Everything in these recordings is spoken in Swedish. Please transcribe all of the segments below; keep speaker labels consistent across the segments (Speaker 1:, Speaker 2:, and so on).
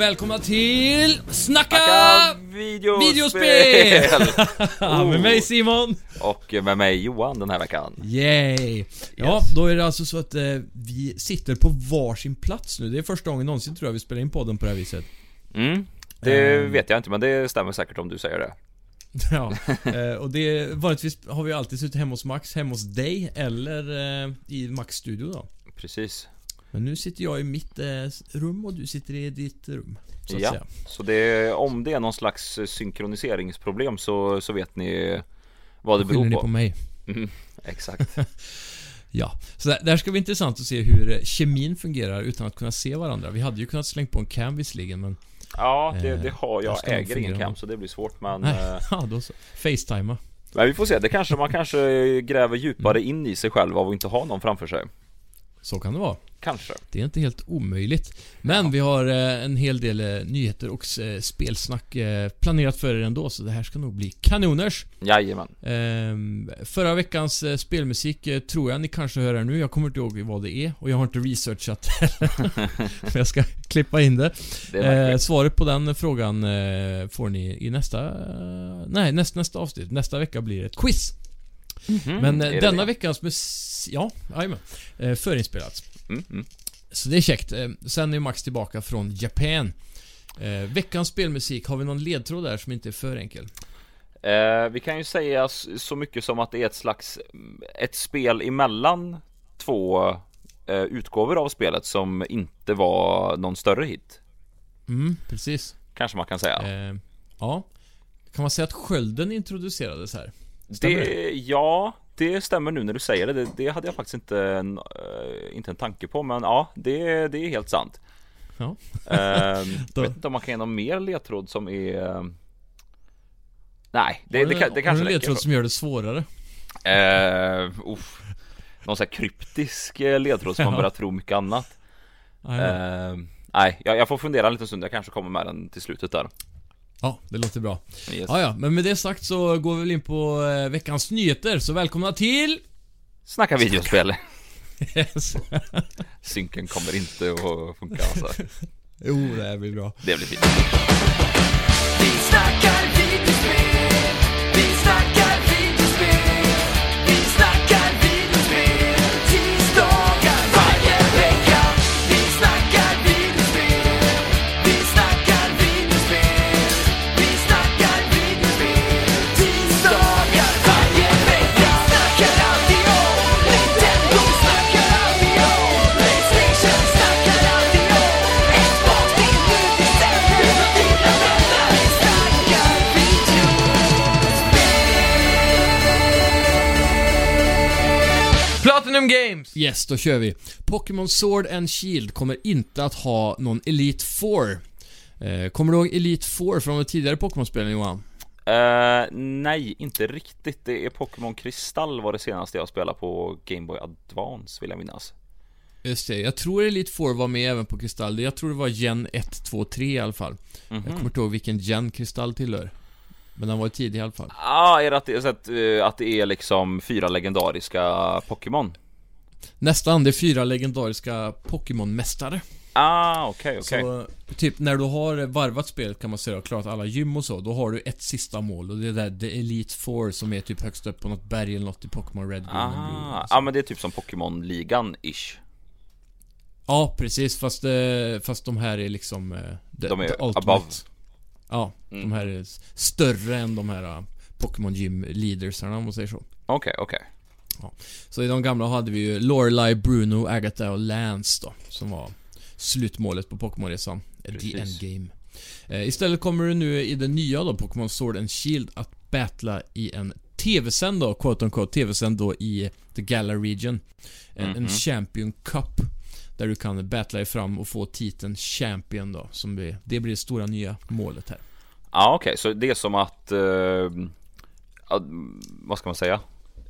Speaker 1: välkomna till Snacka,
Speaker 2: Snacka videospel!
Speaker 1: videospel! med mig Simon!
Speaker 2: Och med mig Johan den här veckan.
Speaker 1: Yay! Ja,
Speaker 2: Yes.
Speaker 1: då är det alltså så att eh, vi sitter på varsin plats nu. Det är första gången någonsin tror jag vi spelar in podden på det här viset.
Speaker 2: Mm. Det
Speaker 1: Ehm.
Speaker 2: vet jag inte men det stämmer säkert om du säger det.
Speaker 1: Ja, eh, och det vanligtvis har vi alltid suttit hemma hos Max, hemma hos dig eller eh, i Max studio då.
Speaker 2: Precis.
Speaker 1: Men nu sitter jag i mitt eh, rum och du sitter i ditt rum. Så
Speaker 2: Ja.
Speaker 1: säga.
Speaker 2: Så det, om det är någon slags synkroniseringsproblem så, så vet ni vad det beror
Speaker 1: ni
Speaker 2: på.
Speaker 1: på mig.
Speaker 2: Mm, exakt.
Speaker 1: Ja, så det här ska bli intressant att se hur eh, kemin fungerar utan att kunna se varandra. Vi hade ju kunnat slänga på en cam visserligen men...
Speaker 2: Ja, det,
Speaker 1: Eh,
Speaker 2: det har
Speaker 1: jag
Speaker 2: jag. äger ingen cam så det blir svårt men
Speaker 1: Nej,
Speaker 2: eh,
Speaker 1: ja då så. Facetima.
Speaker 2: Men vi får se, det kanske man kanske gräver djupare in i sig själv av att inte ha någon framför sig.
Speaker 1: Så kan det vara.
Speaker 2: Kanske.
Speaker 1: Det är inte helt omöjligt. Men vi har eh, en hel del eh, nyheter och eh, spelsnack planerat för er ändå, så det här ska nog bli kanoners.
Speaker 2: Jajamän.
Speaker 1: Ehm, förra veckans spelmusik tror jag ni kanske hör här nu. Jag kommer inte ihåg vad det är och jag har inte researchat Men jag ska klippa in det.
Speaker 2: Det
Speaker 1: svaret på den frågan får ni i nästa... Nej, näst, nästa avsnitt. Nästa vecka blir det ett quiz. Men eh,
Speaker 2: är det
Speaker 1: denna
Speaker 2: det?
Speaker 1: veckans mus... Ja, jajamän. Eh, förinspelat.
Speaker 2: mm, mm.
Speaker 1: Så det är käckt. Eh, Sen är Max tillbaka från Japan. Eh, veckans spelmusik, har vi någon ledtråd där som inte är för enkel?
Speaker 2: Eh, vi kan ju säga så mycket som att det är ett slags Ett spel emellan två eh, utgåvor av spelet som inte var någon större hit
Speaker 1: Mm, precis.
Speaker 2: Kanske man kan säga
Speaker 1: Eh, ja. Kan man säga att skölden introducerades här? stämmer
Speaker 2: det, Ja, det stämmer nu när du säger det Det, det hade jag faktiskt inte en, eh, inte en tanke på Men ja, det, det är helt sant
Speaker 1: Ja.
Speaker 2: eh,
Speaker 1: Då-
Speaker 2: Jag vet inte om man kan ge någon mer ledtråd som är eh, Nej, det, det, kan- det
Speaker 1: har
Speaker 2: kanske
Speaker 1: en ledtråd
Speaker 2: räcker
Speaker 1: som gör det svårare?
Speaker 2: eh, uff. Någon sån här kryptisk ledtråd som man
Speaker 1: Ja.
Speaker 2: börjar tro mycket annat. Eh, nej, jag, jag får fundera en liten stund. Jag kanske kommer med den till slutet där.
Speaker 1: Ja, det låter bra.
Speaker 2: Yes.
Speaker 1: Ja, ja, men med det sagt så går vi väl in på eh, veckans nyheter, så välkomna till...
Speaker 2: Snacka videospel.
Speaker 1: Yes.
Speaker 2: Synken kommer inte att funka alltså.
Speaker 1: jo, det här blir bra.
Speaker 2: Det blir fint.
Speaker 3: Vi snackar videospel, vi snackar
Speaker 1: Games! Yes, då kör vi. Pokémon Sword and Shield kommer inte att ha någon Elite Four. Eh, kommer du ihåg Elite Four från de tidigare Pokémon-spelen Johan?
Speaker 2: Eh, nej, inte riktigt. Det är Pokémon Kristall var det senaste jag spelade på Game Boy Advance vill jag minnas.
Speaker 1: Just det, jag tror Elite Four var med även på Kristall. Jag tror det var Gen 1, 2, 3 i alla fall. Jag kommer inte ihåg vilken Gen Kristall tillhör. Men den var ju tidig i alla fall.
Speaker 2: Ah, är det att det att, eh, att det är liksom fyra legendariska Pokémon?
Speaker 1: Nästan, det är fyra legendariska Pokémon-mästare.
Speaker 2: Ah, okej, okej.
Speaker 1: Så, typ när du har varvat spelet kan man säga och klarat alla gym och så, då har du ett sista mål och det är där The Elite Four som är typ högst upp på något berg eller något i Pokémon Red, Green.
Speaker 2: Ah, ja men det är typ som Pokémon-ligan-ish.
Speaker 1: Ja, precis. Fast, eh, fast de här är liksom... eh, The,
Speaker 2: De är
Speaker 1: the ultimate.
Speaker 2: above.
Speaker 1: Ja,
Speaker 2: Mm.
Speaker 1: de här är större än de här uh, Pokémon Gym Leadersarna om man säger så.
Speaker 2: Okej, okej.
Speaker 1: Så i de gamla hade vi ju Lorelai, Bruno, Agatha och Lance då, som var slutmålet på Pokémon-resan. The. Endgame. Eh, istället kommer du nu i det nya då, Pokémon Sword and Shield, att battla i en TV-sänd då, quote on quote, TV-sänd då i The Gala Region. En, en
Speaker 2: Mhm.
Speaker 1: Champion Cup. Där du kan battla dig fram och få titeln Champion då, som blir, det blir det stora nya målet här.
Speaker 2: Ja okej, så det är som att, ja, vad ska man säga?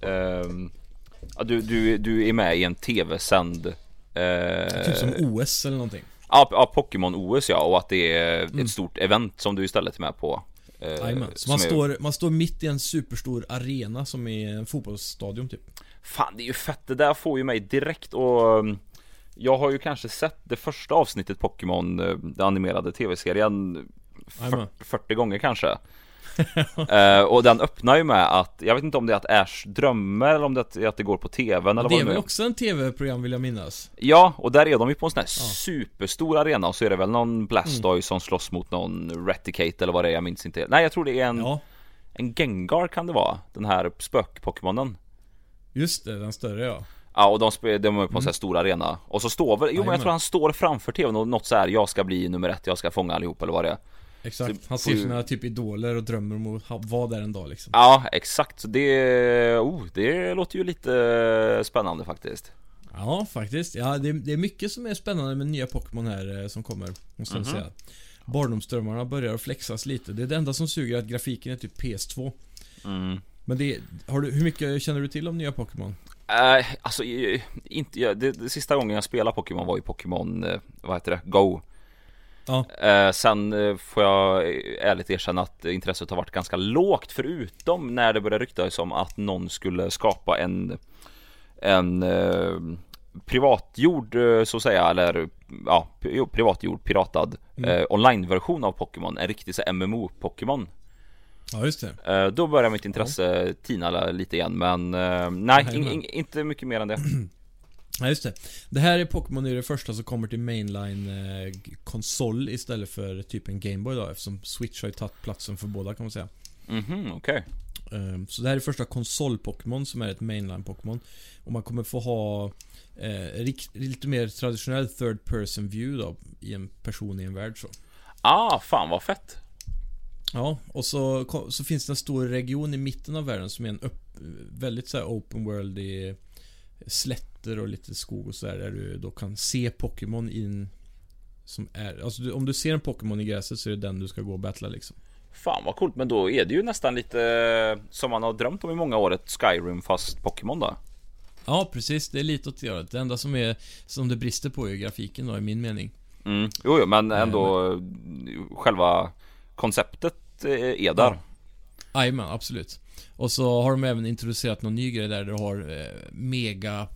Speaker 2: Eh, ja, du, du, du är med i en tv-sänd eh,
Speaker 1: Typ som OS eller någonting.
Speaker 2: Ja, ja Pokémon OS ja, och att det är
Speaker 1: Mm.
Speaker 2: ett stort event som du istället är med på eh.
Speaker 1: Så
Speaker 2: som
Speaker 1: man
Speaker 2: är-
Speaker 1: står, man står mitt i en superstor arena som är en fotbollsstadion typ.
Speaker 2: Fan det är ju fett, det där får ju mig direkt och Jag har ju kanske sett det första avsnittet Pokémon, eh, den animerade tv-serien
Speaker 1: Jajamän.
Speaker 2: 40 gånger kanske Eh, Och den öppnar ju med att, jag vet inte om det är att Ash drömmer eller om det är att det går på tvn eller
Speaker 1: Det
Speaker 2: vad
Speaker 1: är
Speaker 2: det
Speaker 1: väl
Speaker 2: nu är.
Speaker 1: också en tv-program vill jag minnas?
Speaker 2: Ja, och där är de ju på en sån här superstor arena och så är det väl någon Blastoise som slåss mot någon Reticate eller vad det är, jag minns inte. Nej jag tror det är en,
Speaker 1: Ja,
Speaker 2: en Gengar kan det vara, den här spök-Pokémonen.
Speaker 1: Just det, den större ja.
Speaker 2: Ja och de, de är på en sån här stor arena. Och så står väl, jo men jag tror han står framför tvn och något så här, jag ska bli nummer ett, jag ska fånga allihop eller vad det är
Speaker 1: Exakt. Han ser sina typ idoler och drömmer om att vara där en dag liksom.
Speaker 2: Ja exakt, så det, oh, det låter ju lite spännande faktiskt
Speaker 1: Ja, faktiskt. Ja, det, det är mycket som är spännande med nya Pokémon här eh, som kommer, måste jag
Speaker 2: Mhm.
Speaker 1: säga. Barndomsdrömmarna börjar att flexas lite. Det är det enda som suger att grafiken är typ PS2.
Speaker 2: mm.
Speaker 1: Men det, har du, hur mycket känner du till om nya Pokémon?
Speaker 2: Eh, alltså, inte, det, det sista gången jag spelade Pokémon var ju Pokémon, eh, vad heter det, Go
Speaker 1: Ja.
Speaker 2: Eh, sen eh, får jag ärligt erkänna att intresset har varit ganska lågt förutom när det började ryktas om att någon skulle skapa en en eh, privatgjord eh, så att säga eller ja, privatgjord piratad
Speaker 1: Mm.
Speaker 2: eh, onlineversion av Pokémon, en riktig MMO-Pokémon.
Speaker 1: Ja, just det.
Speaker 2: Eh, då börjar mitt intresse tina lite igen men eh, nej, in, in, inte mycket mer än det.
Speaker 1: Ja, just det. Det här är Pokémon är det första som kommer till mainline eh, istället för typ en Gameboy då eftersom Switch har ju tagit platsen för båda kan man säga.
Speaker 2: Mhm, okej.
Speaker 1: Ehm, Så det här är första konsol-Pokémon som är ett mainline-Pokémon. Och man kommer få ha eh, lite mer traditionell third person view då i en person i en värld så.
Speaker 2: Ah, fan vad fett.
Speaker 1: Ja, och så, så finns det en stor region i mitten av världen som är en upp, väldigt så open world i slätter och lite skog och sådär där du då kan se Pokémon in som är, alltså du, om du ser en Pokémon i gräset så är det den du ska gå och battla liksom.
Speaker 2: Fan vad coolt, men då är det ju nästan lite eh, som man har drömt om i många år, ett Skyrim fast Pokémon då.
Speaker 1: Ja, precis. Det är lite åt det hållet. Det enda som är, som det brister på är grafiken då, i min mening.
Speaker 2: Mm. Jo, jo, men
Speaker 1: Nej,
Speaker 2: ändå eh, själva konceptet eh, är där.
Speaker 1: Jajamän, absolut. Och så har de även introducerat någon ny grej där du har eh, mega...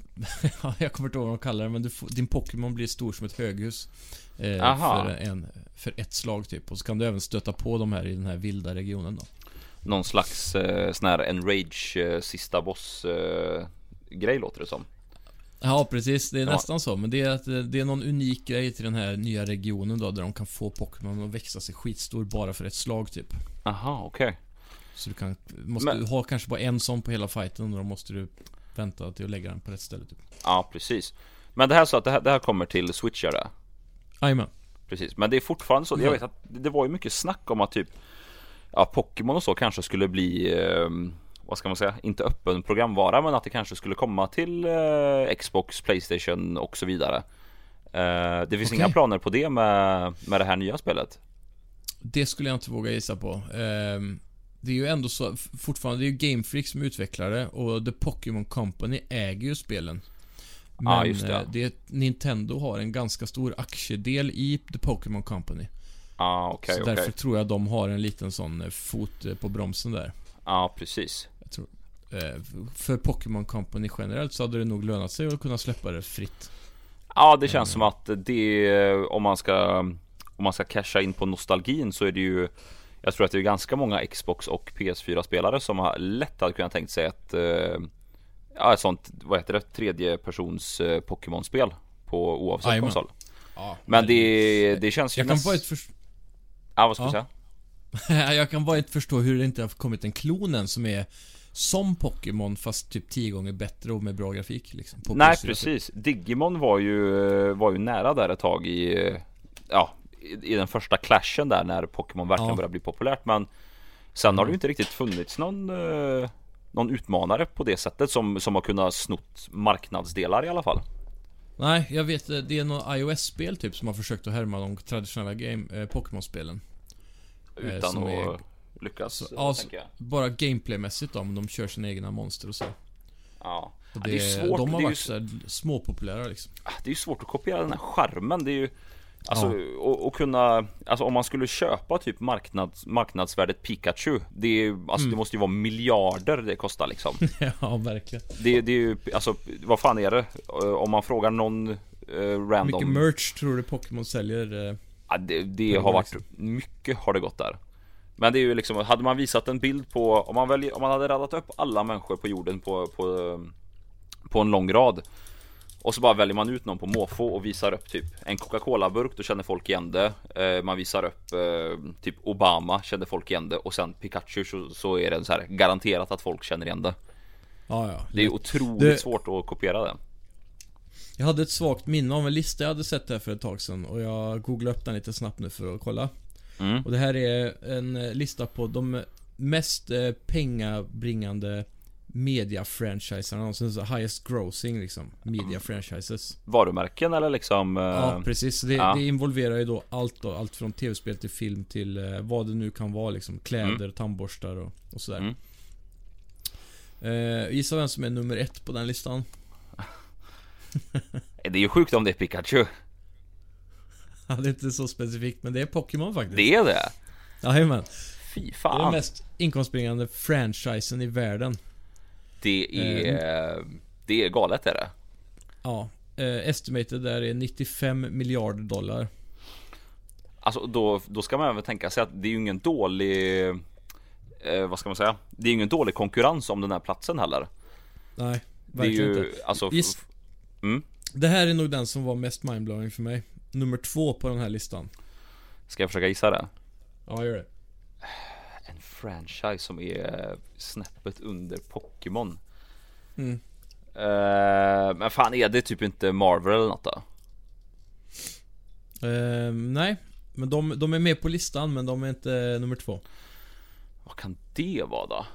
Speaker 1: Ja, jag kommer inte ihåg vad de kallar det, men får, din Pokémon blir stor som ett höghus. Eh, för, en, för ett slag typ. Och så kan du även stöta på de här i den här vilda regionen då.
Speaker 2: Någon slags eh, sån här enrage eh, sista boss eh, grej låter det som.
Speaker 1: Ja, precis. Det är
Speaker 2: Ja.
Speaker 1: nästan så. Men det är, att, eh, det är någon unik grej till den här nya regionen då, där de kan få Pokémon att växa sig skitstor bara för ett slag typ.
Speaker 2: Aha, okej.
Speaker 1: Så du kan, måste
Speaker 2: Men-
Speaker 1: du ha kanske bara en sån på hela fighten och då måste du vänta till att lägga den på rätt ställe typ.
Speaker 2: Ja, precis. Men det här så att det här, det här kommer till Switch gör det?
Speaker 1: Jajamän.
Speaker 2: Precis, men det är fortfarande så. Jag vet att det var ju mycket snack om att typ Ja, Pokémon och så kanske skulle bli eh, Vad ska man säga? Inte öppen programvara men att det kanske skulle komma till eh, Xbox, Playstation och så vidare eh, Det finns
Speaker 1: Okej.
Speaker 2: inga planer på det med, med det här nya spelet
Speaker 1: Det skulle jag inte våga gissa på. Det är ju ändå så, fortfarande, det är ju Game Freak som det och The Pokémon Company äger ju spelen. Men
Speaker 2: Ja, just det.
Speaker 1: eh, det, Nintendo har en ganska stor aktieedel i The Pokémon Company.
Speaker 2: Ah, okej,
Speaker 1: så
Speaker 2: okej
Speaker 1: därför tror jag de har en liten sån eh, fot eh, på bromsen där.
Speaker 2: Ja, precis
Speaker 1: Jag tror, för Pokémon Company generellt så hade det nog lönat sig att kunna släppa det fritt.
Speaker 2: Ja, det känns som att det Om man ska Om man ska casha in på nostalgin så är det ju Jag tror att det är ganska många Xbox och PS4-spelare som har lätt hade kunnat tänkt sig ett eh, Ja, ett sånt, vad heter det? Tredje persons eh, Pokémon-spel På oavsett
Speaker 1: Jajamän.
Speaker 2: konsol
Speaker 1: Ja,
Speaker 2: Men det, det känns ju
Speaker 1: Jag kan bara inte förstå
Speaker 2: Ja, vad ska
Speaker 1: Ja.
Speaker 2: säga?
Speaker 1: jag kan bara inte förstå hur det inte har kommit en klon än som är som Pokémon fast typ 10 gånger bättre och med bra grafik liksom.
Speaker 2: Nej,
Speaker 1: PS4.
Speaker 2: precis Digimon var ju, var ju nära där ett tag i eh, Ja, i, den första clashen där när Pokémon verkligen
Speaker 1: Ja.
Speaker 2: började bli populärt men Sen har det
Speaker 1: Mm.
Speaker 2: ju inte riktigt funnits någon eh, Någon utmanare på det sättet som, som har kunnat snott marknadsdelar i alla fall
Speaker 1: Nej, jag vet eh, det är något iOS-spel typ som har försökt att härma de traditionella game, eh, Pokémon-spelen. Eh,
Speaker 2: Utan
Speaker 1: som
Speaker 2: att
Speaker 1: är-
Speaker 2: lyckas
Speaker 1: Så,
Speaker 2: eh,
Speaker 1: ja, så,
Speaker 2: tänker jag
Speaker 1: bara gameplaymässigt då, men de kör sina egna monster och så.
Speaker 2: Ja,
Speaker 1: Och
Speaker 2: Ja, det är ju svårt,
Speaker 1: de
Speaker 2: det
Speaker 1: har
Speaker 2: ju
Speaker 1: varit här småpopulära liksom.
Speaker 2: Ah, det är ju svårt att kopiera den här skärmen Det är ju Alltså och, och kunna Alltså om man skulle köpa typ marknads, marknadsvärdet Pikachu Det är alltså
Speaker 1: Mm.
Speaker 2: det måste ju vara miljarder det kostar liksom
Speaker 1: ja, verkligen.
Speaker 2: Det, det är ju, alltså vad fan är det? Eh, Om man frågar någon eh, random
Speaker 1: Mycket merch tror du Pokémon säljer? eh?
Speaker 2: Ja, det, det
Speaker 1: Ja,
Speaker 2: har varit mycket har det gått där. Men det är ju liksom, hade man visat en bild på, om man, väljer, om man hade radat upp alla människor på jorden på, på, på en lång rad och så bara väljer man ut någon på måfå och visar upp typ en Coca-Cola-burk, då känner folk igen det. Eh, man visar upp eh, typ Obama, känner folk igen det. Och sen Pikachu så, så är det så här garanterat att folk känner igen det.
Speaker 1: Ja, ja.
Speaker 2: Det är otroligt
Speaker 1: Det-
Speaker 2: svårt att kopiera det.
Speaker 1: Jag hade ett svagt minne av en lista jag hade sett där för ett tag sedan och jag googlade upp den lite snabbt nu för att kolla.
Speaker 2: Mm.
Speaker 1: Och det här är en eh, lista på de mest pengabringande media-franchisarna någonsin. Så highest grossing liksom. Media-franchises.
Speaker 2: Varumärken eller liksom? eh,
Speaker 1: Ja, precis. Det,
Speaker 2: ja.
Speaker 1: det involverar ju då allt då. Allt från tv-spel till film till eh, vad det nu kan vara liksom. Kläder, tandborstar och, och sådär.
Speaker 2: Mm.
Speaker 1: Eh, gissa vem som är nummer ett på den listan?
Speaker 2: Det är ju sjukt om det är Pikachu.
Speaker 1: Ja, det är inte så specifikt, men det är Pokémon faktiskt.
Speaker 2: Det är det?
Speaker 1: Jajamän.
Speaker 2: Fy
Speaker 1: Det är den
Speaker 2: fan.
Speaker 1: mest inkomstbringande franchisen i världen.
Speaker 2: Det är, det är galet är det.
Speaker 1: Ja. Eh, estimated där är 95 miljarder dollar.
Speaker 2: Alltså då, då ska man även tänka sig att det är ju ingen dålig eh, Vad ska man säga? Det är ju ingen dålig konkurrens om den här platsen heller
Speaker 1: Nej,
Speaker 2: Det är
Speaker 1: verkligen
Speaker 2: ju
Speaker 1: inte.
Speaker 2: alltså f- mm.
Speaker 1: Det här är nog den som var mest mindblowing för mig. Nummer två på den här listan.
Speaker 2: Ska jag försöka gissa det?
Speaker 1: Ja, gör det.
Speaker 2: Franchise som är snäppet under Pokémon
Speaker 1: Mm.
Speaker 2: eh, Men fan är det typ inte Marvel eller något då?
Speaker 1: Eh, nej, men de, de är med på listan, men de är inte nummer två.
Speaker 2: Vad kan det vara då?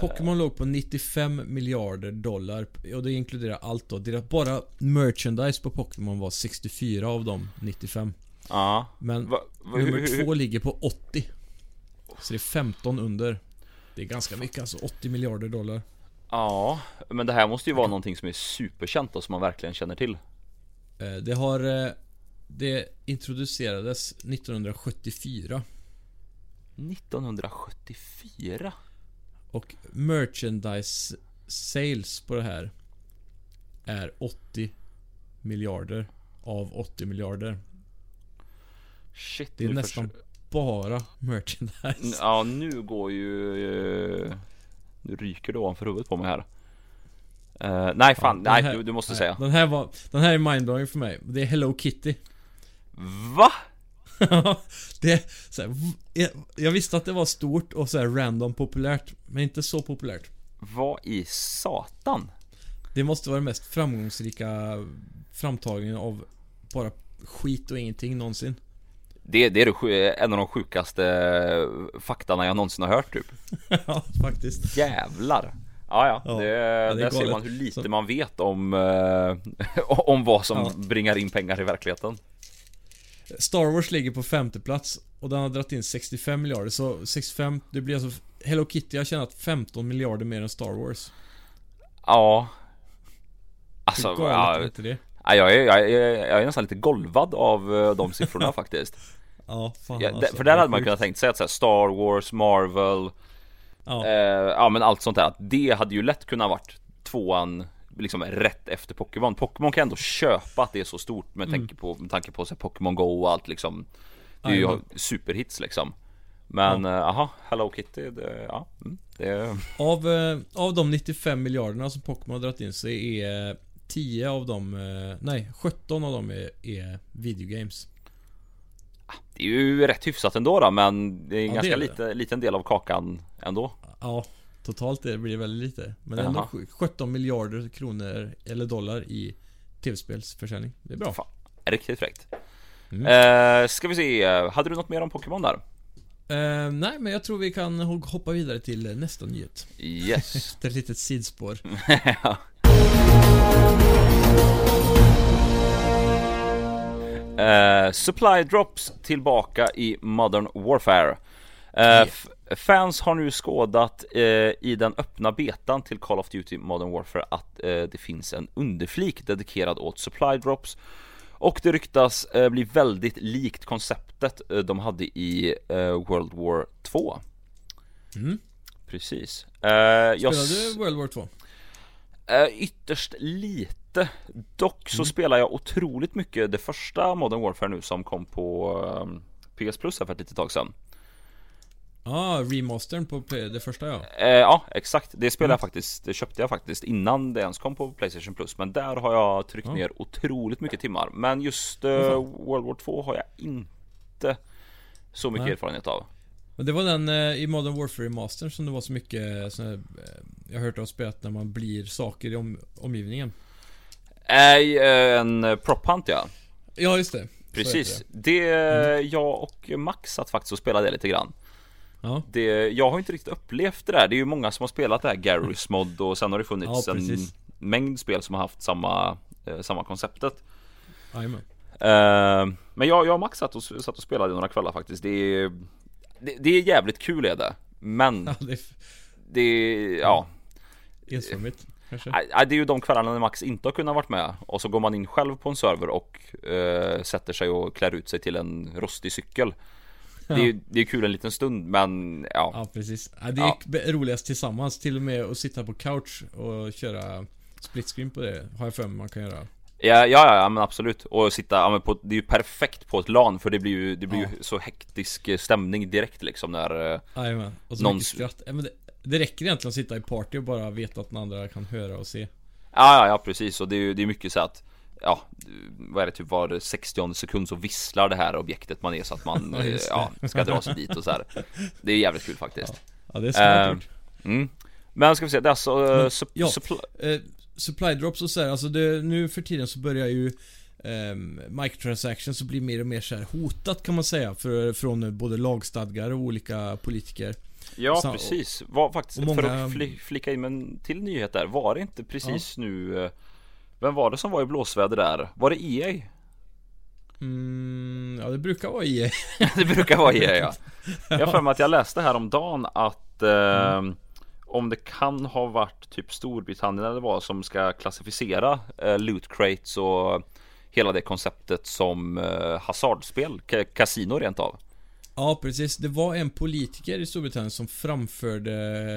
Speaker 1: Pokémon låg på 95 miljarder dollar och det inkluderar allt då. Deras bara merchandise på Pokémon var 64 av dem 95.
Speaker 2: Ja
Speaker 1: Men
Speaker 2: Va, va,
Speaker 1: nummer
Speaker 2: hur- hur-
Speaker 1: två ligger på 80. Så det är 15 under. Det är ganska mycket alltså, 80 miljarder dollar.
Speaker 2: Ja, men det här måste ju vara någonting som är superkänt och som man verkligen känner till
Speaker 1: Eh, Det har... eh, Det introducerades 1974
Speaker 2: 1974
Speaker 1: och merchandise sales på det här är 80 miljarder av 80 miljarder.
Speaker 2: Shit,
Speaker 1: Det är nästan bara merchandise.
Speaker 2: Ja, nu går ju... eh, Nu ryker det ovanför huvudet på mig här. Eh, nej fan,
Speaker 1: den
Speaker 2: nej
Speaker 1: här-
Speaker 2: du, du måste
Speaker 1: nej,
Speaker 2: säga.
Speaker 1: Den här var... Den här är mindblowing för mig. Det är Hello Kitty.
Speaker 2: Va?
Speaker 1: det så här, jag, visste att det var stort och så random populärt, men inte så populärt.
Speaker 2: Vad i satan?
Speaker 1: Det måste vara den mest framgångsrika framtagningen av bara skit och ingenting någonsin.
Speaker 2: Det, det är det, en av de sjukaste eh, faktarna jag någonsin har hört typ.
Speaker 1: ja, faktiskt.
Speaker 2: Jävlar. Ja, ja,
Speaker 1: Ja,
Speaker 2: det,
Speaker 1: det är
Speaker 2: där ser man hur lite
Speaker 1: Så-
Speaker 2: man vet om, eh, om vad som
Speaker 1: Ja.
Speaker 2: bringar in pengar i verkligheten.
Speaker 1: Star Wars ligger på femte plats och den har dragit in 65 miljarder, så 65, det blir alltså Hello Kitty har tjänat 15 miljarder mer än Star Wars.
Speaker 2: Ja.
Speaker 1: Hur
Speaker 2: Alltså,
Speaker 1: galet
Speaker 2: ja,
Speaker 1: inte det?
Speaker 2: Ja, jag, är, jag, är, jag är nästan lite golvad av eh, de siffrorna faktiskt.
Speaker 1: Ja, fan
Speaker 2: Ja,
Speaker 1: alltså,
Speaker 2: för där hade man kunnat tänkt sig att så här, Star Wars, Marvel,
Speaker 1: Ja,
Speaker 2: eh, ja men allt sånt där. Att det hade ju lätt kunnat varit tvåan liksom rätt efter Pokémon. Pokémon kan ändå köpa att det är så stort med,
Speaker 1: Mm.
Speaker 2: tanke på, med tanke på så här, Pokémon Go och allt liksom. Det är ju superhits liksom. Men eh, aha, Hello Kitty, det, ja, mm, det,
Speaker 1: Av, eh, av de 95 miljarderna som Pokémon har dragit in så är 10 av dem, eh, nej 17 av dem är, är videogames.
Speaker 2: det är ju rätt hyfsat ändå då, men det är en
Speaker 1: Ja,
Speaker 2: ganska
Speaker 1: är
Speaker 2: lite, liten del av kakan ändå.
Speaker 1: Ja, totalt det blir det väldigt lite. Men ändå
Speaker 2: Jaha.
Speaker 1: sju- 17 miljarder kronor eller dollar i tv-spelsförsäljning. Det är bra.
Speaker 2: Fan, riktigt fräckt.
Speaker 1: Mm.
Speaker 2: Eh, ska vi se, hade du något mer om Pokémon där?
Speaker 1: Eh, nej, men jag tror vi kan ho- hoppa vidare till eh, nästa nyhet.
Speaker 2: Yes.
Speaker 1: Är ett litet sidspår.
Speaker 2: Eh, supply drops tillbaka i Modern Warfare. F- fans har nu skådat eh, i den öppna betan till Call of Duty Modern Warfare att det finns en underflik dedikerad åt supply drops och det ryktas bli väldigt likt konceptet de hade i World War 2.
Speaker 1: Mm.
Speaker 2: Precis.
Speaker 1: Spelade du World War 2?
Speaker 2: Eh, ytterst lite. Dock så spelar jag otroligt mycket det första Modern Warfare nu som kom på ehm, PS Plus här för ett litet tag sedan.
Speaker 1: Ja, ah, remastern på det första ja.
Speaker 2: Eh, ja, exakt. Det spelade jag faktiskt. Det köpte jag faktiskt innan det ens kom på Playstation Plus. Men där har jag tryckt
Speaker 1: Ja.
Speaker 2: ner otroligt mycket timmar. Men just eh, World War 2 har jag inte så mycket
Speaker 1: Nej.
Speaker 2: erfarenhet av.
Speaker 1: Men det var den eh, i Modern Warfare Remastern som det var så mycket sån här, eh, Jag har hört av spelat när man blir saker i om, omgivningen.
Speaker 2: Eh, en eh, prop hunt ja.
Speaker 1: Ja, just det.
Speaker 2: Precis.
Speaker 1: heter
Speaker 2: Det,
Speaker 1: Mm.
Speaker 2: jag och Max satt faktiskt och spelade det lite grann.
Speaker 1: det. Ja,
Speaker 2: Det, jag har inte riktigt upplevt det där. Det är ju många som har spelat det här Garry's mod och sen har det funnits
Speaker 1: Ja,
Speaker 2: en mängd spel som har haft samma, eh, samma konceptet. Eh, men jag, jag och Max satt och, satt och spelade några kvällar faktiskt. Det är, det, det är jävligt kul är det. Men
Speaker 1: det är
Speaker 2: ja.
Speaker 1: enformigt kanske.
Speaker 2: Det är ju de kvällarna när Max inte har kunnat varit med och så går man in själv på en server och eh, sätter sig och klär ut sig till en rostig cykel. Det är, ju- det är kul en liten stund men ja.
Speaker 1: Ja, precis. Det är
Speaker 2: Ja.
Speaker 1: roligast tillsammans. Till och med att sitta på couch och köra split screen på det. Har jag för mig man kan göra.
Speaker 2: Ja, ja, ja, men absolut. Och sitta, ja, men på, det är ju perfekt på ett LAN för det blir ju, det blir
Speaker 1: Ja.
Speaker 2: ju så hektisk eh, stämning direkt liksom när eh,
Speaker 1: Jajamän. Och så
Speaker 2: Någon-
Speaker 1: mycket skratt. Ja, men det, det räcker egentligen att sitta i party och bara veta att den andra kan höra och se.
Speaker 2: Ja, ja, ja precis och det är ju det är mycket så att Ja, vad är det typ var 60 sekund så visslar det här objektet man är så att man
Speaker 1: Ja,
Speaker 2: eh, ja, ska dra sig dit och så här. Det är jävligt kul faktiskt.
Speaker 1: Ja, det är smart gjort.
Speaker 2: Mm. Men ska vi se, det är alltså sup-
Speaker 1: ja.
Speaker 2: Supply
Speaker 1: drops och så här, alltså det, nu för tiden så börjar ju um, microtransactions bli mer och mer så hotat kan man säga för, från både lagstadgar och olika politiker.
Speaker 2: Ja
Speaker 1: Så-
Speaker 2: precis, var faktiskt
Speaker 1: och
Speaker 2: för
Speaker 1: många-
Speaker 2: att fli, flika in med en till nyhet där Var det inte precis nu eh, Vem var det som var i blåsväder där? Var det EA?
Speaker 1: Mm, ja, det brukar vara EA.
Speaker 2: det brukar vara EA ja Jag har för mig att jag läste här om dagen att eh, Om det kan ha varit typ Storbritannien eller vad som ska klassificera eh, loot crates och Hela det konceptet som eh, hasardspel, ka- kasino rent av
Speaker 1: Ja, precis. Det var en politiker i Storbritannien som framförde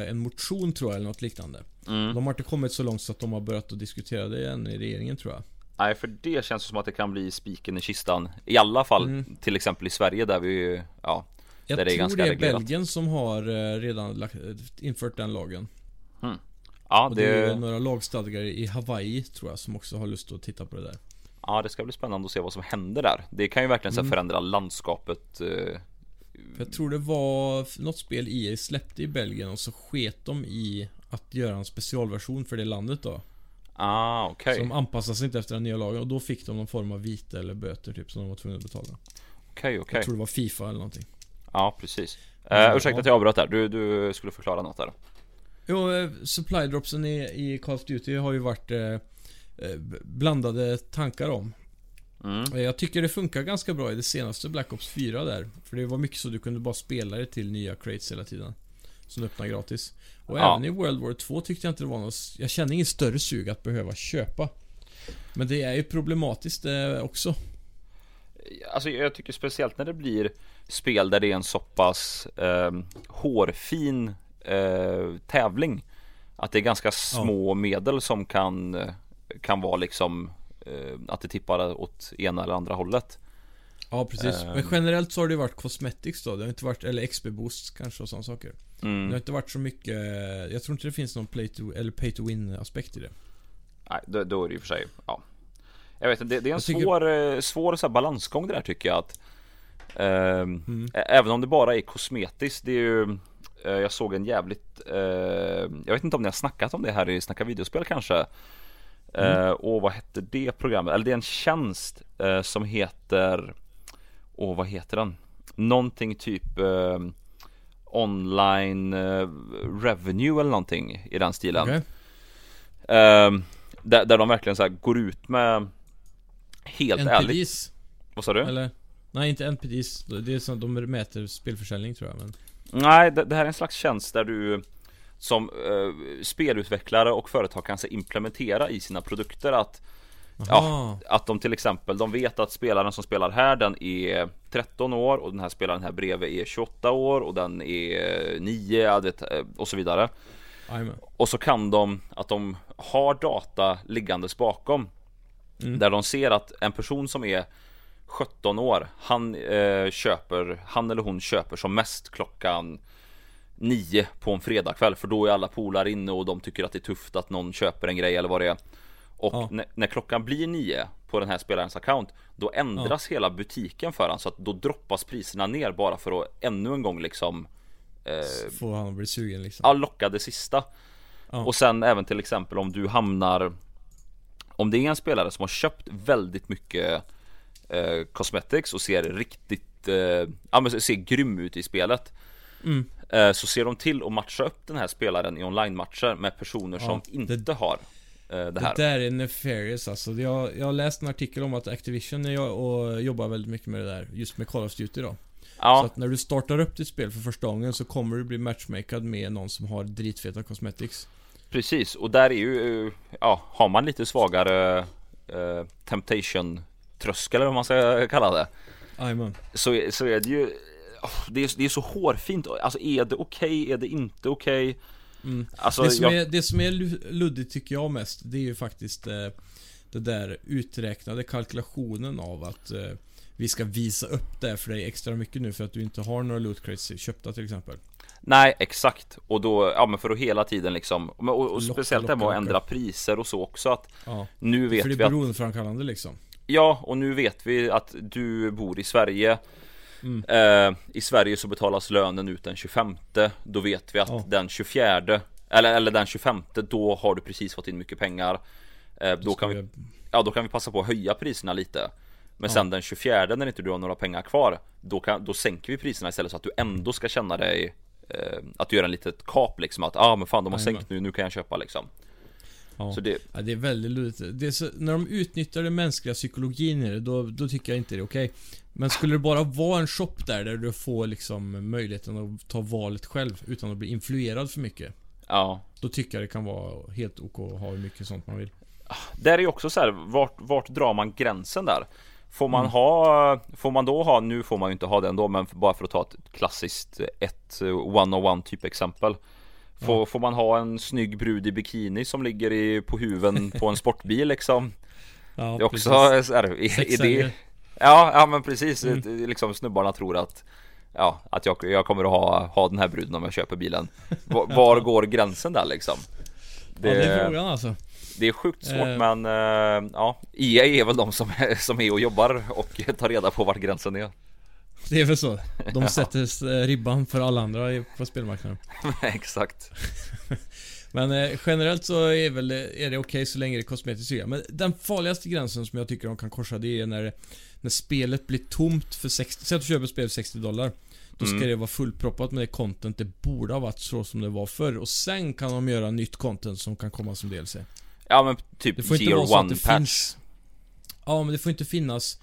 Speaker 1: en motion tror jag, eller något liknande.
Speaker 2: mm.
Speaker 1: De har inte kommit så långt så att de har börjat att diskutera det igen i regeringen tror jag.
Speaker 2: Nej för det känns som att det kan bli spiken i kistan I alla fall
Speaker 1: Mm.
Speaker 2: till exempel i Sverige där vi Ja
Speaker 1: Jag
Speaker 2: Där det är
Speaker 1: tror
Speaker 2: ganska
Speaker 1: det är
Speaker 2: reglerat.
Speaker 1: Belgien som har eh, redan lagt, infört den lagen.
Speaker 2: Ja
Speaker 1: Och det är
Speaker 2: det,
Speaker 1: några lagstadgare i Hawaii tror jag som också har lust att titta på det där.
Speaker 2: ja det ska bli spännande att se vad som händer där Det kan ju verkligen så
Speaker 1: Mm.
Speaker 2: förändra landskapet eh,
Speaker 1: För jag tror det var något spel EA släppte i Belgien och så sket de i att göra en specialversion för det landet då.
Speaker 2: Ah okej
Speaker 1: de anpassade sig inte efter den nya lagen och då fick de någon form av vite eller böter typ som de var tvungna att betala.
Speaker 2: Okej okej
Speaker 1: Jag tror det var Fifa eller någonting.
Speaker 2: Ja precis
Speaker 1: Ja.
Speaker 2: uh, Ursäkta att jag avbröt där, du, du skulle förklara något där
Speaker 1: Jo, eh, supply dropsen i, i Call of Duty har ju varit eh, eh, blandade tankar om.
Speaker 2: mm.
Speaker 1: Eh, Jag tycker det funkar ganska bra i det senaste Black Ops 4 där. För det var mycket så du kunde bara spela det till nya crates hela tiden. Som öppnar gratis. Och
Speaker 2: Ja.
Speaker 1: även i World War 2 tyckte jag inte det var något... Jag kände ingen större sug att behöva köpa. Men det är ju problematiskt eh, också.
Speaker 2: Alltså jag tycker speciellt när det blir spel där det är en så pass eh, hårfin eh, tävling Att det är ganska små medel som kan Kan vara liksom eh, Att det tippar åt ena eller andra hållet
Speaker 1: Ja, precis.
Speaker 2: Ehm.
Speaker 1: Men generellt så har det varit cosmetics då. Det har inte varit... Eller XP-boost kanske och sådana saker. Det har
Speaker 2: mm.
Speaker 1: inte varit så mycket... Jag tror inte det finns någon play to, eller pay to win aspekt i det.
Speaker 2: Nej, då, då är det ju för sig, ja Jag vet inte, det, det är en
Speaker 1: tycker-
Speaker 2: svår, eh, svår så balansgång det där tycker jag att
Speaker 1: Mm.
Speaker 2: ä- Även om det bara är kosmetiskt, det är ju eh, Jag såg en jävligt eh, Jag vet inte om ni har snackat om det här i Snacka videospel kanske eh, Och vad hette det programmet? Eller det är en tjänst eh, som heter Åh vad heter den? Någonting typ Online Revenue eller någonting i den stilen
Speaker 1: Okej?
Speaker 2: Ehm, där, där de verkligen så går ut med Helt ärligt
Speaker 1: NPDs?
Speaker 2: Vad sa du?
Speaker 1: Eller? Nej, inte NPDs. Det är som de mäter spelförsäljning tror jag, men...
Speaker 2: Nej, det, det här är en slags tjänst där du Som eh, spelutvecklare och företag kan implementera i sina produkter att
Speaker 1: Aha.
Speaker 2: Att de till exempel, de vet att spelaren som spelar här den är 13 år och den här spelaren här bredvid är 28 år och den är 9 jag vet, eh, och så vidare
Speaker 1: Jajamän.
Speaker 2: Och så kan de, att de har data liggandes bakom
Speaker 1: Mm.
Speaker 2: Där de ser att en person som är 17 år Han eh, köper, han eller hon köper som mest klockan 9 på en fredagkväll För då är alla polare inne och de tycker att det är tufft att någon köper en grej eller vad det är Och
Speaker 1: Ja.
Speaker 2: när, när klockan blir 9 på den här spelarens account Då ändras hela butiken för han så att då droppas priserna ner bara för att ännu en gång liksom eh,
Speaker 1: Får han bli sugen liksom.
Speaker 2: ja, locka det sista
Speaker 1: Ja.
Speaker 2: Och sen även till exempel om du hamnar Om det är en spelare som har köpt väldigt mycket eh, Cosmetics och ser riktigt eh, Ja men ser grym ut i spelet
Speaker 1: Mm.
Speaker 2: eh, Så ser de till att matcha upp den här spelaren i online-matcher med personer som
Speaker 1: Ja,
Speaker 2: inte har eh, det
Speaker 1: Det
Speaker 2: här
Speaker 1: där är nefarious alltså. Jag, jag har läst en artikel om att Activision är, och jobbar väldigt mycket med det där. Just med Call of Duty då. Så
Speaker 2: Ja,
Speaker 1: att när du startar upp ditt spel för första gången så kommer du bli matchmakad med någon som har dritfeta cosmetics.
Speaker 2: precis och där är ju eh, Ja, har man lite svagare eh, Temptation Tröskel eller vad man ska kalla det
Speaker 1: Jajamän.
Speaker 2: så, så är det ju det är, det är så hårfint, alltså är det okej, är det inte okej?
Speaker 1: Mm.
Speaker 2: Alltså,
Speaker 1: det, som
Speaker 2: jag,
Speaker 1: är, det som är lu- luddigt tycker jag mest, det är ju faktiskt eh, det där uträknade kalkylationen av att eh, vi ska visa upp det för dig extra mycket nu för att du inte har några loot crates köpta till exempel.
Speaker 2: nej exakt, och då, ja men för att hela tiden liksom, och, och, och
Speaker 1: Locka,
Speaker 2: speciellt det med
Speaker 1: locka,
Speaker 2: att ändra
Speaker 1: locka.
Speaker 2: priser och så också att
Speaker 1: Ja.
Speaker 2: nu vet
Speaker 1: för det
Speaker 2: vi
Speaker 1: är
Speaker 2: att,
Speaker 1: beroendeframkallande liksom.
Speaker 2: Ja och nu vet vi att du bor i Sverige
Speaker 1: Mm.
Speaker 2: eh, I Sverige så betalas lönen ut den 25 Då vet vi att
Speaker 1: Ja.
Speaker 2: den 24 eller, eller den 25 då har du precis fått in mycket pengar eh, Då kan vi Ja då kan vi passa på att höja priserna lite Men
Speaker 1: Ja.
Speaker 2: sen den 24 när inte du har några pengar kvar Då, kan, då sänker vi priserna istället så att du ändå ska känna dig eh, Att du gör en litet kap liksom att ah men fan de har
Speaker 1: Jajamän.
Speaker 2: sänkt nu, nu kan jag köpa liksom
Speaker 1: Ja.
Speaker 2: Så det,
Speaker 1: Ja, det är väldigt luddigt. Det så, när de utnyttjar den mänskliga psykologin i det, då, då tycker jag inte det är okej. Men skulle det bara vara en shop där, där du får liksom möjligheten att ta valet själv utan att bli influerad för mycket.
Speaker 2: ja
Speaker 1: Då tycker jag det kan vara helt ok att ha hur mycket sånt man vill.
Speaker 2: Där är ju också så här, vart, vart drar man gränsen där? Får man
Speaker 1: Mm.
Speaker 2: ha, får man då ha, nu får man ju inte ha den då men bara för att ta ett klassiskt ett one-on-one typ exempel Får, får man ha en snygg brud i bikini som ligger i, på huven på en sportbil liksom?
Speaker 1: Ja,
Speaker 2: Det är också är, är det. Ja, ja men precis,
Speaker 1: Mm.
Speaker 2: Det- liksom snubbarna tror att Ja, att jag, jag kommer att ha, ha den här bruden om jag köper bilen Var, var går gränsen där liksom?
Speaker 1: Ja, det är frågan alltså.
Speaker 2: Det är sjukt svårt
Speaker 1: Eh.
Speaker 2: men eh, ja EA är väl de som är, som är och jobbar och tar reda på vart gränsen är
Speaker 1: Det är väl så. De sätter eh, ribban för alla andra på spelmarknaden.
Speaker 2: Exakt
Speaker 1: Men eh, generellt så är, väl, är det okej så länge det är kosmetiskt. Men den farligaste gränsen som jag tycker de kan korsa det är när, när spelet blir tomt för 60... Säg att du köper ett spel för 60 dollar. Då ska
Speaker 2: Mm.
Speaker 1: det vara fullproppat med det content det borde ha varit så som det var förr. Och sen kan de göra nytt content som kan komma som DLC.
Speaker 2: Ja men typ
Speaker 1: Det får inte
Speaker 2: year
Speaker 1: vara så att
Speaker 2: one
Speaker 1: det
Speaker 2: patch
Speaker 1: finns... Ja, men det får inte finnas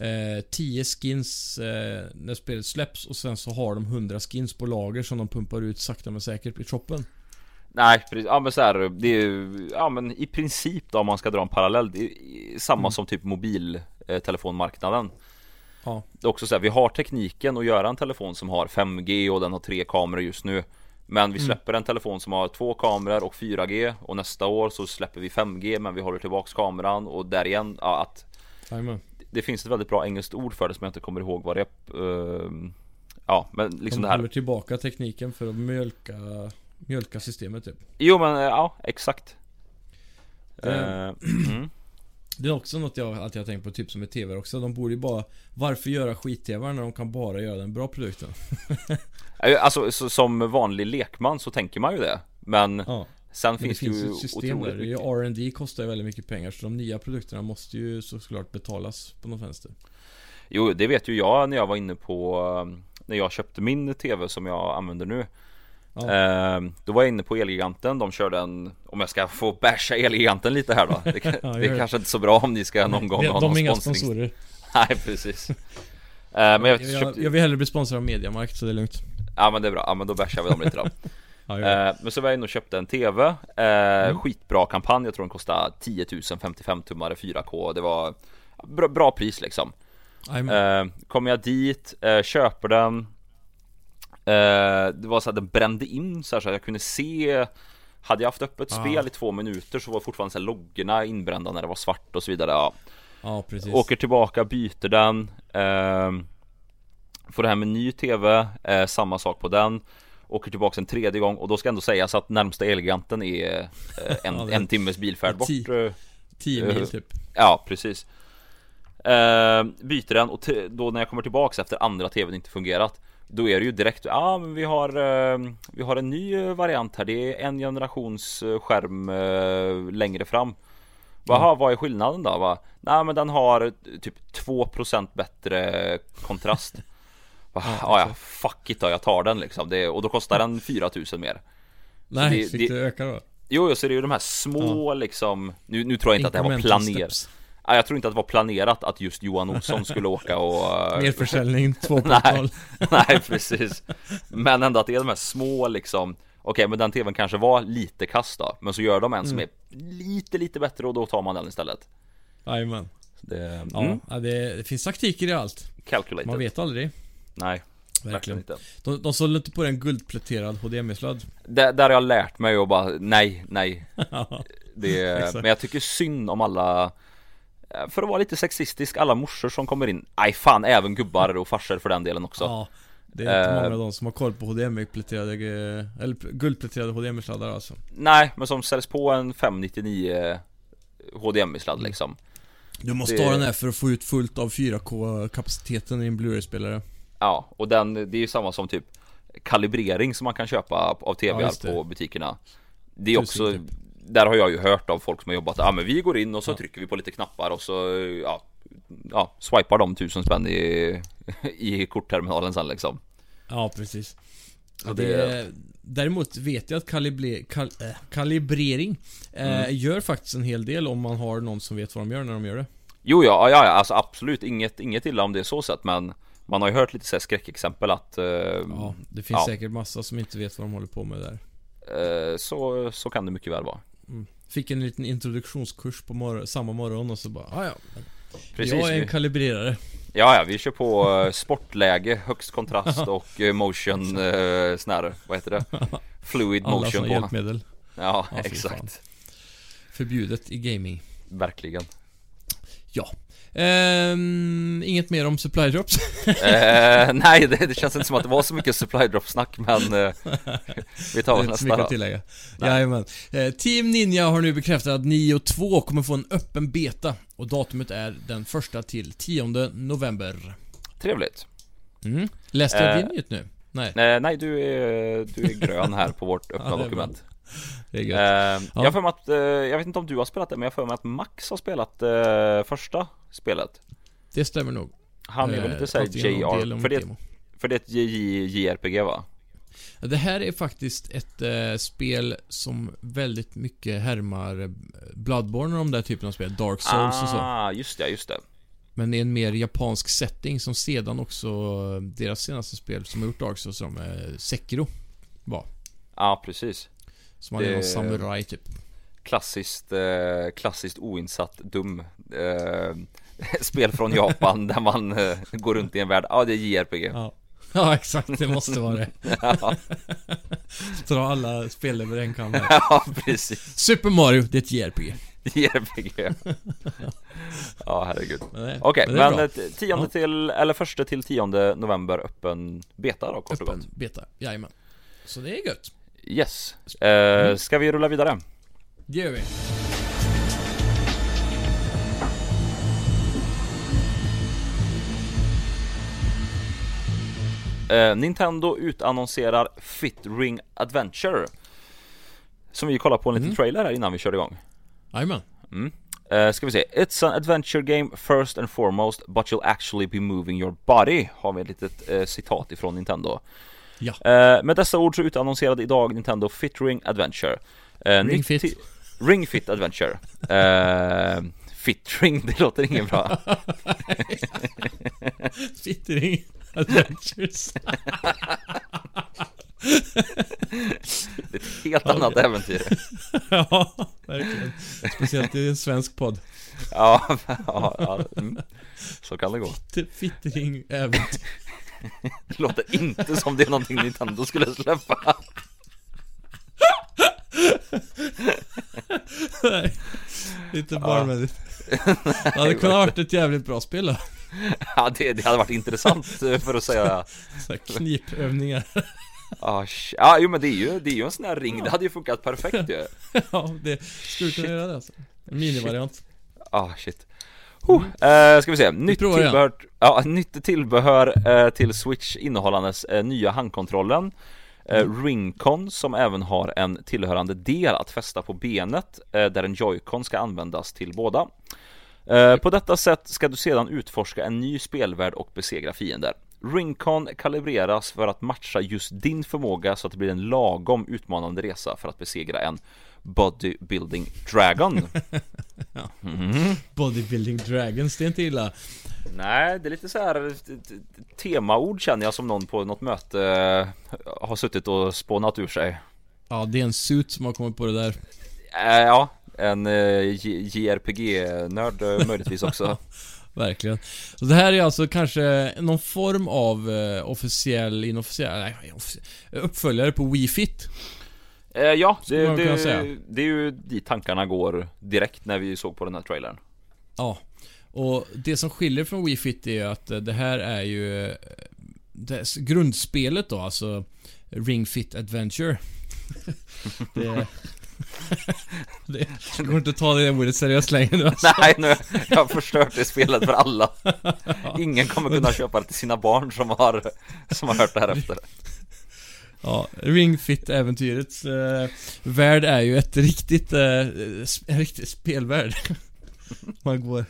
Speaker 1: eh, 10 skins eh, när spelet släpps och sen så har de 100 skins på lager som de pumpar ut sakta men säkert i shoppen.
Speaker 2: Nej precis, ja men så här, det är ju, ja men i princip då om man ska dra en parallell Det är samma
Speaker 1: Mm.
Speaker 2: som typ mobiltelefonmarknaden
Speaker 1: Ja.
Speaker 2: Det är också så här, vi har tekniken att göra en telefon som har 5G och den har tre kameror just nu Men vi
Speaker 1: Mm.
Speaker 2: släpper en telefon som har två kameror och 4G och nästa år så släpper vi 5G men vi håller tillbaks kameran och där igen, ja, att
Speaker 1: Jajamän.
Speaker 2: Det finns ett väldigt bra engelskt ord för det som jag inte kommer ihåg vad det är Ehm, Ja men liksom
Speaker 1: de
Speaker 2: det här
Speaker 1: håller tillbaka tekniken för att mjölka, mjölka systemet typ.
Speaker 2: Jo men eh, ja, exakt
Speaker 1: Det-
Speaker 2: mm.
Speaker 1: Det är också något jag alltid har tänkt på, typ som med TV också. De borde ju bara... Varför göra skit-TV när de kan bara göra den bra produkten?
Speaker 2: Alltså så, som vanlig lekman så tänker man ju det Men
Speaker 1: Ja.
Speaker 2: Sen finns
Speaker 1: det finns
Speaker 2: ju
Speaker 1: ett system där. R&D kostar ju väldigt mycket pengar så de nya produkterna måste ju såklart betalas på något vänster.
Speaker 2: Jo det vet ju jag när jag var inne på När jag köpte min TV som jag använder nu
Speaker 1: Ja.
Speaker 2: eh, Då var jag inne på Elgiganten, de körde en Om jag ska få basha Elgiganten lite här då Det,
Speaker 1: Ja,
Speaker 2: det är kanske inte så bra om ni ska någon gång
Speaker 1: de,
Speaker 2: ha
Speaker 1: de
Speaker 2: någon
Speaker 1: är inga
Speaker 2: sponsring
Speaker 1: sponsorer.
Speaker 2: Nej precis eh, Men jag,
Speaker 1: Jag,
Speaker 2: köpte,
Speaker 1: jag vill hellre bli sponsrad av Mediamarkt så det är lugnt.
Speaker 2: Ja men det är bra, ja men då bashar vi dem lite då. Eh, men så var jag inne och köpte en TV eh,
Speaker 1: Mm.
Speaker 2: Skitbra kampanj, jag tror den kostade 10 000 55 tummare 4K Det var bra, bra pris liksom. Eh, Kommer jag dit, eh, köper den. Det var så att den brände in så, här, så att jag kunde se. Hade jag haft öppet
Speaker 1: Ah.
Speaker 2: spel i två minuter så var fortfarande så här loggorna inbrända när det var svart och så vidare ja.
Speaker 1: Ja, precis.
Speaker 2: Åker tillbaka, byter den. Får det här med ny TV, eh, samma sak på den Åker tillbaka en tredje gång och då ska ändå sägas att närmsta Elgiganten är eh, en,
Speaker 1: Ja,
Speaker 2: en timmes bilfärd bort
Speaker 1: Ti-
Speaker 2: eh,
Speaker 1: 10 mil typ.
Speaker 2: Ja, precis eh, Byter den och då när jag kommer tillbaks efter andra tvn inte fungerat Då är det ju direkt, ja ah, men vi har eh, Vi har en ny eh, variant här, det är en generations eh, skärm eh, längre fram Jaha, vad är skillnaden då? Va? Nej men den har eh, typ 2% bättre kontrast Ja, ja, fuck it då, jag tar den liksom det, Och då kostar den 4000 mer
Speaker 1: Nej,
Speaker 2: det-
Speaker 1: fick
Speaker 2: det-
Speaker 1: du öka då?
Speaker 2: Jo, så det är ju de här små liksom Nu, nu tror jag inte att det här var planerat. Nej, jag tror inte att det var planerat att just Johan Olsson skulle åka och... eh,
Speaker 1: Merförsäljning 2.0.
Speaker 2: Nej, precis Men ändå att det är de här små liksom Okej, men den tvn kanske var lite kass då Men så gör de en som
Speaker 1: Mm.
Speaker 2: är lite, lite bättre och då tar man den istället
Speaker 1: Jajamän.
Speaker 2: Det,
Speaker 1: Ja,
Speaker 2: mm,
Speaker 1: ja det, det finns taktiker i allt.
Speaker 2: calculated
Speaker 1: Man vet aldrig.
Speaker 2: Nej, verkligen
Speaker 1: Verkligen.
Speaker 2: inte
Speaker 1: De, de sålde inte på en guldpläterad HDMI-sladd.
Speaker 2: där, där har jag lärt mig att bara, nej, nej det. Men jag tycker synd om alla eh, För att vara lite sexistisk, alla morsor som kommer in Nej fan, även gubbar och farsor för den delen också
Speaker 1: Ja. Det är inte
Speaker 2: Eh.
Speaker 1: många av dem som har koll på HDMI-pläterade, eh, eller guldpläterade HDMI-sladdar alltså.
Speaker 2: Nej, men som säljs på en 599 HDMI-sladd liksom
Speaker 1: Du måste
Speaker 2: Det-
Speaker 1: ha den här för att få ut fullt av 4K-kapaciteten i en Blu-ray-spelare.
Speaker 2: Ja, och den, det är ju samma som typ Kalibrering som man kan köpa av
Speaker 1: Ja,
Speaker 2: TVR
Speaker 1: det.
Speaker 2: på butikerna Det är
Speaker 1: Tusen
Speaker 2: också
Speaker 1: typ.
Speaker 2: Där har jag ju hört av folk som har jobbat, ja ah, men vi går in och så
Speaker 1: Ja.
Speaker 2: trycker vi på lite knappar och så ja, ja swipar de tusen spänn i, i kortterminalen sen liksom
Speaker 1: Ja, precis.
Speaker 2: Så
Speaker 1: det...
Speaker 2: det-
Speaker 1: Däremot vet jag att kalibre, kal, äh, kalibrering eh,
Speaker 2: Mm.
Speaker 1: gör faktiskt en hel del om man har någon som vet vad de gör när de gör det.
Speaker 2: Jo ja, ja, ja alltså absolut inget, inget illa om det är så sett men Man har ju hört lite så här skräckexempel att eh,
Speaker 1: Ja, det finns
Speaker 2: ja.
Speaker 1: säkert massa som inte vet vad de håller på med där.
Speaker 2: eh, så, så kan det mycket väl vara
Speaker 1: Fick en liten introduktionskurs på mor- samma morgon och så bara, ah, ja,
Speaker 2: Precis,
Speaker 1: jag är en
Speaker 2: vi-
Speaker 1: kalibrerare.
Speaker 2: Ja, ja, vi kör på eh, sportläge, högst kontrast och eh, motion, eh, sån här, vad heter det? Fluid
Speaker 1: Alla
Speaker 2: motion på
Speaker 1: hjälpmedel.
Speaker 2: Ja,
Speaker 1: Ja,
Speaker 2: exakt
Speaker 1: fan. Förbjudet i gaming.
Speaker 2: Verkligen
Speaker 1: Ja. Ehm, inget mer om supply drops?
Speaker 2: eh, Nej, det, det känns inte som att det var så mycket supply drop snack men eh, Vi tar
Speaker 1: Det är
Speaker 2: väl
Speaker 1: inte så
Speaker 2: nästa
Speaker 1: mycket
Speaker 2: då
Speaker 1: att tillägga. Jajamän. Eh, Team Ninja har nu bekräftat att Nio 2 kommer få en öppen beta. Och datumet är den första till 10 november.
Speaker 2: Trevligt
Speaker 1: Mm. Läste jag din nyhet nu? Nej,
Speaker 2: Nej, du, är, du är grön här på vårt öppna
Speaker 1: Ja,
Speaker 2: dokument
Speaker 1: det är gött.
Speaker 2: Jag har för mig att, eh, jag vet inte om du har spelat det men jag för mig att Max har spelat eh, första spelet
Speaker 1: Det stämmer nog.
Speaker 2: Han är väl lite såhär JR, för det, för det är ett JRPG va?
Speaker 1: Ja, Det här är faktiskt ett eh, spel som väldigt mycket härmar Bloodborne och de där typen av spel. Dark Souls och så.
Speaker 2: Ah, just det, just det
Speaker 1: Men i en mer japansk setting som sedan också deras senaste spel som har gjort Dark Souls som eh, Sekiro var.
Speaker 2: Ja, precis
Speaker 1: Som hade
Speaker 2: Det-
Speaker 1: någon samuraj typ.
Speaker 2: Klassiskt, eh, klassiskt oinsatt dum eh, Spel från Japan där man eh, går runt i en värld, ja det är JRPG
Speaker 1: Ja. ja, exakt. Det måste vara det.
Speaker 2: Ja,
Speaker 1: Dra alla spel över en kam
Speaker 2: ja precis,
Speaker 1: Super Mario, det är ett JRPG.
Speaker 2: JRPG Ja herregud
Speaker 1: Men
Speaker 2: Okej,
Speaker 1: men är
Speaker 2: men,
Speaker 1: bra.
Speaker 2: eh, tionde till, eller första till tionde november öppen beta då kort och
Speaker 1: Öppen
Speaker 2: gott
Speaker 1: beta. Jajamän. Så det är gött.
Speaker 2: Yes, eh, ska vi rulla vidare?
Speaker 1: Det gör vi.
Speaker 2: Eh, Nintendo utannonserar Fit Ring Adventure Som vi kollade på en liten
Speaker 1: Mm.
Speaker 2: trailer här innan vi körde igång
Speaker 1: Jajamän.
Speaker 2: mm. eh, Ska vi se It's an adventure game first and foremost But you'll actually be moving your body Har vi ett litet eh, citat ifrån Nintendo
Speaker 1: Ja.
Speaker 2: eh, Med dessa ord så utannonserade idag Nintendo Fit Ring Adventure eh,
Speaker 1: Ring Fit.
Speaker 2: Ring Fit Adventure eh, Fit Ring, det låter inget bra
Speaker 1: Fittering Adventures.
Speaker 2: Det är ett helt annat äventyr
Speaker 1: ja, verkligen. Speciellt i en svensk podd.
Speaker 2: Ja, ja, ja mm. så kan det gå
Speaker 1: Fittering äventyr.
Speaker 2: Det låter inte som det är någonting Nintendo skulle släppa
Speaker 1: Nej, Lite barnvänligt. Det hade kunnat varit ett jävligt bra spel då.
Speaker 2: Ja, det, det hade varit intressant eh, för att säga
Speaker 1: Så knipövningar.
Speaker 2: Ja, ja, jo men det är ju, det är ju en sån här ring, det hade ju funkat perfekt ju
Speaker 1: ja, det skulle kunna göra det alltså. En minivariant.
Speaker 2: Ah shit eh, Ska vi se, nytt
Speaker 1: igen.
Speaker 2: tillbehör, ja, nytt tillbehör eh, till Switch innehållandes eh, nya handkontrollen eh,
Speaker 1: Mm.
Speaker 2: Ringcon som även har en tillhörande del att fästa på benet eh, där en Joy-Con ska användas till båda. På detta sätt ska du sedan utforska en ny spelvärld och besegra fiender. Ringcon kalibreras för att matcha just din förmåga så att det blir en lagom utmanande resa för att besegra en Bodybuilding Dragon Mhm.
Speaker 1: Bodybuilding Dragons, det är inte illa.
Speaker 2: Nej, det är lite så här eh, temaord känner jag som någon på något möte eh, har suttit och spånat ur sig.
Speaker 1: Ja, det är en suit som har kommit på det där.
Speaker 2: Eh, ja, en JRPG-nörd möjligtvis också.
Speaker 1: Verkligen. Så det här är alltså kanske någon form av officiell, inofficiell, nej, uppföljare på Wii Fit.
Speaker 2: Eh, ja, det, det, det är ju dit tankarna går direkt när vi såg på den här trailern.
Speaker 1: Ja. Och det som skiljer från Wii Fit är att eh, det här är ju eh, det, grundspelet då, alltså Ring Fit Adventure. det, det går inte att ta det ordet seriöst längre nu alltså.
Speaker 2: Nej, nu jag har förstört det spelet för alla. Ingen kommer kunna köpa det till sina barn som har, som har hört det här efter.
Speaker 1: Ja, Ring Fit-äventyrets eh, värld är ju ett riktigt, eh, en riktig spelvärld. Man går...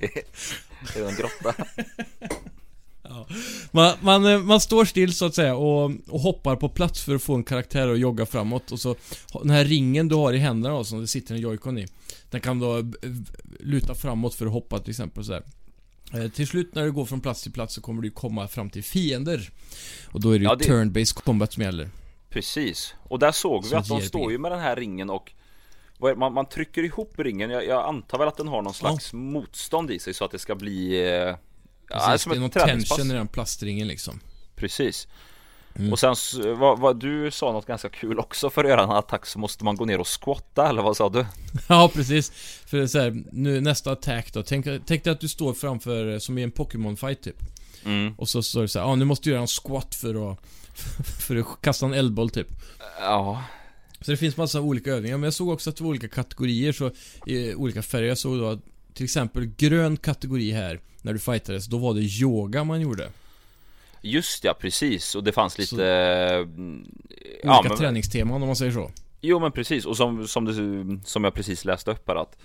Speaker 2: Det är en grotta.
Speaker 1: Man, man, eh, man står still så att säga och, och hoppar på plats för att få en karaktär att jogga framåt och så Den här ringen du har i händerna då, som det sitter en joycon i Den kan då luta framåt för att hoppa till exempel så här. Eh, Till slut när du går från plats till plats så kommer du komma fram till fiender. Och då är det ju
Speaker 2: Ja, det-
Speaker 1: turn-based combat som gäller.
Speaker 2: Precis, och där såg vi att de står ju med den här ringen och man, man trycker ihop ringen, jag, jag antar väl att den har någon slags motstånd i sig så att det ska bli eh, ja,
Speaker 1: Precis,
Speaker 2: som
Speaker 1: det är någon tension i den plastringen liksom.
Speaker 2: Precis
Speaker 1: Mm.
Speaker 2: Och sen, vad, vad, du sa något ganska kul också för att göra en attack så måste man gå ner och squatta eller vad sa du?
Speaker 1: Ja, precis. För så här, nu nästa attack då. Tänk, tänk dig att du står framför, eh, som i en Pokémon-fight typ.
Speaker 2: Mm.
Speaker 1: Och så står det så här, ja nu måste du göra en squat för att, för att kasta en eldboll typ.
Speaker 2: Ja,
Speaker 1: Så det finns massa olika övningar, men jag såg också att det var olika kategorier, så i olika färger. Jag såg då att, till exempel grön kategori här, när du fightades, då var det yoga man gjorde.
Speaker 2: Just ja, precis och det fanns lite
Speaker 1: Så-
Speaker 2: mm,
Speaker 1: Olika
Speaker 2: men-
Speaker 1: träningsteman om man säger så.
Speaker 2: Jo men precis, och som, som, det, som jag precis läste upp här att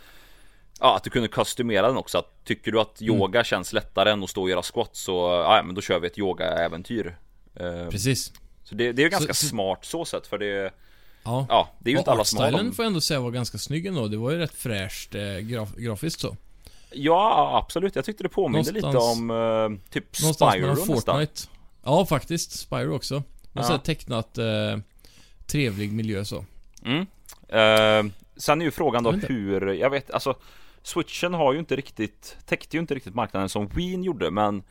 Speaker 2: Ja, att du kunde kostymera den också, att tycker du att yoga känns lättare än att stå och göra squat så, ja men då kör vi ett yogaäventyr Eh,
Speaker 1: Precis.
Speaker 2: Så det, det är ganska
Speaker 1: Så-
Speaker 2: smart så sett för det,
Speaker 1: Ja.
Speaker 2: ja det är ju inte alla som har dem
Speaker 1: får jag ändå säga var ganska snygg ändå. Det var ju rätt fräscht eh, graf grafiskt så.
Speaker 2: Ja absolut, jag tyckte det påminde lite
Speaker 1: Någonstans-
Speaker 2: om eh, typ Spyro
Speaker 1: mellan
Speaker 2: nästan
Speaker 1: Fortnite. Ja, faktiskt. Spyro också. Men
Speaker 2: Ja.
Speaker 1: tecknat eh, trevlig miljö så.
Speaker 2: mm. eh, Sen är ju frågan då
Speaker 1: Jag
Speaker 2: hur, jag vet alltså Switchen har ju inte riktigt, täckte ju inte riktigt marknaden som Wien gjorde men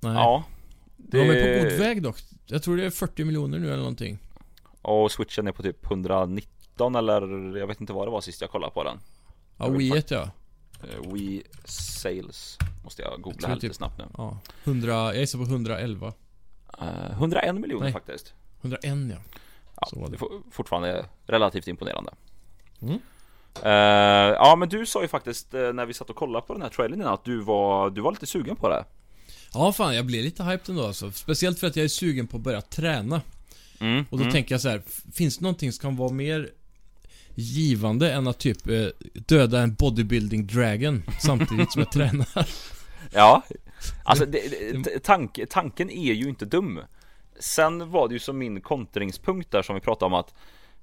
Speaker 1: Nej.
Speaker 2: Ja
Speaker 1: De är på god väg dock. Jag tror det är 40 miljoner nu eller någonting.
Speaker 2: Och switchen är på typ 119 eller jag vet inte vad det var sist jag kollade på den
Speaker 1: Ja, Wii ja.
Speaker 2: Eh, Wii Sales Måste jag
Speaker 1: Jag
Speaker 2: googla
Speaker 1: tror
Speaker 2: här lite
Speaker 1: typ-
Speaker 2: snabbt nu
Speaker 1: ja. 100, jag gissar på 111.
Speaker 2: Eh, 101 miljoner
Speaker 1: Nej.
Speaker 2: faktiskt
Speaker 1: 101 ja.
Speaker 2: ja,
Speaker 1: så var det.
Speaker 2: Fortfarande relativt imponerande
Speaker 1: Mm.
Speaker 2: Eh, Ja men du sa ju faktiskt eh, när vi satt och kollade på den här trailern att du var, du var lite sugen på det
Speaker 1: Ja, fan jag blev lite hyped ändå alltså. Speciellt för att jag är sugen på att börja träna.
Speaker 2: mm,
Speaker 1: Och då
Speaker 2: mm.
Speaker 1: tänker jag så här, finns det någonting som kan vara mer givande än att typ eh, döda en bodybuilding dragon samtidigt som jag tränar?
Speaker 2: Ja, alltså det, det, tank, tanken är ju inte dum Sen var det ju som min kontringspunkt där som vi pratade om att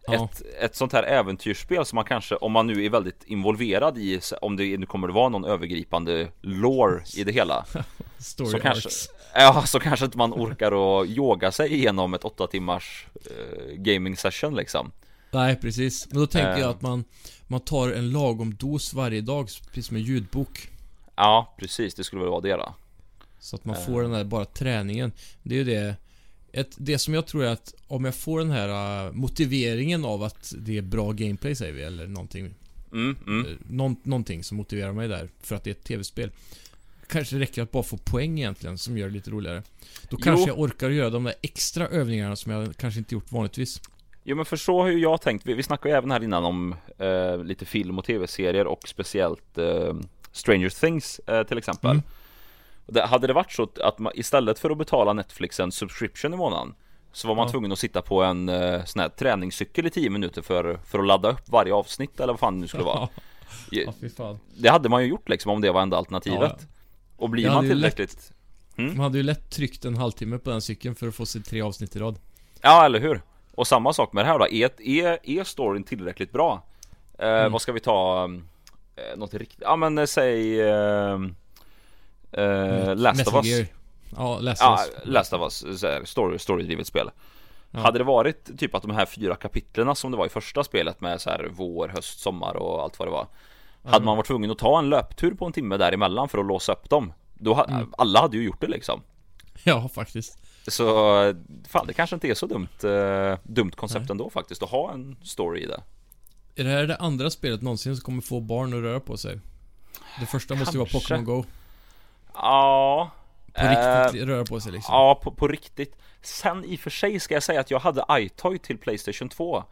Speaker 1: Ja.
Speaker 2: ett, ett sånt här äventyrsspel som man kanske, om man nu är väldigt involverad i, om det nu kommer att vara någon övergripande lore i det hela
Speaker 1: Story
Speaker 2: Så kanske,
Speaker 1: arcs.
Speaker 2: ja, så kanske inte man orkar att yoga sig igenom ett åtta timmars eh, gaming session liksom
Speaker 1: Nej, precis. Men då tänker jag att man, man tar en lagom dos varje dag, precis som en ljudbok.
Speaker 2: Ja, precis, det skulle väl vara det då
Speaker 1: Så att man
Speaker 2: Eh.
Speaker 1: får den där bara träningen. Det är ju det ett, det som jag tror är att om jag får den här uh, motiveringen av att det är bra gameplay säger vi, eller någonting.
Speaker 2: Mm, mm.
Speaker 1: eh, Någon, någonting som motiverar mig där, för att det är ett tv-spel. Kanske räcker att bara få poäng egentligen, som gör det lite roligare. Då kanske
Speaker 2: Jo.
Speaker 1: jag orkar göra de där extra övningarna som jag kanske inte gjort vanligtvis.
Speaker 2: Jo men för så har ju jag tänkt, vi, vi snackade ju även här innan om eh, lite film och tv-serier och speciellt eh, Stranger Things eh, till exempel.
Speaker 1: Mm.
Speaker 2: Det, hade det varit så att man istället för att betala Netflix en subscription i månaden så var man
Speaker 1: Ja.
Speaker 2: tvungen att sitta på en eh, sån här träningscykel i 10 minuter för, för att ladda upp varje avsnitt eller vad fan det nu skulle vara.
Speaker 1: ja.
Speaker 2: Det hade man ju gjort liksom om det var enda alternativet. Och blir man
Speaker 1: hade ju
Speaker 2: tillräckligt
Speaker 1: Man hade ju lätt tryckt en halvtimme på den cykeln för att få se tre avsnitt i rad.
Speaker 2: Ja, eller hur? Och samma sak med det här då, är, är, är storyn tillräckligt bra? Eh,
Speaker 1: Mm.
Speaker 2: Vad ska vi ta? Eh, något riktigt, ja men eh, säg eh, eh, Last of Us.
Speaker 1: Ja, Last
Speaker 2: Ja,
Speaker 1: of Us.
Speaker 2: Last of Us, story, storydrivet spel
Speaker 1: Ja.
Speaker 2: Hade det varit typ att de här fyra kapitlerna som det var i första spelet med så här vår, höst, sommar och allt vad det var Hade man varit tvungen att ta en löptur på en timme däremellan för att låsa upp dem Då ha,
Speaker 1: Mm.
Speaker 2: alla hade ju gjort det liksom
Speaker 1: Ja, faktiskt.
Speaker 2: Så fan det kanske inte är så dumt, eh, dumt koncept ändå faktiskt att ha en story i det
Speaker 1: Är det här det andra spelet någonsin som kommer få barn att röra på sig? Det första måste ju vara. Pokémon Go.
Speaker 2: Ja
Speaker 1: På
Speaker 2: eh,
Speaker 1: riktigt röra på sig liksom.
Speaker 2: Ja, på, på riktigt Sen i och för sig ska jag säga att jag hade iToy till Playstation 2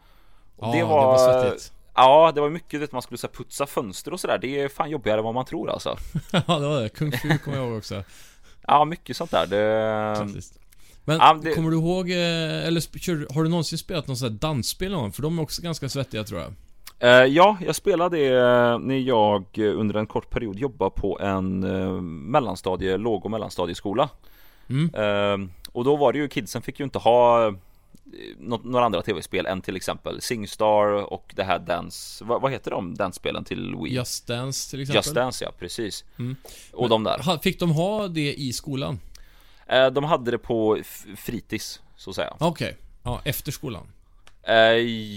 Speaker 2: Och
Speaker 1: Ja, det var svettigt.
Speaker 2: Ja, det var mycket det man skulle så här, putsa fönster och sådär Det är fan jobbigare än vad man tror alltså
Speaker 1: ja, det var det. Kung Fu kommer jag ihåg också.
Speaker 2: Ja, mycket sånt där det...
Speaker 1: Faktiskt. Men
Speaker 2: Ja, det-
Speaker 1: kommer du ihåg, eh, eller har du någonsin spelat någon sån här dansspel någon? För de är också ganska svettiga tror jag.
Speaker 2: Eh, ja, jag spelade det eh, när jag under en kort period jobbade på en mellanstadie, låg och mellanstadieskola
Speaker 1: Mm.
Speaker 2: Och då var det ju, kidsen fick ju inte ha något, några andra tv-spel än till exempel Singstar och det här Dance, vad, vad heter de dansspelen till Wii?
Speaker 1: Just Dance till exempel.
Speaker 2: Just Dance ja, precis
Speaker 1: Mm.
Speaker 2: Och de där
Speaker 1: Fick de ha det i skolan?
Speaker 2: Eh, De hade det på fritids, så att säga
Speaker 1: Okej. Ja, efter skolan.
Speaker 2: Eh,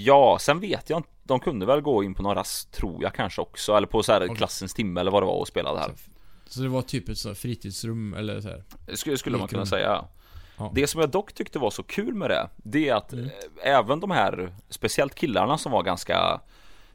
Speaker 2: Ja, sen vet jag inte De kunde väl gå in på någon rast, tror jag kanske också Eller på så här
Speaker 1: Okej.
Speaker 2: klassens timme eller vad det var och spela det här
Speaker 1: Så det var typ ett här fritidsrum eller så här.
Speaker 2: Skulle, skulle man kunna säga
Speaker 1: Ja.
Speaker 2: Det som jag dock tyckte var så kul med det Det är att
Speaker 1: Mm.
Speaker 2: eh, även de här Speciellt killarna som var ganska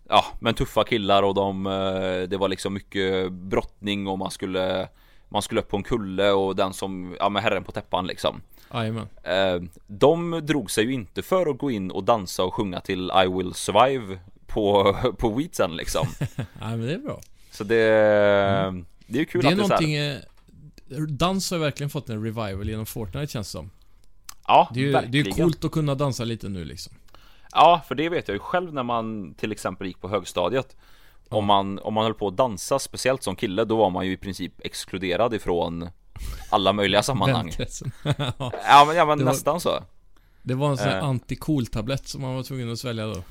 Speaker 2: Ja men tuffa killar och de eh, Det var liksom mycket brottning och man skulle Man skulle upp på en kulle och den som Ja med herren på täppan liksom
Speaker 1: Jajamän.
Speaker 2: eh, De drog sig ju inte för att gå in och dansa och sjunga till I will survive På, på Wheatsen liksom
Speaker 1: Nej men det är bra.
Speaker 2: Så det Det är ju kul
Speaker 1: det är
Speaker 2: att det är så här,
Speaker 1: någonting... eh, Dans har verkligen fått en revival genom Fortnite känns det som.
Speaker 2: Ja
Speaker 1: Det är ju det är ju coolt att kunna dansa lite nu liksom.
Speaker 2: Ja, för det vet jag ju själv när man till exempel gick på högstadiet om, man, om man höll på att dansa, speciellt som kille, då var man ju i princip exkluderad ifrån alla möjliga sammanhang. Ja men, ja, men
Speaker 1: var-
Speaker 2: nästan så
Speaker 1: det var en sån här
Speaker 2: Eh.
Speaker 1: anti-cool-tablett som man var tvungen att svälja då.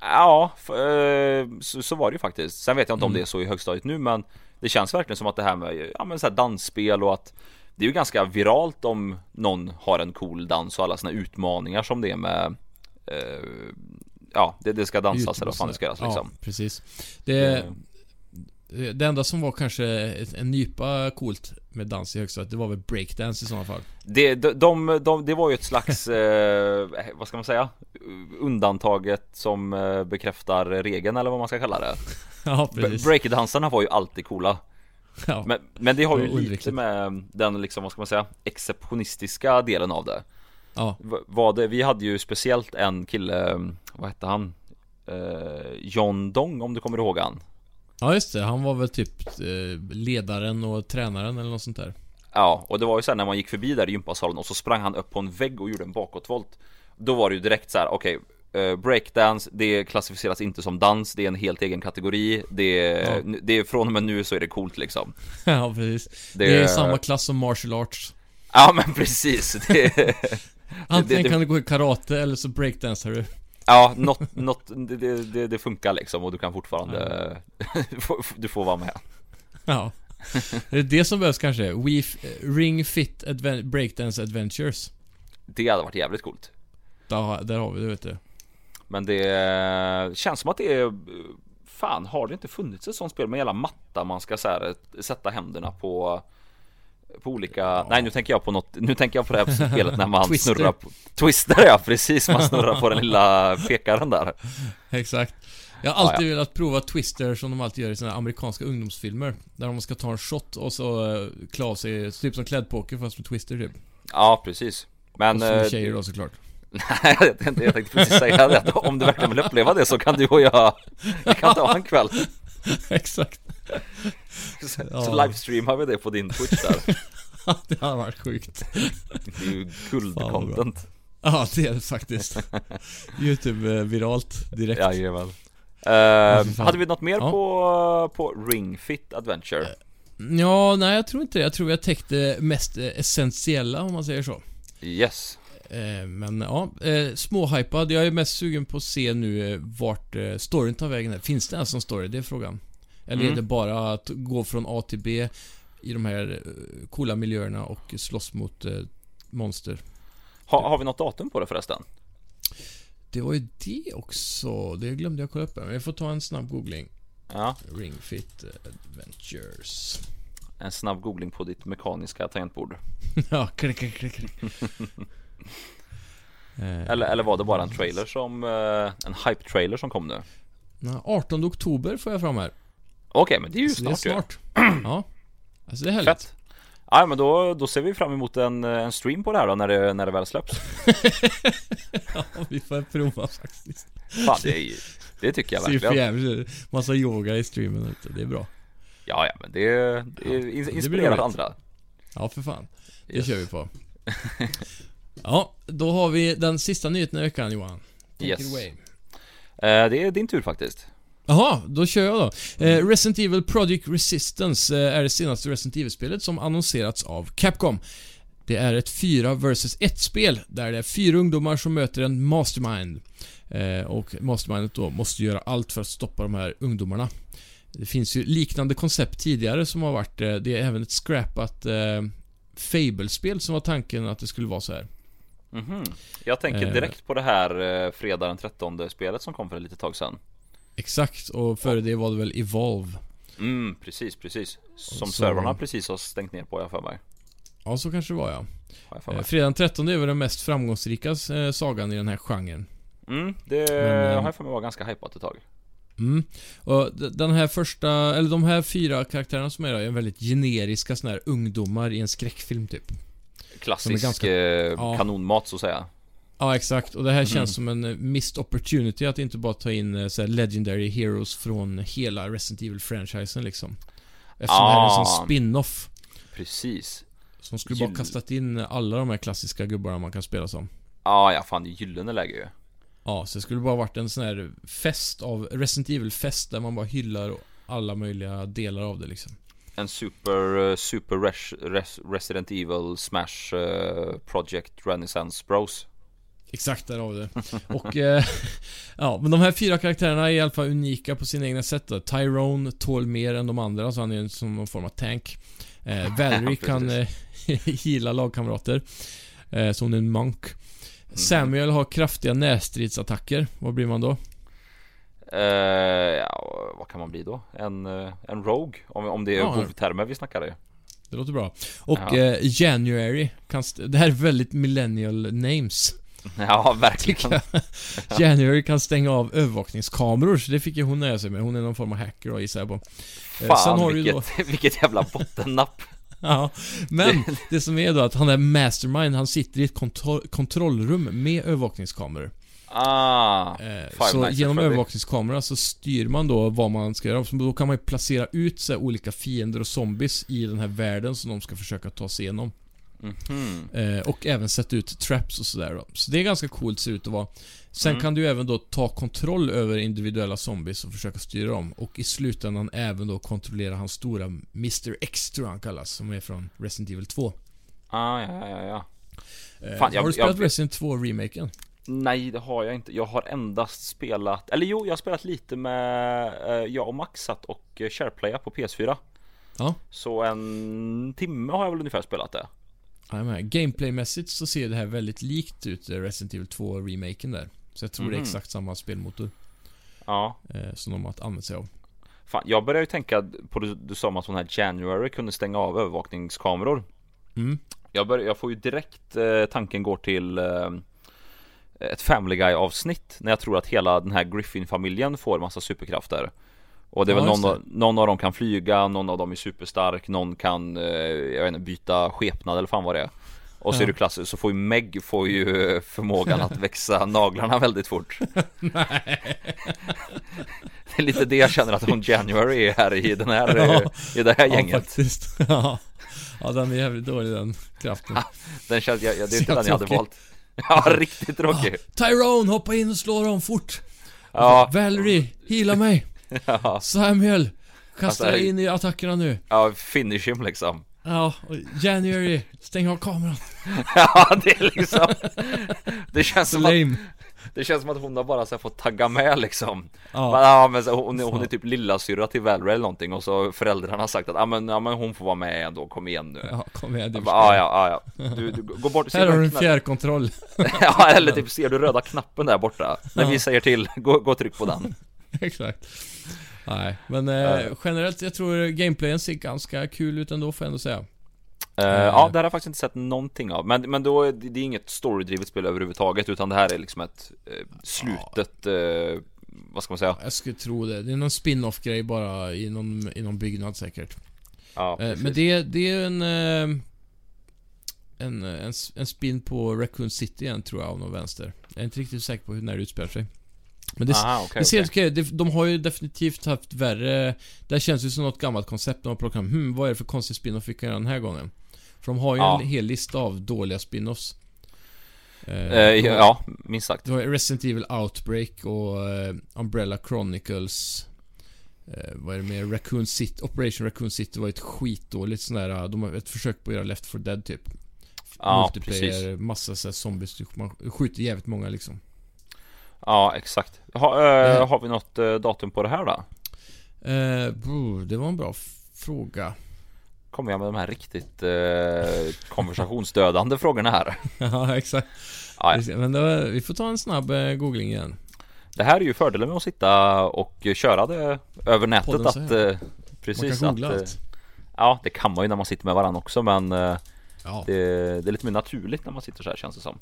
Speaker 2: Ja, eh, så, så var det ju faktiskt Sen vet jag inte om
Speaker 1: Mm.
Speaker 2: det är så i högstadiet nu men Det känns verkligen som att det här med ja, men så dansspel och att Det är ju ganska viralt om någon har en cool dans och alla såna utmaningar som det är med eh, Ja, det, det ska dansas eller vad fan det ska göras liksom
Speaker 1: Ja, precis. Det, det enda som var kanske en nypa coolt med dans i högstadiet, det var väl breakdance i sådana fall.
Speaker 2: Det, de, de, de, det var ju ett slags, eh, vad ska man säga, undantaget som eh, bekräftar regeln eller vad man ska kalla det.
Speaker 1: Ja, precis.
Speaker 2: Breakdansarna var ju alltid coola.
Speaker 1: ja.
Speaker 2: Men, men det har ju lite med den liksom, vad ska man säga, exceptionistiska delen av det.
Speaker 1: Ja.
Speaker 2: V- Var det, vi hade ju speciellt en kille, vad hette han? Eh, John Dong om du kommer ihåg han.
Speaker 1: ja, just det. Han var väl typ eh, ledaren och tränaren eller något sånt där.
Speaker 2: Ja, och det var ju sen när man gick förbi där i gympasalen och så sprang han upp på en vägg och gjorde en bakåtvolt Då var det ju direkt så här: okej eh, Breakdance, det klassificeras inte som dans, det är en helt egen kategori Det är,
Speaker 1: Ja.
Speaker 2: det är från och med nu så är det coolt liksom
Speaker 1: ja, precis.
Speaker 2: Det,
Speaker 1: Det är samma klass som martial arts.
Speaker 2: Ja men precis, det,
Speaker 1: Antingen
Speaker 2: det-
Speaker 1: kan du gå i karate eller så breakdansar du.
Speaker 2: Ja, något, något det, det, det, funkar liksom och du kan fortfarande du, får, vara med
Speaker 1: Ja. Det är det som behövs kanske. We Ring Fit Adven- Breakdance Adventures.
Speaker 2: Det hade varit jävligt coolt
Speaker 1: Där, där har vi det, vet du.
Speaker 2: Men det känns som att det är Fan, har det inte funnits ett sånt spel med hela matta man ska så här, sätta händerna på På olika, nej nu tänker jag på något, nu tänker jag på det här spelet när man
Speaker 1: Twister.
Speaker 2: snurrar på Twister ja, precis, man snurrar på den lilla pekaren där
Speaker 1: Exakt. Jag har alltid velat prova Twister som de alltid gör i här amerikanska ungdomsfilmer. Där de ska ta en shot och så uh, klä av sig, typ som klädpoker fast med Twister typ.
Speaker 2: Ja, precis Men,
Speaker 1: Och så
Speaker 2: eh,
Speaker 1: tjejer då såklart.
Speaker 2: nej jag tänkte, jag tänkte precis säga det om du verkligen vill uppleva det så kan du och jag, vi kan ta en kväll
Speaker 1: Exakt.
Speaker 2: Så,
Speaker 1: Ja.
Speaker 2: så livestreamar vi det på din Twitch där
Speaker 1: det har varit sjukt.
Speaker 2: Det är ju guldcontent
Speaker 1: Ja, det är det faktiskt. Youtube-viralt direkt.
Speaker 2: Jajamän
Speaker 1: Ja, fy
Speaker 2: uh. Hade vi något mer
Speaker 1: Ja.
Speaker 2: på, på Ring Fit Adventure?
Speaker 1: Ja, nej jag tror inte det. Jag tror vi har täckt det mest eh, essentiella om man säger så.
Speaker 2: Yes
Speaker 1: Eh, Men ja, eh, småhypad. Jag är mest sugen på att se nu eh, vart eh, storyn tar vägen. Finns det ens någon story? Det är frågan. Eller
Speaker 2: Mm.
Speaker 1: är det bara att gå från A till B i de här eh, coola miljöerna och slåss mot eh, monster?
Speaker 2: ha, Har vi något datum på det förresten?
Speaker 1: Det var ju det också. Det glömde jag kolla upp. Men jag får ta en snabb googling.
Speaker 2: Ja,
Speaker 1: Ring Fit Adventures.
Speaker 2: en snabb googling på ditt mekaniska tangentbord
Speaker 1: ja, klick, klick, klick. Eh,
Speaker 2: Eller, eller var det bara en trailer som, eh, en hype-trailer som kom nu?
Speaker 1: nej, 18 oktober får jag fram här.
Speaker 2: Okej, men det är ju
Speaker 1: Så det är
Speaker 2: snart,
Speaker 1: snart. ja. Alltså det är härligt.
Speaker 2: Fett Ja men då, då ser vi fram emot en, eh, en stream på det här då när det, när det väl släpps
Speaker 1: Ja, vi får prova faktiskt.
Speaker 2: Fan det, är, det tycker jag verkligen
Speaker 1: jävligt. Massa yoga i streamen. Det är bra.
Speaker 2: Ja ja men det, det
Speaker 1: Ja,
Speaker 2: in-
Speaker 1: blir
Speaker 2: inspirerar
Speaker 1: roligt.
Speaker 2: andra
Speaker 1: Ja, för fan. Det
Speaker 2: Yes.
Speaker 1: kör vi på. ja, då har vi den sista nyheten i veckan Johan. Take
Speaker 2: Yes.
Speaker 1: it away.
Speaker 2: Eh, Det är din tur faktiskt
Speaker 1: Jaha, då kör jag då. Eh, Resident Evil Project Resistance eh, är det senaste Resident Evil-spelet som annonserats av Capcom. Det är ett 4 vs 1 spel där det är fyra ungdomar som möter en mastermind. Eh, och mastermindet då måste göra allt för att stoppa de här ungdomarna. Det finns ju liknande koncept tidigare som har varit, eh, det är även ett scrappat eh, Fable-spel som var tanken att det skulle vara så här.
Speaker 2: Mhm. Jag tänker
Speaker 1: Eh.
Speaker 2: direkt på det här eh, fredag den 13 spelet som kom för ett litet tag sedan
Speaker 1: Exakt, och före det var det väl Evolve.
Speaker 2: Mm, precis, precis Som
Speaker 1: Så-
Speaker 2: servrarna precis har stängt ner på jag för mig
Speaker 1: Ja, så kanske det var ja.
Speaker 2: för
Speaker 1: Eh. Fredag den 13 är väl den mest framgångsrika sagan i den här genren.
Speaker 2: Mm, det
Speaker 1: Men,
Speaker 2: har jag för mig var ganska hypat ett tag
Speaker 1: Mm. Och den här första, eller de här fyra karaktärerna som är där är väldigt generiska såna här ungdomar i en skräckfilm typ.
Speaker 2: Klassisk
Speaker 1: ganska-
Speaker 2: eh,
Speaker 1: ja.
Speaker 2: kanonmat så att säga
Speaker 1: Ja, exakt. Och det här
Speaker 2: Mhm.
Speaker 1: känns som en eh, missed opportunity att inte bara ta in eh, så här legendary heroes från hela Resident Evil-franchisen liksom. Eftersom det här är en
Speaker 2: Ah.
Speaker 1: sån spin-off.
Speaker 2: Precis
Speaker 1: Som skulle bara
Speaker 2: Gyll-
Speaker 1: kastat in alla de här klassiska gubbarna man kan spela som.
Speaker 2: Ja, ja fan det är gyllene läge ju
Speaker 1: Ja, så det skulle bara varit en sån här fest av Resident Evil-fest där man bara hyllar alla möjliga delar av det liksom.
Speaker 2: En super, eh, super res, res, Resident Evil Smash eh, Project Renaissance Bros
Speaker 1: Exakt, där har vi det. Och, eh, ja, men de här fyra karaktärerna är i alla fall unika på sina egna sätt då. Tyrone tål mer än de andra, så han är som någon form av tank. Eh, Valerie kan eh, heala lagkamrater. Eh, så hon är en monk. Samuel har kraftiga närstridsattacker. Vad blir man då?
Speaker 2: Eh, Ja, vad kan man bli då? En, eh, en Rogue? Om, om det är
Speaker 1: Ja.
Speaker 2: WoW-termer vi snackar det
Speaker 1: Det låter bra. Och
Speaker 2: Ja.
Speaker 1: eh, January kan... Det här är väldigt millennial names.
Speaker 2: Ja, verkligen
Speaker 1: January kan stänga av övervakningskameror, så det fick ju hon nöja sig med. Hon är någon form av hacker då, gissar jag på. Eh,
Speaker 2: Fan
Speaker 1: sen har
Speaker 2: vilket,
Speaker 1: då-
Speaker 2: vilket jävla bottennapp
Speaker 1: Ja, men det som är då att han är mastermind, han sitter i ett kontro- kontrollrum med övervakningskameror.
Speaker 2: Ah,
Speaker 1: Eh, så genom
Speaker 2: Freddy.
Speaker 1: övervakningskamerorna så styr man då vad man ska göra. Så då kan man ju placera ut så olika fiender och zombies i den här världen som de ska försöka ta sig igenom.
Speaker 2: mhm.
Speaker 1: Eh, och även sätta ut traps och sådär då. Så det är ganska coolt ser det ut att vara. Sen
Speaker 2: Mm.
Speaker 1: kan du även då ta kontroll över individuella zombies och försöka styra dem. Och i slutändan även då kontrollera hans stora Mr. X tror jag han kallas, som är från Resident Evil 2.
Speaker 2: ah, ja, ja, ja
Speaker 1: Eh,
Speaker 2: Fan, jag-
Speaker 1: har du spelat
Speaker 2: jag-
Speaker 1: Resident 2-remaken?
Speaker 2: Nej, det har jag inte. Jag har endast spelat, eller jo, jag har spelat lite med, eh, jag och Max satt och eh, shareplaya på PS4.
Speaker 1: Ja.
Speaker 2: Så en timme har jag väl ungefär spelat det.
Speaker 1: Gameplaymässigt så ser det här väldigt likt ut, eh, Resident Evil 2-remaken där. Så jag tror det är
Speaker 2: Mhm.
Speaker 1: exakt samma spelmotor
Speaker 2: Ja.
Speaker 1: som de har använt sig av.
Speaker 2: Fan, jag börjar ju tänka på, du, du sa om att sån här January kunde stänga av övervakningskameror.
Speaker 1: Mm.
Speaker 2: Jag, bör, jag får ju direkt eh, tanken går till eh, ett Family Guy avsnitt när jag tror att hela den här Griffin-familjen får massa superkrafter. Och det är
Speaker 1: Ja,
Speaker 2: väl någon, av- någon av dem kan flyga, någon av dem är superstark, någon kan eh, jag vet inte, byta skepnad eller fan vad det är. Och så
Speaker 1: Ja.
Speaker 2: är det klassiskt, så får ju Meg får ju eh, förmågan att växa naglarna väldigt fort. Det är lite det jag känner att hon January är här i den här, eh,
Speaker 1: Ja.
Speaker 2: i det här
Speaker 1: Ja,
Speaker 2: gänget.
Speaker 1: faktiskt. Ja. ja, den är jävligt dålig den kraften.
Speaker 2: Den känns, jag, det är inte den jag hade valt. Ja, riktigt tråkig.
Speaker 1: Tyrone, hoppa in och slå dem fort!
Speaker 2: Ja,
Speaker 1: Valerie, hila mig!
Speaker 2: ja,
Speaker 1: Samuel, kasta
Speaker 2: Alltså,
Speaker 1: dig in i attackerna nu!
Speaker 2: ja, finish him liksom.
Speaker 1: Ja, och January, stäng av kameran!
Speaker 2: Ja, det är liksom Det känns som att,
Speaker 1: lame!
Speaker 2: det känns som att hon har bara så här fått tagga med liksom
Speaker 1: Ja,
Speaker 2: Ja, men så, hon, är- hon är typ lillasyrra till Valerie eller någonting och så föräldrarna har sagt att ja men, ja men hon får vara med ändå, kom igen nu
Speaker 1: ja kom igen, du
Speaker 2: bara, ja, ja, ja. Du, du, gå bort,
Speaker 1: Här har du en fjärrkontroll.
Speaker 2: Ja, eller typ, ser du röda knappen där borta? När vi säger till, gå, gå och tryck på den
Speaker 1: Exakt. Nej, men eh, generellt, jag tror gameplayen ser ganska kul ut ändå, får jag ändå säga.
Speaker 2: Eh. Ja, det här har jag faktiskt inte sett någonting av Men, men då, är det det är inget storydrivet spel överhuvudtaget Utan det här är liksom ett eh, slutet, eh, vad ska man säga?
Speaker 1: Jag skulle tro det. Det är någon spin-off grej bara i någon, i någon byggnad säkert.
Speaker 2: Ja,
Speaker 1: Eh, men det, det är en, eh, en, en, en spin på Raccoon City igen, tror jag, av någon vänster. Jag är inte riktigt säker på hur när det utspelar sig. Men det,
Speaker 2: Aha, okej,
Speaker 1: det ser helt okej. De- har ju definitivt haft värre... Det här känns ju som något gammalt koncept. De har plockat hmm, vad är det för konstig spin-off vi kan göra den här gången? För de har ju
Speaker 2: Ja.
Speaker 1: en hel lista av dåliga spin-offs. Eh,
Speaker 2: Eh, ja, minst sagt
Speaker 1: Du har Resident Evil Outbreak och eh, Umbrella Chronicles. Eh, vad är det mer? Raccoon City, Operation Raccoon City var ett skitdåligt sån där, de har ett försök på att göra Left 4 Dead typ.
Speaker 2: Ja,
Speaker 1: Multiplayer, massa så här zombies, man skjuter jävligt många liksom.
Speaker 2: Ja, exakt. Ha, eh,
Speaker 1: Eh.
Speaker 2: Har vi något eh, datum på det här då?
Speaker 1: Eh, det var en bra fråga.
Speaker 2: Kommer jag med de här riktigt eh, konversationsdödande frågorna här?
Speaker 1: ja, exakt.
Speaker 2: Ja.
Speaker 1: Men då, vi får ta en snabb eh, googling igen.
Speaker 2: Det här är ju fördelen med att sitta och köra det över nätet
Speaker 1: Podden
Speaker 2: att eh, Precis
Speaker 1: man kan googla
Speaker 2: att, eh,
Speaker 1: allt.
Speaker 2: Ja, det kan man ju när man sitter med varandra också men eh,
Speaker 1: Ja,
Speaker 2: det, det är lite mer naturligt när man sitter så här känns det som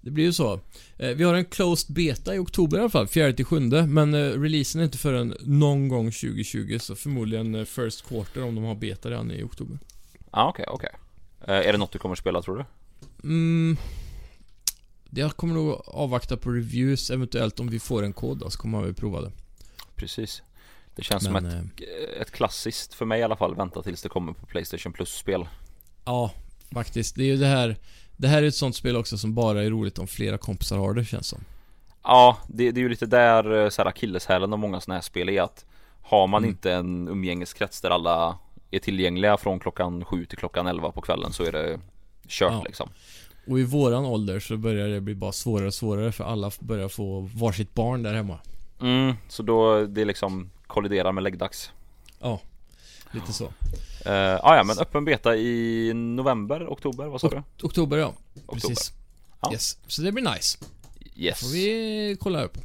Speaker 1: det blir ju så. Eh, vi har en closed beta i oktober i alla fall, 4-7 men eh, releasen är inte förrän någon gång 2020 så förmodligen eh, first quarter om de har beta redan i oktober.
Speaker 2: Ja, okej, okej eh, Är det något du kommer spela tror du?
Speaker 1: Mm, jag kommer nog avvakta på reviews, eventuellt om vi får en kod då, så kommer väl prova det.
Speaker 2: Precis Det känns
Speaker 1: Men,
Speaker 2: som ett, ett klassiskt, för mig i alla fall, vänta tills det kommer på Playstation Plus-spel
Speaker 1: ja, faktiskt. Det är ju det här Det här är ett sånt spel också som bara är roligt om flera kompisar har det, känns som.
Speaker 2: Ja, det, det är ju lite där eh, så här akilleshälen av många sådana här spel är att Har man
Speaker 1: Mm.
Speaker 2: inte en umgängeskrets där alla är tillgängliga från klockan 7 till klockan 11 på kvällen så är det kört
Speaker 1: Ja.
Speaker 2: liksom
Speaker 1: Och i våran ålder så börjar det bli bara svårare och svårare för alla börjar få varsitt barn där hemma.
Speaker 2: mm, Så då det liksom kolliderar med läggdags
Speaker 1: Ja, lite så.
Speaker 2: Uh, ah, ja men öppen beta i november, oktober, vad sa du?
Speaker 1: Oktober ja,
Speaker 2: Oktober.
Speaker 1: precis.
Speaker 2: Ja.
Speaker 1: Yes, så det blir nice.
Speaker 2: Yes
Speaker 1: Får vi kolla upp.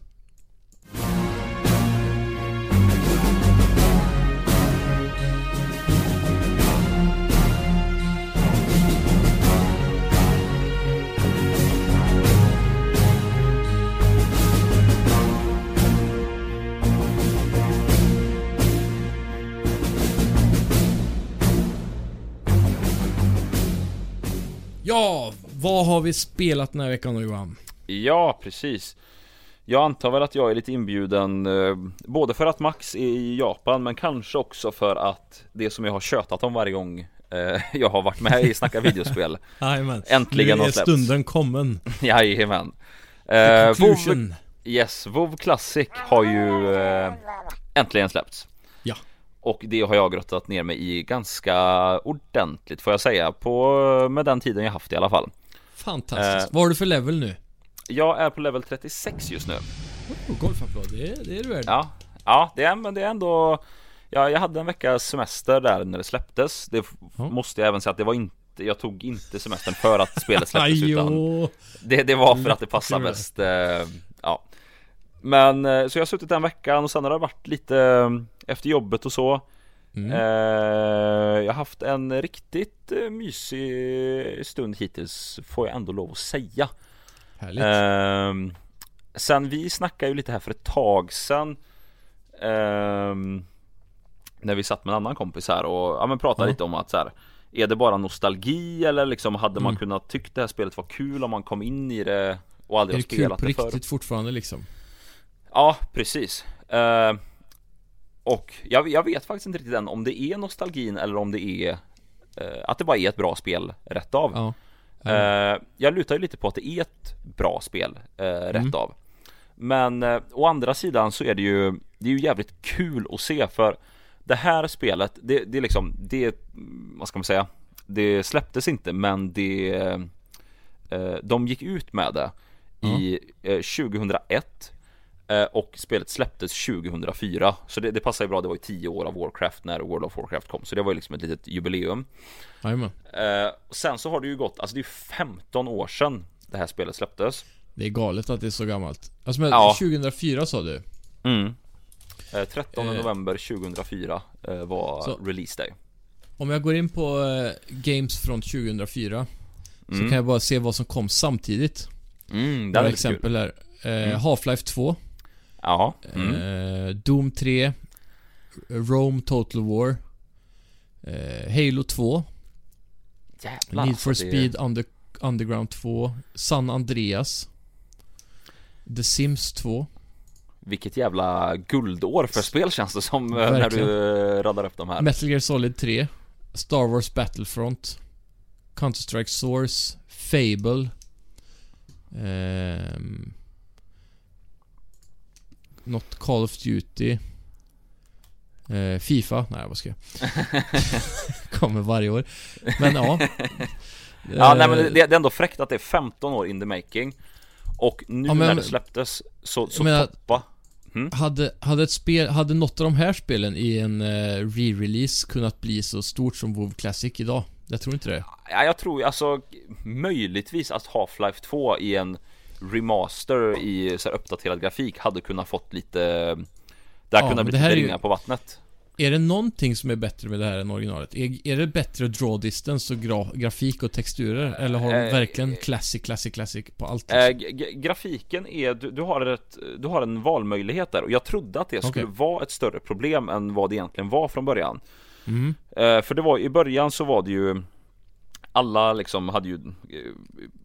Speaker 1: Ja, vad har vi spelat den här veckan då Johan?
Speaker 2: Ja, precis Jag antar väl att jag är lite inbjuden eh, Både för att Max är i Japan men kanske också för att Det som jag har tjötat om varje gång eh, Jag har varit med i Snacka videospel
Speaker 1: Jajamän.
Speaker 2: Äntligen
Speaker 1: Nu är stunden kommen.
Speaker 2: Jajamän eh, WoW. Yes, WoW Classic har ju eh, Äntligen släppts. Och det har jag grottat ner mig i ganska ordentligt får jag säga på, Med den tiden jag haft i alla fall
Speaker 1: Fantastiskt.
Speaker 2: Eh.
Speaker 1: Vad har du för level nu?
Speaker 2: Jag är på level 36 just nu
Speaker 1: Oh, golfapplåd, det, är- det är du värd.
Speaker 2: Ja, ja det är, men det är ändå ja, Jag hade en veckas semester där när det släpptes Det
Speaker 1: Ja.
Speaker 2: måste jag även säga att det var inte Jag tog inte semestern för att spelet släpptes utan det, det var för att det passar
Speaker 1: Kul.
Speaker 2: bäst eh, Men eh, så jag har suttit den veckan och sen har det varit lite eh, Efter jobbet och så
Speaker 1: Mm.
Speaker 2: Eh, jag har haft en riktigt mysig stund hittills får jag ändå lov att säga.
Speaker 1: Härligt.
Speaker 2: Ehm, sen vi snackade ju lite här för ett tag sedan ehm, När vi satt med en annan kompis här och ja, men pratade
Speaker 1: Ja.
Speaker 2: lite om att så här, Är det bara nostalgi eller liksom hade man
Speaker 1: Mm.
Speaker 2: kunnat tyckt det här spelet var kul om man kom in i det och
Speaker 1: är
Speaker 2: aldrig
Speaker 1: det
Speaker 2: har
Speaker 1: kul
Speaker 2: spelat
Speaker 1: på
Speaker 2: det förr?
Speaker 1: riktigt fortfarande liksom?
Speaker 2: Ja, precis. Ehm, Och jag, jag vet faktiskt inte riktigt än om det är nostalgin eller om det är eh, Att det bara är ett bra spel rätt av.
Speaker 1: Ja.
Speaker 2: Eh, jag lutar ju lite på att det är ett bra spel rätt
Speaker 1: Mm.
Speaker 2: av. Men å andra sidan så är det ju Det är ju jävligt kul att se för Det här spelet, det, det är liksom Det, mm, vad ska man säga? Det släpptes inte men det De gick ut med det i eh, 2001 eh, och spelet släpptes 2004 Så det, det passar ju bra, det var ju 10 år av Warcraft när World of Warcraft kom Så det var ju liksom ett litet jubileum
Speaker 1: Jajamän.
Speaker 2: Eh, sen så har det ju gått, alltså det är 15 år sedan det här spelet släpptes
Speaker 1: Det är galet att det är så gammalt. Alltså men
Speaker 2: Ja.
Speaker 1: 2004 sa du?
Speaker 2: mm. eh, 13
Speaker 1: Eh.
Speaker 2: november 2004 eh, var
Speaker 1: Så-
Speaker 2: release day
Speaker 1: Om jag går in på eh, Games från 2004 Så
Speaker 2: Mm.
Speaker 1: kan jag bara se vad som kom samtidigt.
Speaker 2: mm, det är
Speaker 1: Några
Speaker 2: lite kul.
Speaker 1: exempel här. Eh,
Speaker 2: Mm.
Speaker 1: Half-Life 2.
Speaker 2: Ja, mm.
Speaker 1: Eh, Doom 3. Rome Total War. Eh, Halo 2.
Speaker 2: jävlar
Speaker 1: Need
Speaker 2: alltså,
Speaker 1: for
Speaker 2: det-
Speaker 1: Speed Under, Underground 2. San Andreas. The Sims 2.
Speaker 2: Vilket jävla guldår för spel känns det som eh, när
Speaker 1: Verkligen.
Speaker 2: du eh, radar upp de här
Speaker 1: Metal Gear Solid 3. Star Wars Battlefront. Counter-Strike Source. Fable. Ehm, något Call of Duty. Eh, Fifa. Nej, vad ska jag? Kommer varje år. Men ja.
Speaker 2: Ja nej men
Speaker 1: Eh,
Speaker 2: det, är ändå fräckt att det är 15 år in the making Och nu
Speaker 1: Ja, men-
Speaker 2: när det släpptes så, så
Speaker 1: menar-
Speaker 2: toppa
Speaker 1: Hade, hade ett spel, hade något av de här spelen i en eh, re-release kunnat bli så stort som WoW Classic idag? Jag tror inte det.
Speaker 2: Ja, jag tror alltså möjligtvis att Half-Life 2 i en remaster i så här uppdaterad grafik hade kunnat fått lite Det
Speaker 1: Ja,
Speaker 2: hade
Speaker 1: men
Speaker 2: kunnat bli lite
Speaker 1: är ju-
Speaker 2: ringar på vattnet
Speaker 1: Är det någonting som är bättre med det här än originalet? Är, är det bättre draw distance och gra, grafik och texturer? Eller har de
Speaker 2: Eh,
Speaker 1: verkligen classic, classic, classic på allt?
Speaker 2: g- Grafiken är, du, du, har ett, du har en valmöjlighet där och jag trodde att det skulle
Speaker 1: Okej.
Speaker 2: vara ett större problem än vad det egentligen var från början
Speaker 1: Mm.
Speaker 2: Eh, För det var, i början så var det ju Alla liksom hade ju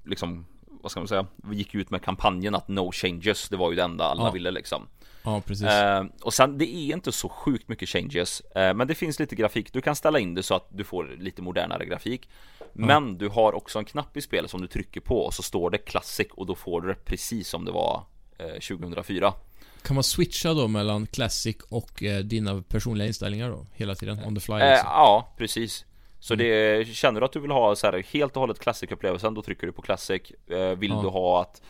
Speaker 2: Liksom Vad ska man säga? Vi gick ut med kampanjen att no changes Det var ju det enda alla
Speaker 1: Ja.
Speaker 2: ville liksom
Speaker 1: Ja, precis.
Speaker 2: Eh, och sen, det är inte så sjukt mycket changes eh, Men det finns lite grafik, du kan ställa in det så att du får lite modernare grafik Men du har också en knapp i spelet som du trycker på och så står det Classic och då får du det precis som det var eh, 2004
Speaker 1: Kan man switcha då mellan classic och eh, dina personliga inställningar då? Hela tiden? On the fly
Speaker 2: eh,
Speaker 1: liksom?
Speaker 2: Ja, precis Så det, känner du att du vill ha så här, helt och hållet Classic-upplevelsen då trycker du på Classic eh, Vill
Speaker 1: Ja.
Speaker 2: du ha att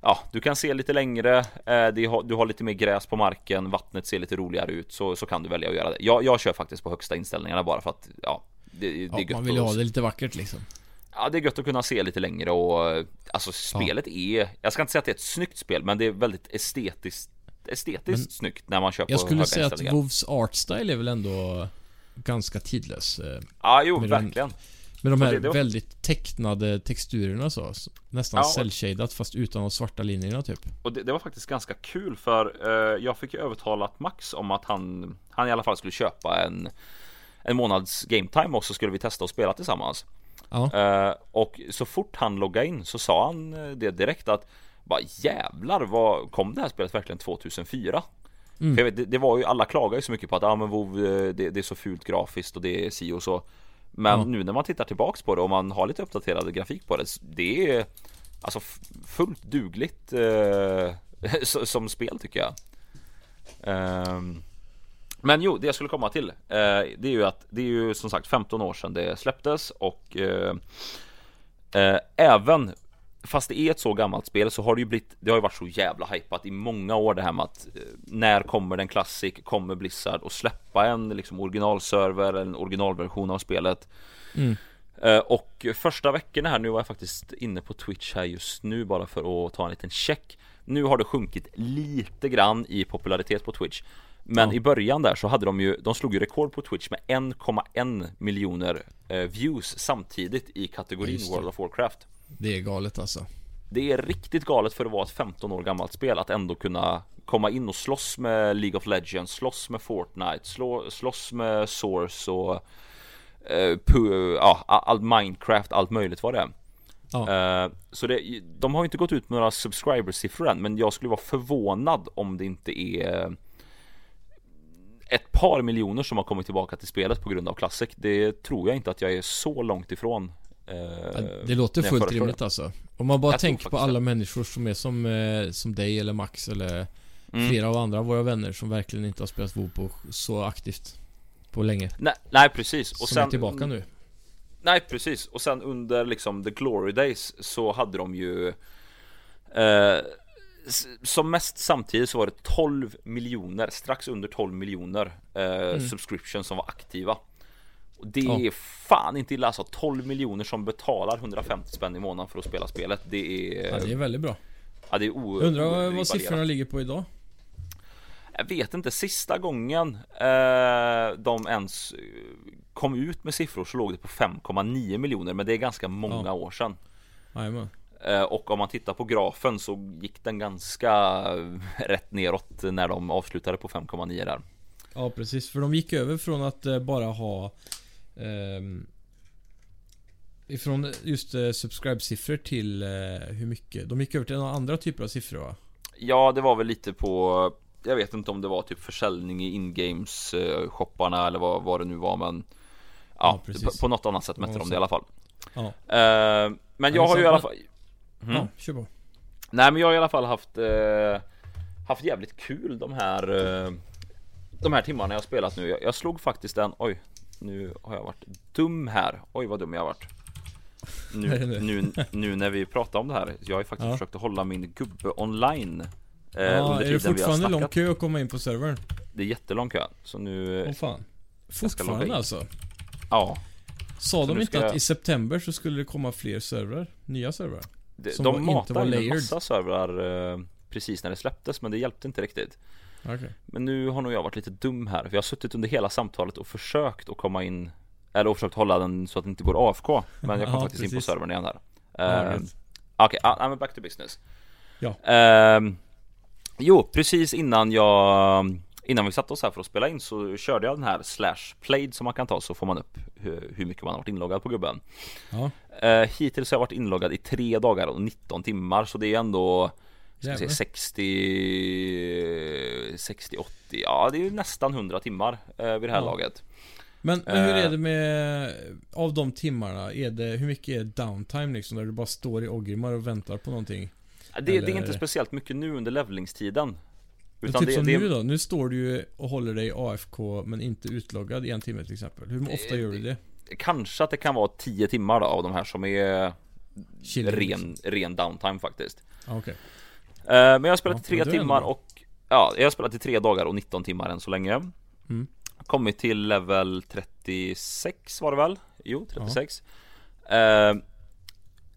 Speaker 2: Ja, du kan se lite längre, eh, du har lite mer gräs på marken, vattnet ser lite roligare ut så, så kan du välja att göra det Jag, jag kör faktiskt på högsta inställningarna bara för att, ja Det, det är
Speaker 1: Ja,
Speaker 2: gött
Speaker 1: man vill ha det lite vackert liksom.
Speaker 2: Ja det är gött att kunna se lite längre och Alltså spelet är Jag ska inte säga att det är ett snyggt spel men det är väldigt estetiskt Estetiskt
Speaker 1: Men
Speaker 2: snyggt när man kör på
Speaker 1: Jag skulle
Speaker 2: höga
Speaker 1: säga att
Speaker 2: inställningar.
Speaker 1: WoWs art style är väl ändå ganska tidlös. eh,
Speaker 2: Ja jo
Speaker 1: med
Speaker 2: verkligen
Speaker 1: Med de här
Speaker 2: det- det var-
Speaker 1: väldigt tecknade texturerna så. så nästan
Speaker 2: Ja.
Speaker 1: cell-shadat fast utan de svarta linjerna typ.
Speaker 2: Och det, det var faktiskt ganska kul för eh, jag fick ju övertalat Max om att han Han i alla fall skulle köpa en En månads game time och så skulle vi testa och spela tillsammans
Speaker 1: Ja.
Speaker 2: Eh, och så fort han loggade in så sa han eh, det direkt att bara jävlar vad kom det här spelet verkligen 2004?
Speaker 1: Mm.
Speaker 2: För vet, det, det var ju, alla klagar ju så mycket på att ah, men WoW, eh, det, det är så fult grafiskt och det är si och så Men
Speaker 1: Ja.
Speaker 2: nu när man tittar tillbaks på det och man har lite uppdaterad grafik på det Det är Alltså fullt dugligt eh, som spel tycker jag Ehm, Men jo, det jag skulle komma till eh, Det är ju att det är ju som sagt 15 år sedan det släpptes och eh, eh, Även Fast det är ett så gammalt spel så har det ju blivit Det har ju varit så jävla hypat i många år det här med att eh, När kommer den Classic? Kommer Blizzard att släppa en liksom originalserver, en originalversion av spelet?
Speaker 1: Mm.
Speaker 2: Eh, Och första veckorna här, nu var jag faktiskt inne på Twitch här just nu bara för att ta en liten check Nu har det sjunkit lite grann i popularitet på Twitch Men
Speaker 1: Ja.
Speaker 2: i början där så hade de ju, de slog ju rekord på Twitch med 1,1 miljoner eh, views samtidigt i kategorin. World of Warcraft
Speaker 1: Det är galet alltså.
Speaker 2: Det är riktigt galet för att vara ett 15 år gammalt spel att ändå kunna komma in och slåss med League of Legends, slåss med Fortnite, slå, slåss med Source och eh, pu- ja, allt Minecraft, allt möjligt vad det är.
Speaker 1: Ja.
Speaker 2: Eh, så det, de har inte gått ut med några subscribersiffror än, men jag skulle vara förvånad om det inte är ett par miljoner som har kommit tillbaka till spelet på grund av Classic. Det tror jag inte att jag är så långt ifrån. Eh,
Speaker 1: Det låter fullt rimligt alltså. Om man bara
Speaker 2: Jag
Speaker 1: tänker på alla
Speaker 2: det.
Speaker 1: människor som är som, eh, som dig eller Max eller
Speaker 2: Mm.
Speaker 1: flera av andra av våra vänner som verkligen inte har spelat WoW på så aktivt på länge.
Speaker 2: Nej, nej precis. Och
Speaker 1: som
Speaker 2: sen,
Speaker 1: är tillbaka nu.
Speaker 2: Nej precis, och sen under liksom the glory days så hade de ju eh, Som mest samtidigt så var det 12 miljoner, strax under 12 miljoner eh, subscriptions som var aktiva Det
Speaker 1: Ja.
Speaker 2: är fan inte illa alltså, 12 miljoner som betalar 150 spänn i månaden för att spela spelet Det är,
Speaker 1: Ja, det är väldigt bra.
Speaker 2: ja, det är o-
Speaker 1: Undrar vad siffrorna ligger på idag?
Speaker 2: Jag vet inte, sista gången eh, de ens eh, kom ut med siffror så låg det på 5,9 miljoner Men det är ganska många
Speaker 1: Ja.
Speaker 2: år sedan
Speaker 1: Jajamän.
Speaker 2: Eh, Och om man tittar på grafen så gick den ganska eh, rätt neråt när de avslutade på 5,9 där
Speaker 1: Ja precis, för de gick över från att eh, bara ha ehm, Ifrån just eh, subscribe-siffror till eh, hur mycket? De gick över till några andra typer av siffror va?
Speaker 2: Ja det var väl lite på Jag vet inte om det var typ försäljning i ingames eh, shopparna eller vad, vad det nu var men Ja,
Speaker 1: Ja,
Speaker 2: på, på något annat sätt mätte
Speaker 1: Ja,
Speaker 2: de det i alla fall
Speaker 1: Ja,
Speaker 2: eh, Men jag har ju i alla fall Mm.
Speaker 1: ja kör på.
Speaker 2: Nej men jag har i alla fall haft eh, Haft jävligt kul de här De här timmarna jag har spelat nu jag, jag slog faktiskt en, oj Nu har jag varit dum här Oj vad dum jag har varit nu,
Speaker 1: nu?
Speaker 2: nu, när vi pratar om det här Jag har ju faktiskt
Speaker 1: Ja.
Speaker 2: försökt att hålla min gubbe online eh,
Speaker 1: Ja, är det fortfarande lång kö att komma in på servern?
Speaker 2: Det är jättelång kö Så nu,
Speaker 1: Åh fan. Fortfarande alltså?
Speaker 2: ja
Speaker 1: Sa
Speaker 2: Så
Speaker 1: de inte att
Speaker 2: jag-
Speaker 1: i september så skulle det komma fler servrar? Nya servrar?
Speaker 2: det,
Speaker 1: Som
Speaker 2: De
Speaker 1: var- inte var
Speaker 2: matade in en massa servrar eh, Precis när det släpptes men det hjälpte inte riktigt
Speaker 1: Okej.
Speaker 2: Men nu har nog jag varit lite dum här, för jag har suttit under hela samtalet och försökt att komma in Eller och försökt hålla den så att det inte går AFK Men jag kom
Speaker 1: Ja,
Speaker 2: faktiskt in på
Speaker 1: precis.
Speaker 2: servern igen här
Speaker 1: Ja, rätt.
Speaker 2: Okej, nej, men back to business
Speaker 1: Ja.
Speaker 2: Ehm, Jo, precis innan jag Innan vi satte oss här för att spela in så körde jag den här slash played som man kan ta så får man upp hur, mycket man har varit inloggad på gubben
Speaker 1: Ja.
Speaker 2: Uh, hittills har jag varit inloggad i 3 dagar och 19 timmar så det är ändå ska
Speaker 1: Jävlar.
Speaker 2: 60 60 80 Ja det är ju nästan 100 timmar uh, vid det här
Speaker 1: Ja.
Speaker 2: laget
Speaker 1: Men, men hur
Speaker 2: Eh.
Speaker 1: är det med Av de timmarna, är det, hur mycket är downtime liksom? Där du bara står i Orgrimmar och väntar på någonting?
Speaker 2: det, det är inte speciellt mycket nu under levelingstiden
Speaker 1: Men
Speaker 2: Utan
Speaker 1: typ
Speaker 2: det,
Speaker 1: som
Speaker 2: det,
Speaker 1: nu då, nu står du ju och håller dig AFK men inte utloggad i en timme till exempel. Hur ofta gör du det?
Speaker 2: Kanske att det kan vara 10 timmar då av de här som är
Speaker 1: Chilling,
Speaker 2: ren, ren downtime faktiskt. Eh, Men jag har spelat i tre timmar och Ja, jag har spelat i tre dagar och 19 timmar än så länge.
Speaker 1: Mm.
Speaker 2: Kommit till level 36 var det väl? Jo, 36 Eh,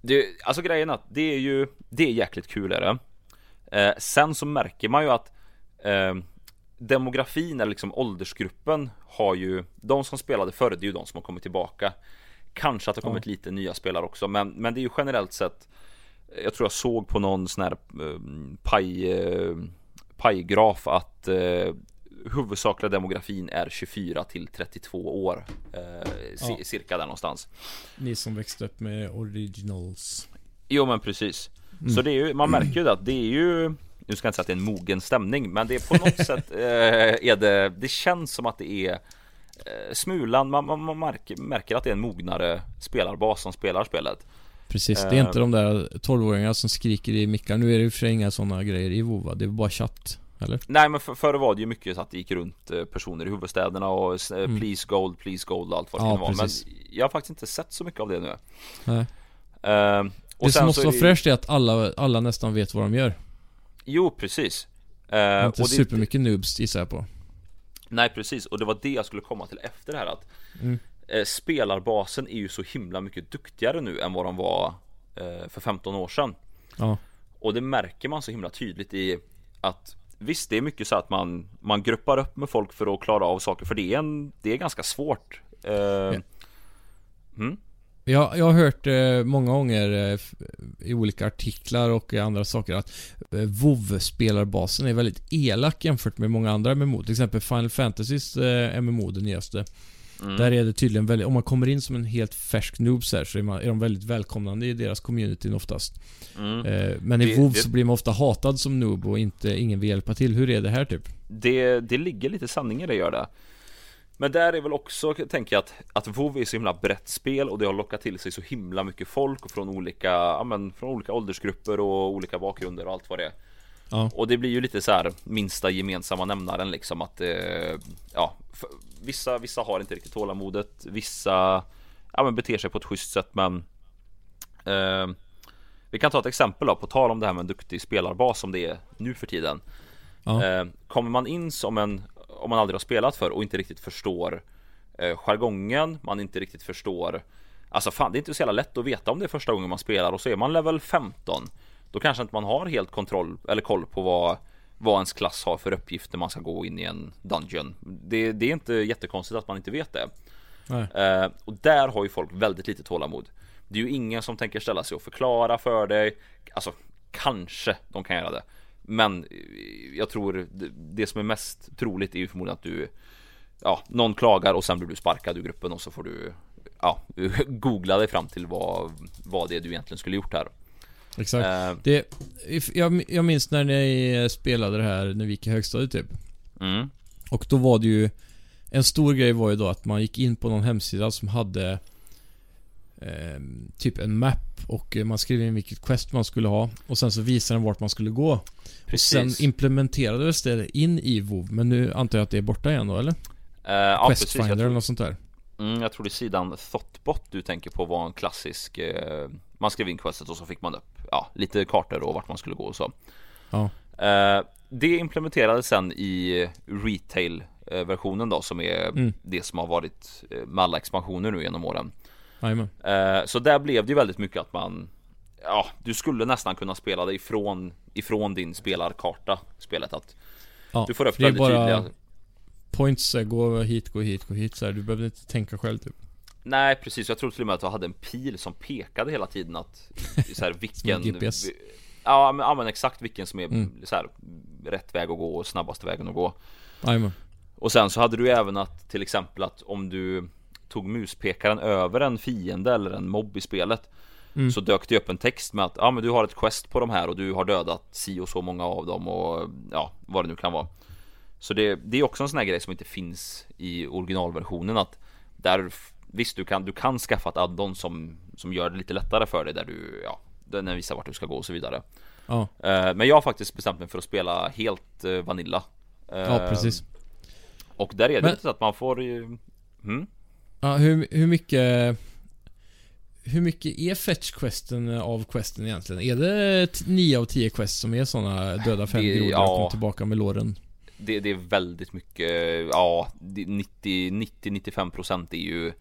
Speaker 2: det, Alltså grejen att det är ju Det är jäkligt kul är det. Eh, Sen så märker man ju att eh, Demografin eller liksom åldersgruppen har ju De som spelade förr, det är ju de som har kommit tillbaka. Kanske att det har kommit lite nya spelare också men, men det är ju generellt sett Jag tror jag såg på någon sån här eh, paj, eh, pajgraf att eh, Huvudsakliga demografin är 24 till 32 år eh,
Speaker 1: Ja.
Speaker 2: Cirka där någonstans
Speaker 1: Ni som växte upp med originals.
Speaker 2: Jo men precis
Speaker 1: Mm.
Speaker 2: Så det är ju, man märker ju att det är ju Nu ska jag inte säga att det är en mogen stämning Men det är på något sätt eh, är det Det känns som att det är eh, Smulan, man, man, man märker, märker att det är en mognare spelarbas som spelar spelet
Speaker 1: Precis, det
Speaker 2: Eh.
Speaker 1: är inte de där 12-åringarna som skriker i mickar. Nu är det ju för sig inga sådana grejer i WoW va? Det är bara chatt. Eller?
Speaker 2: Nej men för, förr var det ju mycket så att det gick runt eh, personer i huvudstäderna och eh,
Speaker 1: Mm.
Speaker 2: please gold, please gold och allt vad det
Speaker 1: Ja,
Speaker 2: kan vara Men jag har faktiskt inte sett så mycket av det nu
Speaker 1: Nej.
Speaker 2: Eh, och
Speaker 1: det som måste vara
Speaker 2: är-
Speaker 1: fräscht är att alla, alla nästan vet vad de gör.
Speaker 2: Jo precis
Speaker 1: Det är
Speaker 2: Eh,
Speaker 1: inte
Speaker 2: och det-
Speaker 1: supermycket noobs gissar jag på.
Speaker 2: Nej precis, och det var det jag skulle komma till efter det här att
Speaker 1: Mm.
Speaker 2: Eh, Spelarbasen är ju så himla mycket duktigare nu än vad de var eh, för 15 år sedan
Speaker 1: Ja.
Speaker 2: Och det märker man så himla tydligt i att Visst, det är mycket så att man, man gruppar upp med folk för att klara av saker, för det är, en, det är ganska svårt. Eh, mm,
Speaker 1: Jag, jag har hört eh, många gånger eh, i olika artiklar och i andra saker att eh, WoW-spelarbasen är väldigt elak jämfört med många andra MMO. Till exempel Final Fantasys eh, MMO, det nyaste.
Speaker 2: Mm.
Speaker 1: Där är det tydligen väldigt, om man kommer in som en helt färsk noob så, här, så är, man, är de väldigt välkomnande i deras communityn oftast.
Speaker 2: Mm.
Speaker 1: Eh, men i WoW
Speaker 2: det-
Speaker 1: så blir man ofta hatad som noob och inte, ingen vill hjälpa till. Hur är det här typ?
Speaker 2: Det, det ligger lite sanning i det gör det. Men där är väl också, tänker jag, att, att WoW är så himla brett spel och det har lockat till sig så himla mycket folk och från olika, ja, men, från olika åldersgrupper och olika bakgrunder och allt vad det är.
Speaker 1: Ja.
Speaker 2: Och det blir ju lite så här minsta gemensamma nämnaren liksom att eh, ja, för, vissa, vissa har inte riktigt tålamodet, vissa ja, men beter sig på ett schysst sätt men eh, Vi kan ta ett exempel då, på tal om det här med en duktig spelarbas som det är nu för tiden.
Speaker 1: Ja.
Speaker 2: Eh, kommer man in som en, om man aldrig har spelat för och inte riktigt förstår eh, jargongen, man inte riktigt förstår Alltså fan det är inte så jävla lätt att veta om det är första gången man spelar och så är man level 15 Då kanske inte man har helt kontroll eller koll på vad vad ens klass har för uppgifter man ska gå in i en dungeon. Det, det är inte jättekonstigt att man inte vet det. Eh, och där har ju folk väldigt lite tålamod. Det är ju ingen som tänker ställa sig och förklara för dig. Alltså, kanske de kan göra det. Men eh, jag tror det, det som är mest troligt är ju förmodligen att du Ja, någon klagar och sen blir du sparkad ur gruppen och så får du Ja, googla dig fram till vad, vad det är du egentligen skulle gjort här.
Speaker 1: Exakt.
Speaker 2: Eh,
Speaker 1: Det, jag, jag minns när ni spelade det här när vi gick i högstadiet typ.
Speaker 2: mm,
Speaker 1: Och då var det ju En stor grej var ju då att man gick in på någon hemsida som hade eh, Typ en map och eh, man skrev in vilket quest man skulle ha och sen så visade den vart man skulle gå. Och sen
Speaker 2: precis.
Speaker 1: implementerades det in i WoW men nu antar jag att det är borta igen då eller?
Speaker 2: Eh, ja, precis. Jag
Speaker 1: eller något sånt där.
Speaker 2: mm, jag tror det är sidan Thoughtbot du tänker på var en klassisk eh, Man skrev in questet och så fick man upp Ja, lite kartor och vart man skulle gå och så.
Speaker 1: Ja.
Speaker 2: Eh, det implementerades sen i retail-versionen då som är
Speaker 1: Mm.
Speaker 2: det som har varit eh, med alla expansioner nu genom åren.
Speaker 1: Jajamän.
Speaker 2: Eh, så där blev det ju väldigt mycket att man Ja, du skulle nästan kunna spela det ifrån Ifrån din spelarkarta Spelet att
Speaker 1: Ja,
Speaker 2: Du får upp väldigt
Speaker 1: bara
Speaker 2: tydliga
Speaker 1: points, gå hit, gå hit, gå hit så här. Du behöver inte tänka själv typ.
Speaker 2: Nej precis, jag tror till och med att du hade en pil som pekade hela tiden att så här, vilken
Speaker 1: GPS.
Speaker 2: Ja men, ja men exakt vilken som är
Speaker 1: Mm.
Speaker 2: så här, rätt väg att gå och snabbaste vägen att gå
Speaker 1: Jajamän.
Speaker 2: Och sen så hade du även att till exempel att om du tog muspekaren över en fiende eller en mobb i spelet
Speaker 1: Mm.
Speaker 2: Så dök det upp en text med att ja men du har ett quest på de här och du har dödat si och så många av dem och ja vad det nu kan vara Så det, det är också en sån här grej som inte finns i originalversionen att där Visst du kan, du kan skaffa ett addon som, som gör det lite lättare för dig där du ja Den visar vart du ska gå och så vidare
Speaker 1: Ja,
Speaker 2: Eh, Men jag har faktiskt bestämt mig för att spela helt eh, Vanilla
Speaker 1: ja
Speaker 2: Eh,
Speaker 1: precis.
Speaker 2: Och där är det
Speaker 1: Men-
Speaker 2: så att man får ju mm,
Speaker 1: Ja, hur, hur mycket... Hur mycket är fetch-questen av questen egentligen? Är det t- 9 av 10 quest som är såna döda fem grodor
Speaker 2: ja.
Speaker 1: och kom tillbaka med låren?
Speaker 2: det, det är väldigt mycket Ja, det- 90-95% är ju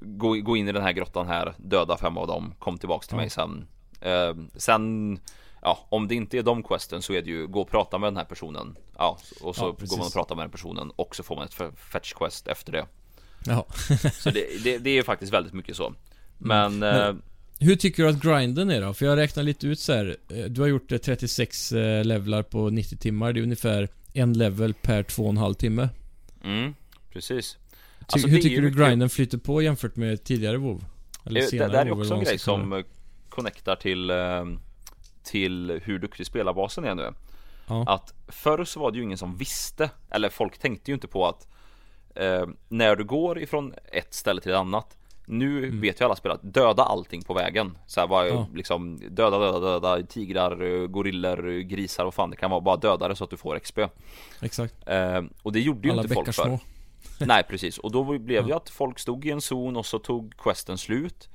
Speaker 2: gå, gå in i den här grottan här Döda fem av dem Kom tillbaks till mig sen Eh, Sen Ja, om det inte är de questen så är det ju gå och prata med den här personen Ja, och så
Speaker 1: Ja,
Speaker 2: går man och pratar med den personen och så får man ett fe- fetch quest efter det
Speaker 1: Ja.
Speaker 2: Så det, det, det är faktiskt väldigt mycket så Men,
Speaker 1: Men-
Speaker 2: eh,
Speaker 1: Hur tycker du att grinden är då? För jag räknar lite ut så här. eh, Du har gjort eh, 36 eh, levlar på 90 timmar. Det är ungefär en level per två och en halv timme.
Speaker 2: mm, precis Alltså,
Speaker 1: hur
Speaker 2: det
Speaker 1: tycker du grinden flyter på jämfört med tidigare WoW? Eller
Speaker 2: Det, det
Speaker 1: senare
Speaker 2: där är också en grej som
Speaker 1: det.
Speaker 2: eh, connectar till eh, Till hur duktig spelarbasen är nu
Speaker 1: Ja.
Speaker 2: Att förr så var det ju ingen som visste Eller folk tänkte ju inte på att eh, När du går ifrån ett ställe till ett annat Nu vet ju alla spelare att döda allting på vägen så här, bara,
Speaker 1: Mm. Ja.
Speaker 2: liksom Döda, döda, döda Tigrar, eh, gorillor, eh, grisar och fan det kan vara Bara döda det så att du får XP
Speaker 1: Exakt.
Speaker 2: eh, Och det gjorde ju
Speaker 1: Alla
Speaker 2: inte folk
Speaker 1: bäckar
Speaker 2: för
Speaker 1: små.
Speaker 2: Nej precis, och då blev det ju att folk stod i en zon och så tog questen slut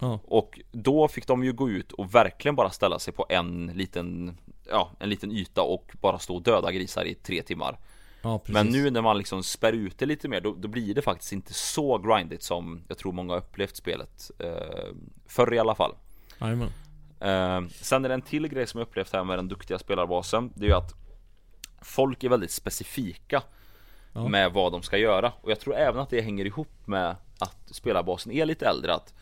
Speaker 1: Ja.
Speaker 2: Och då fick de ju gå ut och verkligen bara ställa sig på en liten Ja, en liten yta och bara stå och döda grisar i tre timmar
Speaker 1: Ja.
Speaker 2: Men nu när man liksom spär ut det lite mer då, då blir det faktiskt inte så grindigt som jag tror många har upplevt spelet eh, Förr i alla fall
Speaker 1: Jajamän.
Speaker 2: eh, Sen är det en till grej som jag upplevt här med den duktiga spelarbasen Det är ju att Folk är väldigt specifika
Speaker 1: Ja.
Speaker 2: med vad de ska göra och jag tror även att det hänger ihop med att spelarbasen är lite äldre att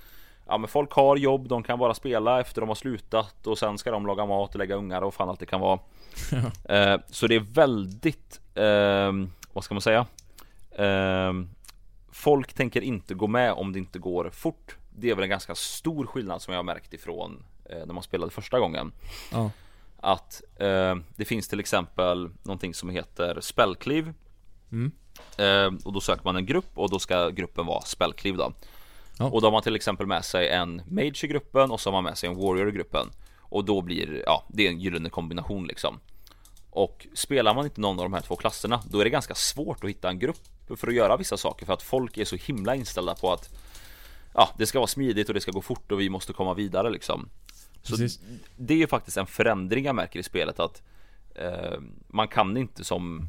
Speaker 2: Ja men folk har jobb, de kan bara spela efter de har slutat och sen ska de laga mat och lägga ungar och fan allt det kan vara eh, Så det är väldigt, ehm, vad ska man säga? Ehm, folk tänker inte gå med om det inte går fort Det är väl en ganska stor skillnad som jag har märkt ifrån eh, när man spelade första gången
Speaker 1: Ja.
Speaker 2: att eh, det finns till exempel någonting som heter spellcliv
Speaker 1: Mm.
Speaker 2: eh, Och då söker man en grupp och då ska gruppen vara spellcliv då
Speaker 1: Ja.
Speaker 2: Och då har man till exempel med sig en mage i gruppen och så har man med sig en warrior i gruppen Och då blir, ja, det är en gyllene kombination liksom Och spelar man inte någon av de här två klasserna Då är det ganska svårt att hitta en grupp för att göra vissa saker för att folk är så himla inställda på att Ja, det ska vara smidigt och det ska gå fort och vi måste komma vidare liksom Så
Speaker 1: Precis.
Speaker 2: det är ju faktiskt en förändring jag märker i spelet att eh, Man kan inte som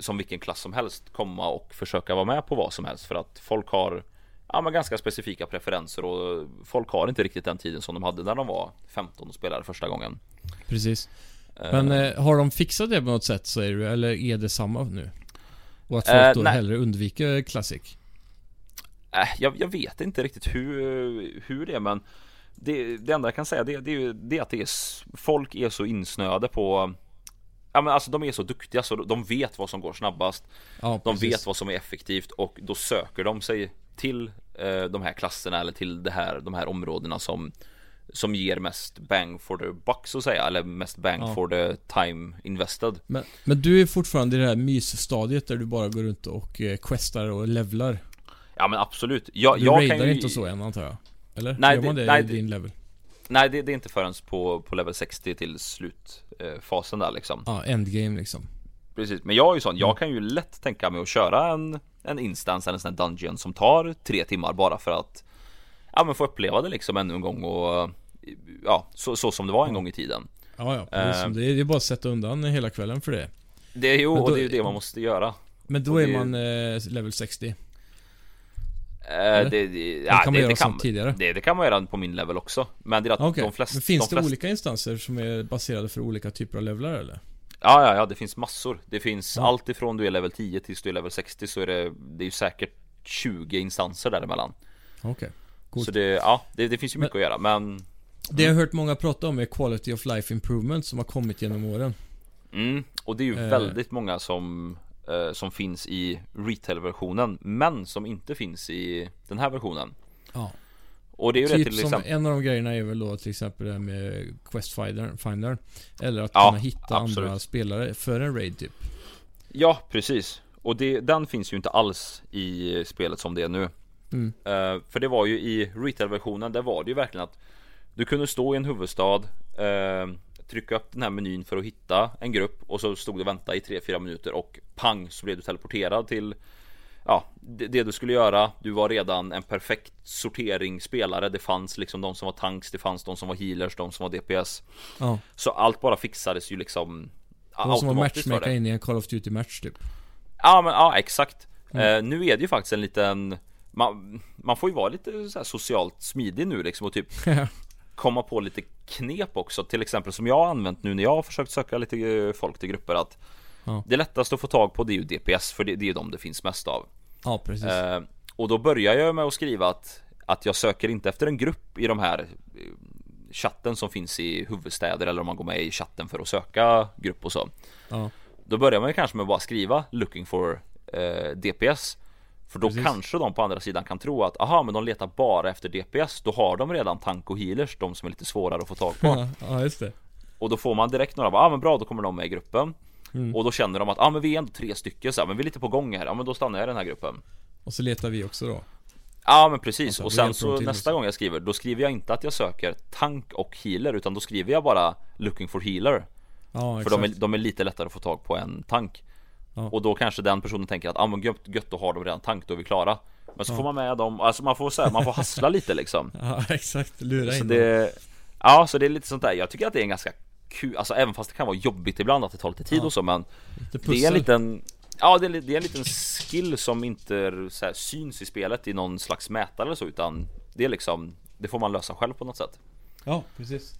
Speaker 2: Som vilken klass som helst komma och försöka vara med på vad som helst för att folk har Ja men ganska specifika preferenser och folk har inte riktigt den tiden som de hade när de var 15 och spelade första gången
Speaker 1: Precis. Men eh, har de fixat det på något sätt säger du? Eller är det samma nu? Och att folk
Speaker 2: Eh,
Speaker 1: då
Speaker 2: nej.
Speaker 1: hellre undviker Classic?
Speaker 2: Äh, jag, jag vet inte riktigt hur, hur det är men det, det enda jag kan säga det, det är det att det är, folk är så insnöade på Ja men alltså de är så duktiga så de vet vad som går snabbast
Speaker 1: Ja,
Speaker 2: De vet vad som är effektivt och då söker de sig till eh, de här klasserna eller till det här, de här områdena som Som ger mest bang for the buck så att säga eller mest bang
Speaker 1: Ja.
Speaker 2: for the time invested
Speaker 1: Men, men du är fortfarande i det här mysstadiet där du bara går runt och eh, questar och levlar.
Speaker 2: Ja men absolut Jag,
Speaker 1: Du
Speaker 2: jag kan ju
Speaker 1: inte så än antar jag? Eller?
Speaker 2: Nej,
Speaker 1: Gör man
Speaker 2: det-
Speaker 1: det
Speaker 2: nej,
Speaker 1: i din level?
Speaker 2: Nej det, det är inte förrän på, på level 60 till slutfasen där liksom
Speaker 1: Ja, endgame liksom.
Speaker 2: Precis, men jag är ju sån,
Speaker 1: Mm.
Speaker 2: jag kan ju lätt tänka mig att köra en, en instans eller en sån här dungeon som tar tre timmar bara för att Ja men få uppleva det liksom ännu en gång och Ja, så, så som det var en gång i tiden
Speaker 1: Ja, ja. precis.
Speaker 2: Eh.
Speaker 1: det, är, bara att sätta undan hela kvällen för det.
Speaker 2: Det är ju,
Speaker 1: Men
Speaker 2: och
Speaker 1: då-
Speaker 2: det är ju det man måste göra
Speaker 1: Men då
Speaker 2: Och
Speaker 1: är
Speaker 2: det-
Speaker 1: man eh, level 60.
Speaker 2: Eh, det, det,
Speaker 1: Det
Speaker 2: ja,
Speaker 1: kan man
Speaker 2: det,
Speaker 1: göra
Speaker 2: det
Speaker 1: som tidigare.
Speaker 2: Det, det kan man göra på min level också Men det är att
Speaker 1: Okej.
Speaker 2: de flesta
Speaker 1: Men finns
Speaker 2: de
Speaker 1: det
Speaker 2: flesta,
Speaker 1: olika instanser som är baserade för olika typer av levlar eller?
Speaker 2: Ja, ja, ja, det finns massor Det finns
Speaker 1: Ja.
Speaker 2: allt ifrån du är level 10 tills du är level 60 så är det Det är ju säkert 20 instanser däremellan
Speaker 1: Okej. Coolt.
Speaker 2: Så det, ja, det, det finns ju mycket att göra men
Speaker 1: Det jag har hört många prata om är quality of life improvement som har kommit genom åren.
Speaker 2: Mm, och det är ju
Speaker 1: Eh.
Speaker 2: väldigt många som eh, Som finns i retail-versionen Men som inte finns i den här versionen
Speaker 1: Ja.
Speaker 2: Och det är ju det
Speaker 1: Typ
Speaker 2: till
Speaker 1: som
Speaker 2: exempel
Speaker 1: en av de grejerna är väl då till exempel det här med Quest Finder, Finder Eller att
Speaker 2: Ja,
Speaker 1: kunna hitta
Speaker 2: absolut.
Speaker 1: andra spelare för en raid typ.
Speaker 2: Ja, precis Och det, den finns ju inte alls i spelet som det är nu
Speaker 1: Mm.
Speaker 2: Eh, För det var ju i retail-versionen Där var det ju verkligen att Du kunde stå i en huvudstad eh, Trycka upp den här menyn för att hitta en grupp Och så stod du och väntade i 3-4 minuter och pang så blev du teleporterad till Ja, det, det du skulle göra Du var redan en perfekt sorteringsspelare Det fanns liksom de som var tanks Det fanns de som var healers, de som var DPS
Speaker 1: Ja.
Speaker 2: Så allt bara fixades ju liksom
Speaker 1: Det var som att
Speaker 2: automatiskt det.
Speaker 1: in i en Call of Duty match typ.
Speaker 2: Ja men ja exakt
Speaker 1: Mm.
Speaker 2: eh, Nu är det ju faktiskt en liten man, man får ju vara lite så socialt smidig nu liksom och typ komma på lite knep också Till exempel som jag har använt nu när jag har försökt söka lite eh, folk till grupper att
Speaker 1: Ja.
Speaker 2: Det lättaste att få tag på det är ju DPS för det, det är ju de det finns mest av
Speaker 1: ja, precis.
Speaker 2: eh, Och då börjar jag med att skriva att Att jag söker inte efter en grupp i de här eh, Chatten som finns i huvudstäder eller om man går med i chatten för att söka grupp och så
Speaker 1: Ja.
Speaker 2: då börjar man ju kanske med att bara skriva looking for eh, DPS För då
Speaker 1: Precis.
Speaker 2: kanske de på andra sidan kan tro att aha men de letar bara efter DPS Då har de redan tank och healers, de som är lite svårare att få tag på.
Speaker 1: Ja, just det.
Speaker 2: Och då får man direkt några, ja ah, men bra då kommer de med i gruppen.
Speaker 1: Mm.
Speaker 2: Och då känner de att, ah, men vi är ändå tre stycken så här, men vi är lite på gång här, ja men då stannar jag i den här gruppen.
Speaker 1: Och så letar vi också då.
Speaker 2: Ja men precis,
Speaker 1: Alltså,
Speaker 2: och sen så nästa gång jag skriver, då skriver jag inte att jag söker tank och healer Utan då skriver jag bara looking for healer.
Speaker 1: Ja,
Speaker 2: För de är, de är lite lättare att få tag på en tank
Speaker 1: Ja.
Speaker 2: Och då kanske den personen tänker att ah, men gött, gött då har de redan tank, då är vi klara Men så
Speaker 1: Ja.
Speaker 2: får man med dem, alltså man får säga, man får hassla lite liksom
Speaker 1: Ja, exakt. Lura
Speaker 2: Så
Speaker 1: in dem.
Speaker 2: det Ja, så det är lite sånt där, jag tycker att det är en ganska kul, alltså även fast det kan vara jobbigt ibland att det tar lite tid
Speaker 1: Ja.
Speaker 2: och så men Det är en liten Ja det är, det är en liten skill som inte så här, syns i spelet i någon slags mätare eller så utan Det är liksom Det får man lösa själv på något sätt
Speaker 1: Ja, precis.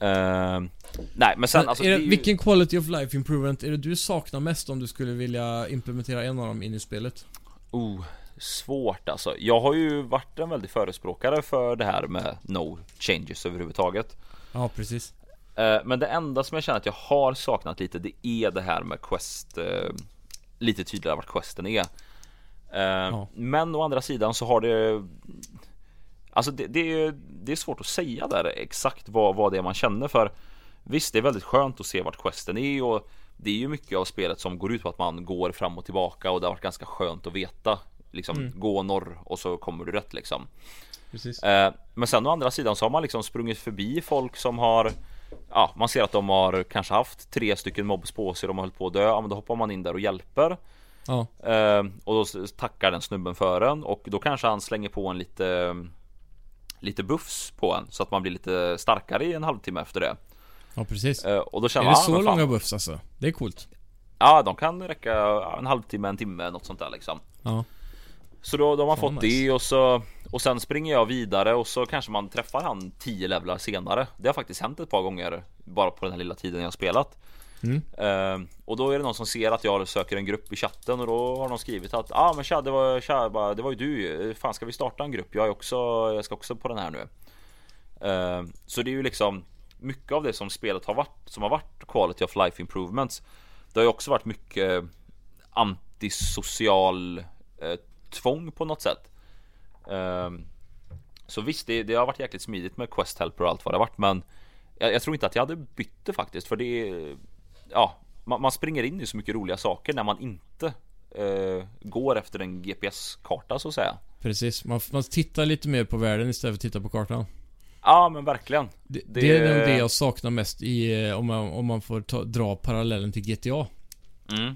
Speaker 2: Eh, nej men sen
Speaker 1: Men
Speaker 2: alltså,
Speaker 1: det,
Speaker 2: ju-
Speaker 1: Vilken quality of life improvement är det du saknar mest om du skulle vilja implementera en av dem in i spelet?
Speaker 2: Oh, svårt alltså. Jag har ju varit en väldig förespråkare för det här med no changes överhuvudtaget.
Speaker 1: Ja, precis.
Speaker 2: Eh, Men det enda som jag känner att jag har saknat lite det är det här med quest eh, Lite tydligare vart questen är Eh, Men å andra sidan så har det Alltså det, det, är, det är svårt att säga där exakt vad, vad det är man känner för. Visst det är väldigt skönt att se vart questen är och Det är ju mycket av spelet som går ut på att man går fram och tillbaka och det har varit ganska skönt att veta Liksom gå norr och så kommer du rätt liksom. Eh, Men sen å andra sidan så har man liksom sprungit förbi folk som har Ja, man ser att de har kanske haft tre stycken mobs på sig, de har hållit på att dö, ja men då hoppar man in där och hjälper.
Speaker 1: Ja,
Speaker 2: eh, Och då tackar den snubben för en och då kanske han slänger på en lite Lite buffs på en så att man blir lite starkare i en halvtimme efter det
Speaker 1: ja precis.
Speaker 2: eh, Och då känner
Speaker 1: är
Speaker 2: man,
Speaker 1: det
Speaker 2: ja,
Speaker 1: så långa buffs alltså? Det är coolt.
Speaker 2: Ja, de kan räcka en halvtimme, en timme, något sånt där liksom
Speaker 1: Ja,
Speaker 2: Så då, då har man
Speaker 1: Fan,
Speaker 2: fått
Speaker 1: nice.
Speaker 2: det och så Och sen springer jag vidare och så kanske man träffar han 10 levlar senare Det har faktiskt hänt ett par gånger Bara på den här lilla tiden jag har spelat
Speaker 1: Mm.
Speaker 2: Uh, Och då är det någon som ser att jag söker en grupp i chatten och då har någon skrivit att Ja ah, men tja det var, tja, bara, det var ju du Fan ska vi starta en grupp? Jag är också Jag ska också på den här nu Uh, Så det är ju liksom Mycket av det som spelet har varit Som har varit quality of life improvements Det har ju också varit mycket eh, Antisocial eh, Tvång på något sätt eh, Så visst det, det har varit jäkligt smidigt med Quest Helper och allt vad det har varit men jag, jag tror inte att jag hade bytt det faktiskt för det är Ja man, man springer in i så mycket roliga saker när man inte eh, Går efter en GPS-karta så att säga
Speaker 1: precis. Man, man tittar lite mer på världen istället för att titta på kartan.
Speaker 2: Ja men verkligen
Speaker 1: Det,
Speaker 2: Det-
Speaker 1: det är nog det jag saknar mest i, eh, om man, om man får ta, dra parallellen till GTA.
Speaker 2: mm.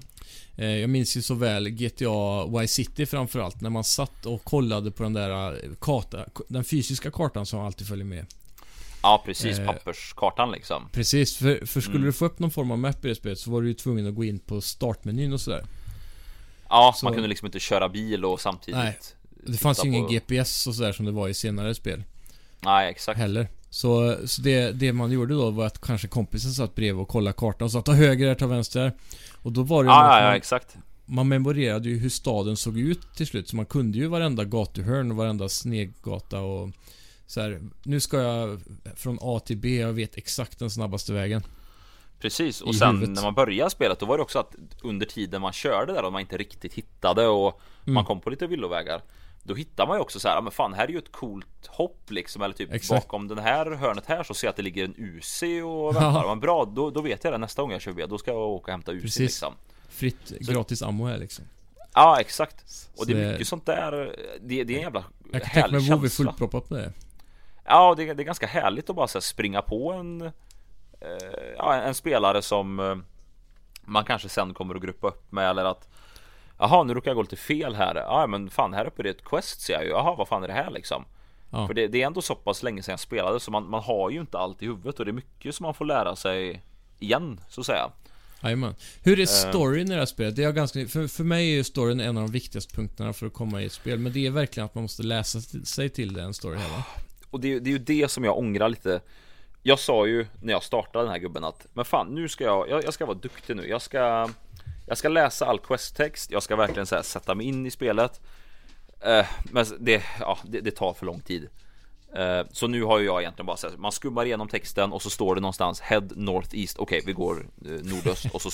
Speaker 1: Eh, Jag minns ju så väl GTA Y City framförallt när man satt och kollade på den där eh, karta, den fysiska kartan som alltid följer med.
Speaker 2: Ja precis
Speaker 1: Eh,
Speaker 2: papperskartan liksom
Speaker 1: Precis, för, för skulle
Speaker 2: Mm.
Speaker 1: du få upp någon form av map i det spelet så var du ju tvungen att gå in på startmenyn och sådär.
Speaker 2: Ja
Speaker 1: så-
Speaker 2: man kunde liksom inte köra bil och samtidigt
Speaker 1: Nej, Det fanns ju ingen
Speaker 2: på-
Speaker 1: GPS och sådär som det var i senare spel
Speaker 2: Nej exakt
Speaker 1: heller. Så, så det, det man gjorde då var att kanske kompisen satt bredvid och kollade kartan och sa ta höger här, ta vänster här. Och då var det ju
Speaker 2: Ja ja, ja
Speaker 1: man,
Speaker 2: exakt
Speaker 1: man memorerade ju hur staden såg ut till slut. Så man kunde ju varenda gatuhörn och varenda snedgata och så här, nu ska jag från A till B, jag vet exakt den snabbaste vägen.
Speaker 2: Precis, och sen
Speaker 1: huvudet.
Speaker 2: när man började spelet då var det också att under tiden man körde där och man inte riktigt hittade och
Speaker 1: Mm.
Speaker 2: man kom på lite villovägar Då hittar man ju också så här, "Ja, men fan här är ju ett coolt hopp liksom Eller typ
Speaker 1: Exakt.
Speaker 2: bakom den här hörnet här så ser jag att det ligger en UC och väntar
Speaker 1: Ja.
Speaker 2: Men bra, då, då vet jag det nästa gång jag kör bil Då ska jag åka och hämta UC
Speaker 1: Precis.
Speaker 2: liksom
Speaker 1: Fritt, gratis ammo här liksom.
Speaker 2: Ja exakt Och
Speaker 1: Så
Speaker 2: det är
Speaker 1: det-
Speaker 2: mycket sånt där Det, det är en jävla
Speaker 1: Jag kan tänka mig WoW är fullproppat med det.
Speaker 2: Ja, det, det är ganska härligt att bara här, springa på en eh, en spelare som eh, Man kanske sen kommer att gruppa upp med eller att Jaha, nu råkar jag gå lite fel här. Ja, men fan här uppe är det ett quest ser jag ju. Jaha, vad fan är det här liksom?
Speaker 1: Ja.
Speaker 2: För det, det är ändå så pass länge sedan jag spelade så man, man har ju inte allt i huvudet och det är mycket som man får lära sig igen, så att säga.
Speaker 1: Jajamän. Hur är
Speaker 2: Eh.
Speaker 1: storyn i det här spelet? Det är ganska, för, för mig är ju storyn en av de viktigaste punkterna för att komma i ett spel. Men det är verkligen att man måste läsa sig till det, en story va?
Speaker 2: Och det, är- det är ju det som jag ångrar lite. Jag sa ju när jag startade den här gubben att Men fan nu ska jag, jag, jag ska vara duktig nu. Jag ska Jag ska läsa all questtext. Jag ska verkligen så här, sätta mig in i spelet. Eh, Men det, ja, det, det tar för lång tid. Eh, Så nu har ju jag egentligen bara så här, Man skummar igenom texten och så står det någonstans Head Northeast Okej vi går eh, nordöst och så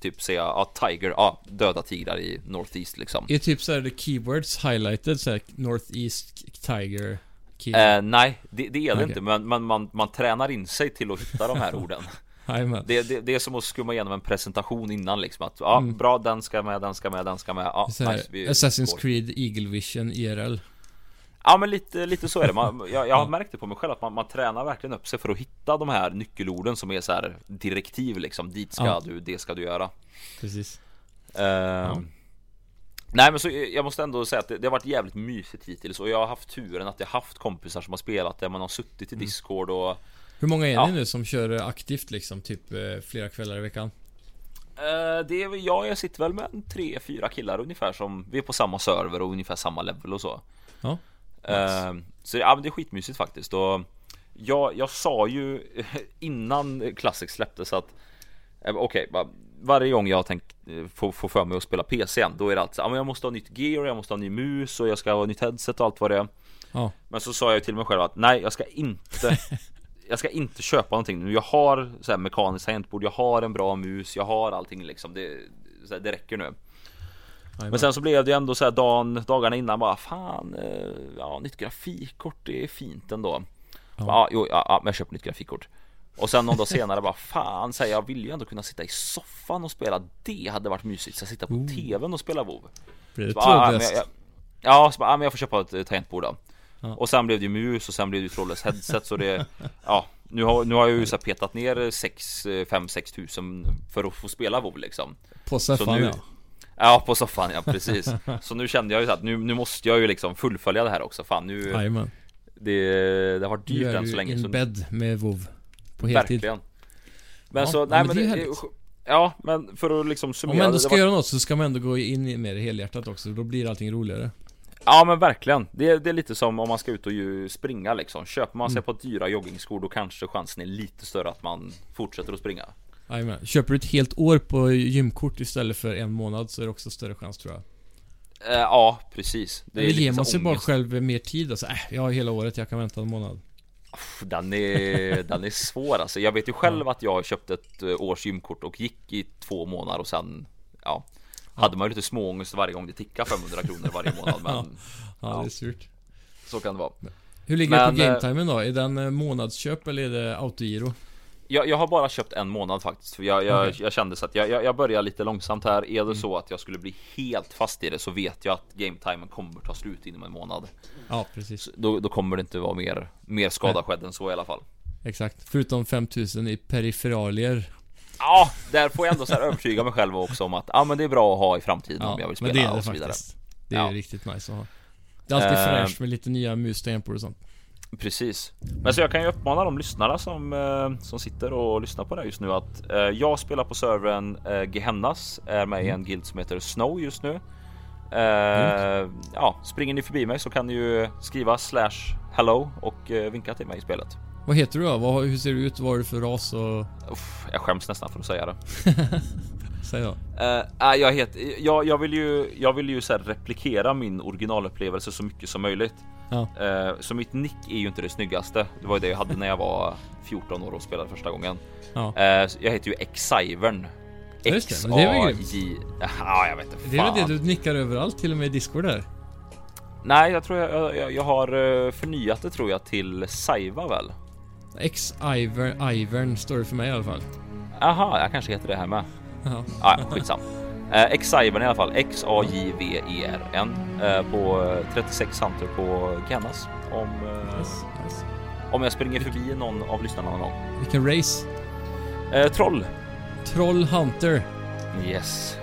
Speaker 2: typ säger jag ah, Tiger, ja döda tigrar i Northeast liksom.
Speaker 1: Är typ såhär the keywords highlighted såhär Northeast Tiger
Speaker 2: eh, Nej det, det är det
Speaker 1: Okej.
Speaker 2: inte men man, man, man tränar in sig till att hitta de här orden. Det, det, det är som att skumma igenom en presentation innan liksom att ja,
Speaker 1: Mm.
Speaker 2: bra den ska med, den ska med, den ska med Ja,
Speaker 1: Så här,
Speaker 2: nice, vi
Speaker 1: Assassin's
Speaker 2: går.
Speaker 1: Creed Eagle Vision IRL.
Speaker 2: Ja men lite, lite så är det, man, jag, jag har
Speaker 1: Ja.
Speaker 2: märkt det på mig själv att man, man tränar verkligen upp sig för att hitta de här nyckelorden som är så här direktiv liksom Dit ska
Speaker 1: Ja.
Speaker 2: du, det ska du göra
Speaker 1: Precis.
Speaker 2: Ehm, Nej men så jag måste ändå säga att det, det har varit jävligt mysigt hittills och jag har haft turen att jag har haft kompisar som har spelat det Man har suttit
Speaker 1: Mm.
Speaker 2: i discord och
Speaker 1: Hur många är
Speaker 2: Ja.
Speaker 1: ni nu som kör eh, aktivt liksom? Typ eh, flera kvällar i veckan?
Speaker 2: Eh, det är jag, jag sitter väl med en tre, fyra killar ungefär som Vi är på samma server och ungefär samma level och så
Speaker 1: Ja.
Speaker 2: Eh, Så det, ja, men det är skitmysigt faktiskt och jag, jag sa ju innan Classic släpptes att eh, Okej, okay, varje gång jag tänkt eh, få, få för mig att spela PC igen Då är det alltid ja, men jag måste ha nytt gear, jag måste ha ny mus och jag ska ha nytt headset och allt vad det är
Speaker 1: Ja.
Speaker 2: Men så sa jag till mig själv att nej, jag ska inte Jag ska inte köpa någonting nu. Jag har så här mekaniskt tangentbord, jag har en bra mus, jag har allting liksom. Det, här, det räcker nu. Men sen så blev det ändå så här dagen, dagarna innan bara fan, eh, ja nytt grafikkort det är fint ändå. Ja, ja jo, ja, ja, men jag köper nytt grafikkort. Och sen någon dag senare bara fan, säger jag vill ju ändå kunna sitta i soffan och spela. Det hade varit mysigt. Så sitta på
Speaker 1: Oh.
Speaker 2: TVn och spela WoW.
Speaker 1: Blir det
Speaker 2: Så bara, ah, jag, jag, ja, så bara, ah, men jag får köpa ett tangentbord då.
Speaker 1: Ja.
Speaker 2: Och sen blev det ju mus och sen blev det ju trådlöst headset så det Ja, nu har, nu har jag ju så här petat ner 6, 5, 6 tusen för att få spela WoW liksom
Speaker 1: På soffan
Speaker 2: nu-
Speaker 1: ja.
Speaker 2: Ja, på soffan ja, precis Så nu kände jag ju så att nu, nu måste jag ju liksom fullfölja det här också Fan nu,
Speaker 1: Jajamän.
Speaker 2: det, det har varit
Speaker 1: Du
Speaker 2: dyrt
Speaker 1: är
Speaker 2: än så
Speaker 1: ju
Speaker 2: länge
Speaker 1: in
Speaker 2: så
Speaker 1: bed med WoW På heltid.
Speaker 2: Verkligen Men
Speaker 1: Ja,
Speaker 2: så,
Speaker 1: ja,
Speaker 2: nej
Speaker 1: men
Speaker 2: men,
Speaker 1: det är.
Speaker 2: Ja, men för att liksom
Speaker 1: Om
Speaker 2: summera
Speaker 1: man ändå ska
Speaker 2: var-
Speaker 1: göra något så ska man ändå gå in med det helhjärtat också, då blir allting roligare.
Speaker 2: Ja men verkligen, det, det är lite som om man ska ut och ju springa liksom Köper man sig
Speaker 1: Mm.
Speaker 2: på dyra joggingskor då kanske chansen är lite större att man fortsätter att springa
Speaker 1: Jajamän. Köper du ett helt år på gymkort istället för en månad så är det också större chans tror jag.
Speaker 2: eh, Ja, precis det
Speaker 1: Eller
Speaker 2: lite
Speaker 1: ger man sig bara själv mer tid alltså, äh, jag har hela året, jag kan vänta en månad.
Speaker 2: Den är, den är svår alltså Jag vet ju själv att jag köpte ett eh, års gymkort och gick i två månader och sen Ja Hade man ju lite småångest varje gång det tickade 500 kronor varje månad men
Speaker 1: Ja,
Speaker 2: Ja.
Speaker 1: det är surt.
Speaker 2: så kan det vara
Speaker 1: Hur ligger det
Speaker 2: Men,
Speaker 1: på
Speaker 2: eh,
Speaker 1: gametimen då? Är den eh, månadsköp eller är det autogiro?
Speaker 2: Jag, jag har bara köpt en månad faktiskt för jag, jag,
Speaker 1: Okej.
Speaker 2: jag kände så att jag, jag, jag börjar lite långsamt här Är det
Speaker 1: Mm.
Speaker 2: så att jag skulle bli helt fast i det så vet jag att gametimen kommer ta slut inom en månad
Speaker 1: Ja, precis.
Speaker 2: Så då, då kommer det inte vara mer, mer skada skedd än så i alla fall
Speaker 1: Exakt. Förutom 5000 i periferalier.
Speaker 2: Ja, där får jag ändå så här övertyga mig själv också om att ja men det är bra att ha i framtiden om jag vill spela
Speaker 1: men det är det
Speaker 2: och så vidare
Speaker 1: faktiskt. Det är
Speaker 2: Ja.
Speaker 1: riktigt nice att ha. Det är alltid
Speaker 2: Eh,
Speaker 1: fräscht med lite nya mus, tangentbord och sånt.
Speaker 2: Precis Men så jag kan ju uppmana de lyssnarna som, eh, som sitter och lyssnar på det just nu att eh, jag spelar på servern eh, Gehennas Är med i
Speaker 1: Mm.
Speaker 2: en guild som heter Snow just nu eh, Ja, springer ni förbi mig så kan ni ju skriva slash hello och eh, vinka till mig i spelet
Speaker 1: Vad heter du då? Vad, hur ser du ut? Vad har du för ras och...
Speaker 2: Uff, Jag skäms nästan för att säga det
Speaker 1: Säg då.
Speaker 2: Nej, jag, heter, jag, jag vill ju, jag vill ju så replikera min originalupplevelse så mycket som möjligt.
Speaker 1: Ja.
Speaker 2: Eh, så mitt nick är ju inte det snyggaste. Det var ju det jag hade när jag var 14 år och spelade första gången.
Speaker 1: Ja.
Speaker 2: Eh, jag heter ju Exivern.
Speaker 1: Väl grymt.
Speaker 2: X-A-J... Ja, jag vet inte.
Speaker 1: Det är väl
Speaker 2: fan.
Speaker 1: det du nickar överallt, till och med i Discord där?
Speaker 2: Nej, jag tror jag, jag, jag har eh, förnyat det tror jag till Saiva väl?
Speaker 1: X-Ivern, Ivern står det för mig i alla fall.
Speaker 2: Aha, jag kanske heter det här med.
Speaker 1: Ja.
Speaker 2: Ah, ja, skitsam. Eh, X-Cybern i alla fall, X-A-J-V-E-R-N eh, på eh, 36 Hunter på Gennas. Om, eh,
Speaker 1: Nice, nice.
Speaker 2: om jag springer förbi någon av lyssnarna någon gång.
Speaker 1: Vilken race?
Speaker 2: Eh, troll.
Speaker 1: Troll Hunter.
Speaker 2: Yes.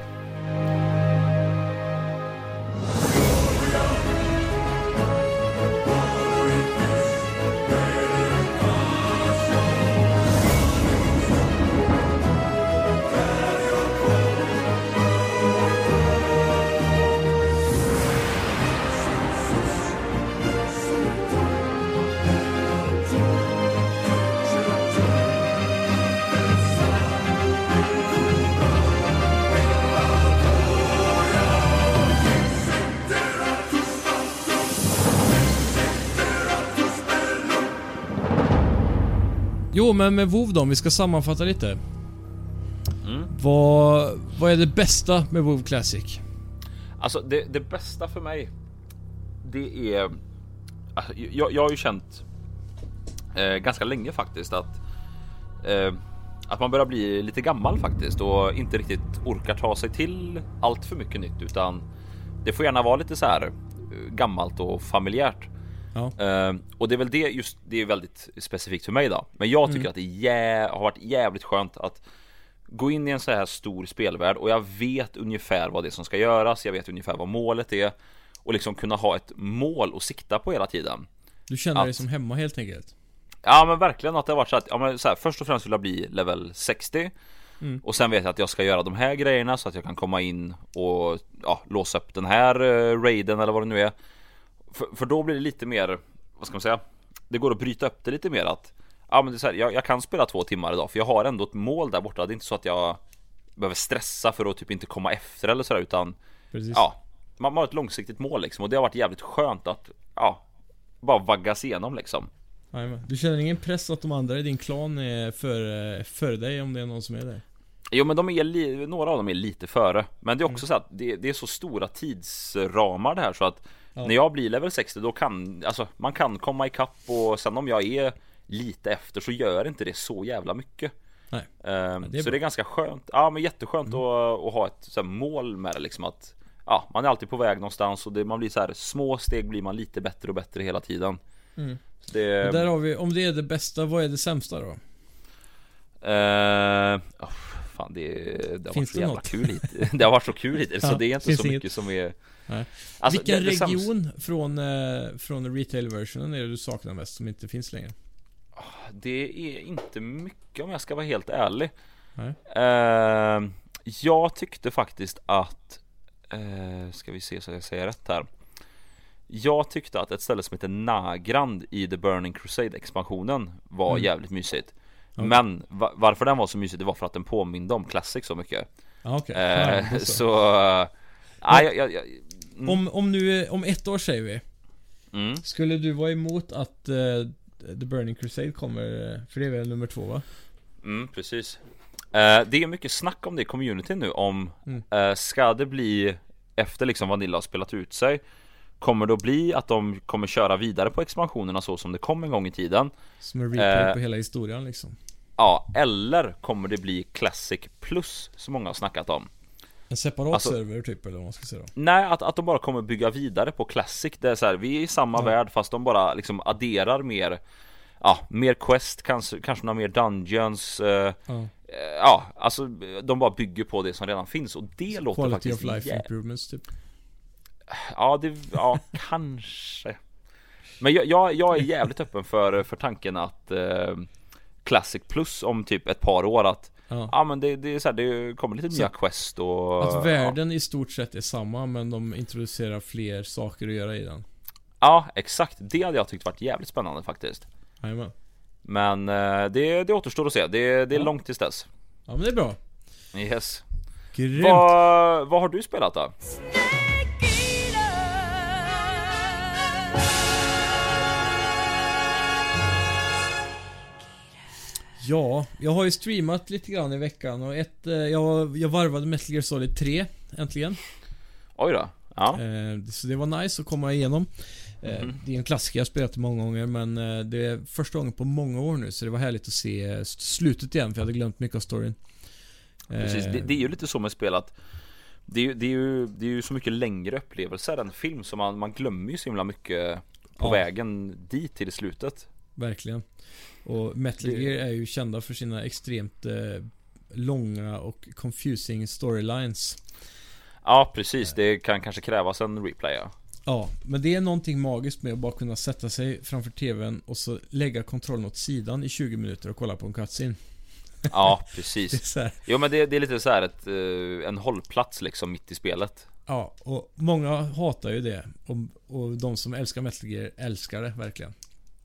Speaker 1: Jo, men med WoW då, om vi ska sammanfatta lite.
Speaker 2: Mm.
Speaker 1: Vad, vad är det bästa med WoW Classic?
Speaker 2: Alltså det, det bästa för mig. Det är. Alltså, jag, jag har ju känt. Eh, ganska länge faktiskt att. Eh, att man börjar bli lite gammal faktiskt och inte riktigt orkar ta sig till allt för mycket nytt utan det får gärna vara lite så här eh, gammalt och familjärt.
Speaker 1: Ja.
Speaker 2: Eh, och det är väl det just, det är väldigt specifikt för mig då. Men jag tycker
Speaker 1: Mm.
Speaker 2: att det jä- har varit jävligt skönt att gå in i en så här stor spelvärld och jag vet ungefär vad det är som ska göras. Jag vet ungefär vad målet är och liksom kunna ha ett mål att sikta på hela tiden.
Speaker 1: Du känner dig
Speaker 2: Att-
Speaker 1: som hemma helt enkelt?
Speaker 2: Ja men verkligen att det har varit så att, ja, men så här, först och främst vill jag bli level 60
Speaker 1: Mm.
Speaker 2: Och sen vet jag att jag ska göra de här grejerna så att jag kan komma in och ja, låsa upp den här uh, raiden eller vad det nu är för, för då blir det lite mer, vad ska man säga det går att bryta upp det lite mer att Ja men det är så här, jag, jag kan spela två timmar idag för jag har ändå ett mål där borta Det är inte så att jag behöver stressa för att typ inte komma efter eller sådär utan
Speaker 1: Precis.
Speaker 2: Ja Man har ett långsiktigt mål liksom och det har varit jävligt skönt att Ja Bara vaggas igenom liksom
Speaker 1: Jajamän. Du känner ingen press att de andra i din klan är före, före dig om det är någon som är där?
Speaker 2: Jo men de är några av dem är lite före Men det är
Speaker 1: Mm.
Speaker 2: också så att det, det är så stora tidsramar det här så att
Speaker 1: Ja.
Speaker 2: När jag blir level 60 då kan Alltså man kan komma ikapp och sen om jag är Lite efter så gör inte det så jävla mycket
Speaker 1: Nej.
Speaker 2: Ehm,
Speaker 1: det
Speaker 2: Så
Speaker 1: bra.
Speaker 2: det är ganska skönt Ja men jätteskönt
Speaker 1: Mm.
Speaker 2: att, att ha ett så mål med det liksom att Ja man är alltid på väg någonstans och det, man blir så här Små steg blir man lite bättre och bättre hela tiden
Speaker 1: Mm.
Speaker 2: Det,
Speaker 1: där har vi, om det är det bästa, vad är det sämsta då?
Speaker 2: Eh, oh, fan det, det har
Speaker 1: Finns
Speaker 2: varit så
Speaker 1: det
Speaker 2: jävla
Speaker 1: något?
Speaker 2: kul hit. Det har varit så kul hittills
Speaker 1: Ja,
Speaker 2: så det är inte så
Speaker 1: inget.
Speaker 2: mycket som är. Alltså,
Speaker 1: Vilken
Speaker 2: det- det
Speaker 1: region från, eh, från retail-versionen är det du saknar mest som inte finns längre?
Speaker 2: Det är inte mycket om jag ska vara helt ärlig
Speaker 1: Nej.
Speaker 2: Eh, Jag tyckte faktiskt att eh, Ska vi se så jag säger rätt här Jag tyckte att ett ställe som heter Nagrand i The Burning Crusade expansionen var
Speaker 1: Mm.
Speaker 2: jävligt mysigt
Speaker 1: Okej.
Speaker 2: Men va- varför den var så mysig det var för att den påminde om Classic så mycket
Speaker 1: okej.
Speaker 2: Eh,
Speaker 1: så.
Speaker 2: Så jag, jag mm.
Speaker 1: Om, om nu, om ett år säger vi.
Speaker 2: mm.
Speaker 1: Skulle du vara emot att eh, The Burning Crusade kommer, eh, för det är väl nummer två va?
Speaker 2: Mm, precis. Eh, det är mycket snack om det i communityn nu om
Speaker 1: Mm.
Speaker 2: eh, Ska det bli efter liksom Vanilla har spelat ut sig Kommer det att bli att de kommer köra vidare på expansionerna så som det kom en gång i tiden?
Speaker 1: Som en replay
Speaker 2: Eh.
Speaker 1: på hela historien liksom.
Speaker 2: Ja, eller kommer det bli Classic Plus som många har snackat om?
Speaker 1: En separat
Speaker 2: Alltså-
Speaker 1: server typ, eller vad man ska säga då.
Speaker 2: Nej, att, att de bara kommer bygga vidare på Classic Det är så här, vi är i samma
Speaker 1: Ja.
Speaker 2: värld fast de bara liksom adderar mer Ja, mer quest, kanske, kanske några mer dungeons eh,
Speaker 1: Ja.
Speaker 2: eh, Ja, alltså de bara bygger på det som redan finns och det låter
Speaker 1: Quality
Speaker 2: faktiskt
Speaker 1: of life
Speaker 2: jä-
Speaker 1: improvements typ.
Speaker 2: Ja, det, ja kanske Men jag, jag, jag är jävligt öppen för, för tanken att eh, Classic Plus om typ ett par år att
Speaker 1: Ja.
Speaker 2: Ja men det, det är så här, det kommer lite
Speaker 1: Så-
Speaker 2: nya quest och
Speaker 1: Att världen i stort sett är samma men de introducerar fler saker att göra i den.
Speaker 2: Ja, exakt, det hade jag tyckt varit jävligt spännande faktiskt
Speaker 1: Jajamän.
Speaker 2: Men eh, det, det återstår att se, det, det är
Speaker 1: Ja.
Speaker 2: långt tills dess
Speaker 1: Ja men det är bra.
Speaker 2: Yes
Speaker 1: Grymt.
Speaker 2: vad, vad har du spelat då?
Speaker 1: Ja, jag har ju streamat lite grann i veckan och ett, eh, jag, jag varvade Metal Gear Solid 3 äntligen.
Speaker 2: Oj då, ja
Speaker 1: Eh, så det var nice att komma igenom.
Speaker 2: Mhm.
Speaker 1: Det är en klassiker, jag spelat många gånger men det är första gången på många år nu så det var härligt att se slutet igen för jag hade glömt mycket av storyn.
Speaker 2: Precis, det, det är ju lite så med spel att det är, ju, det, är ju, det är ju så mycket längre upplevelser än film så man, man glömmer ju så himla mycket på
Speaker 1: Ja.
Speaker 2: vägen dit till slutet
Speaker 1: Verkligen. Och Metal Gear är ju kända för sina extremt eh, långa och confusing storylines.
Speaker 2: Ja precis, det kan kanske krävas en replay ja.
Speaker 1: Ja, men det är någonting magiskt med att bara kunna sätta sig framför TVn och så lägga kontrollen åt sidan i 20 minuter och kolla på en cutscene.
Speaker 2: Ja precis Jo men det, det är lite så här ett, eh, en hållplats liksom mitt i spelet
Speaker 1: Ja, och många hatar ju det. Och, och de som älskar Metal Gear älskar det verkligen.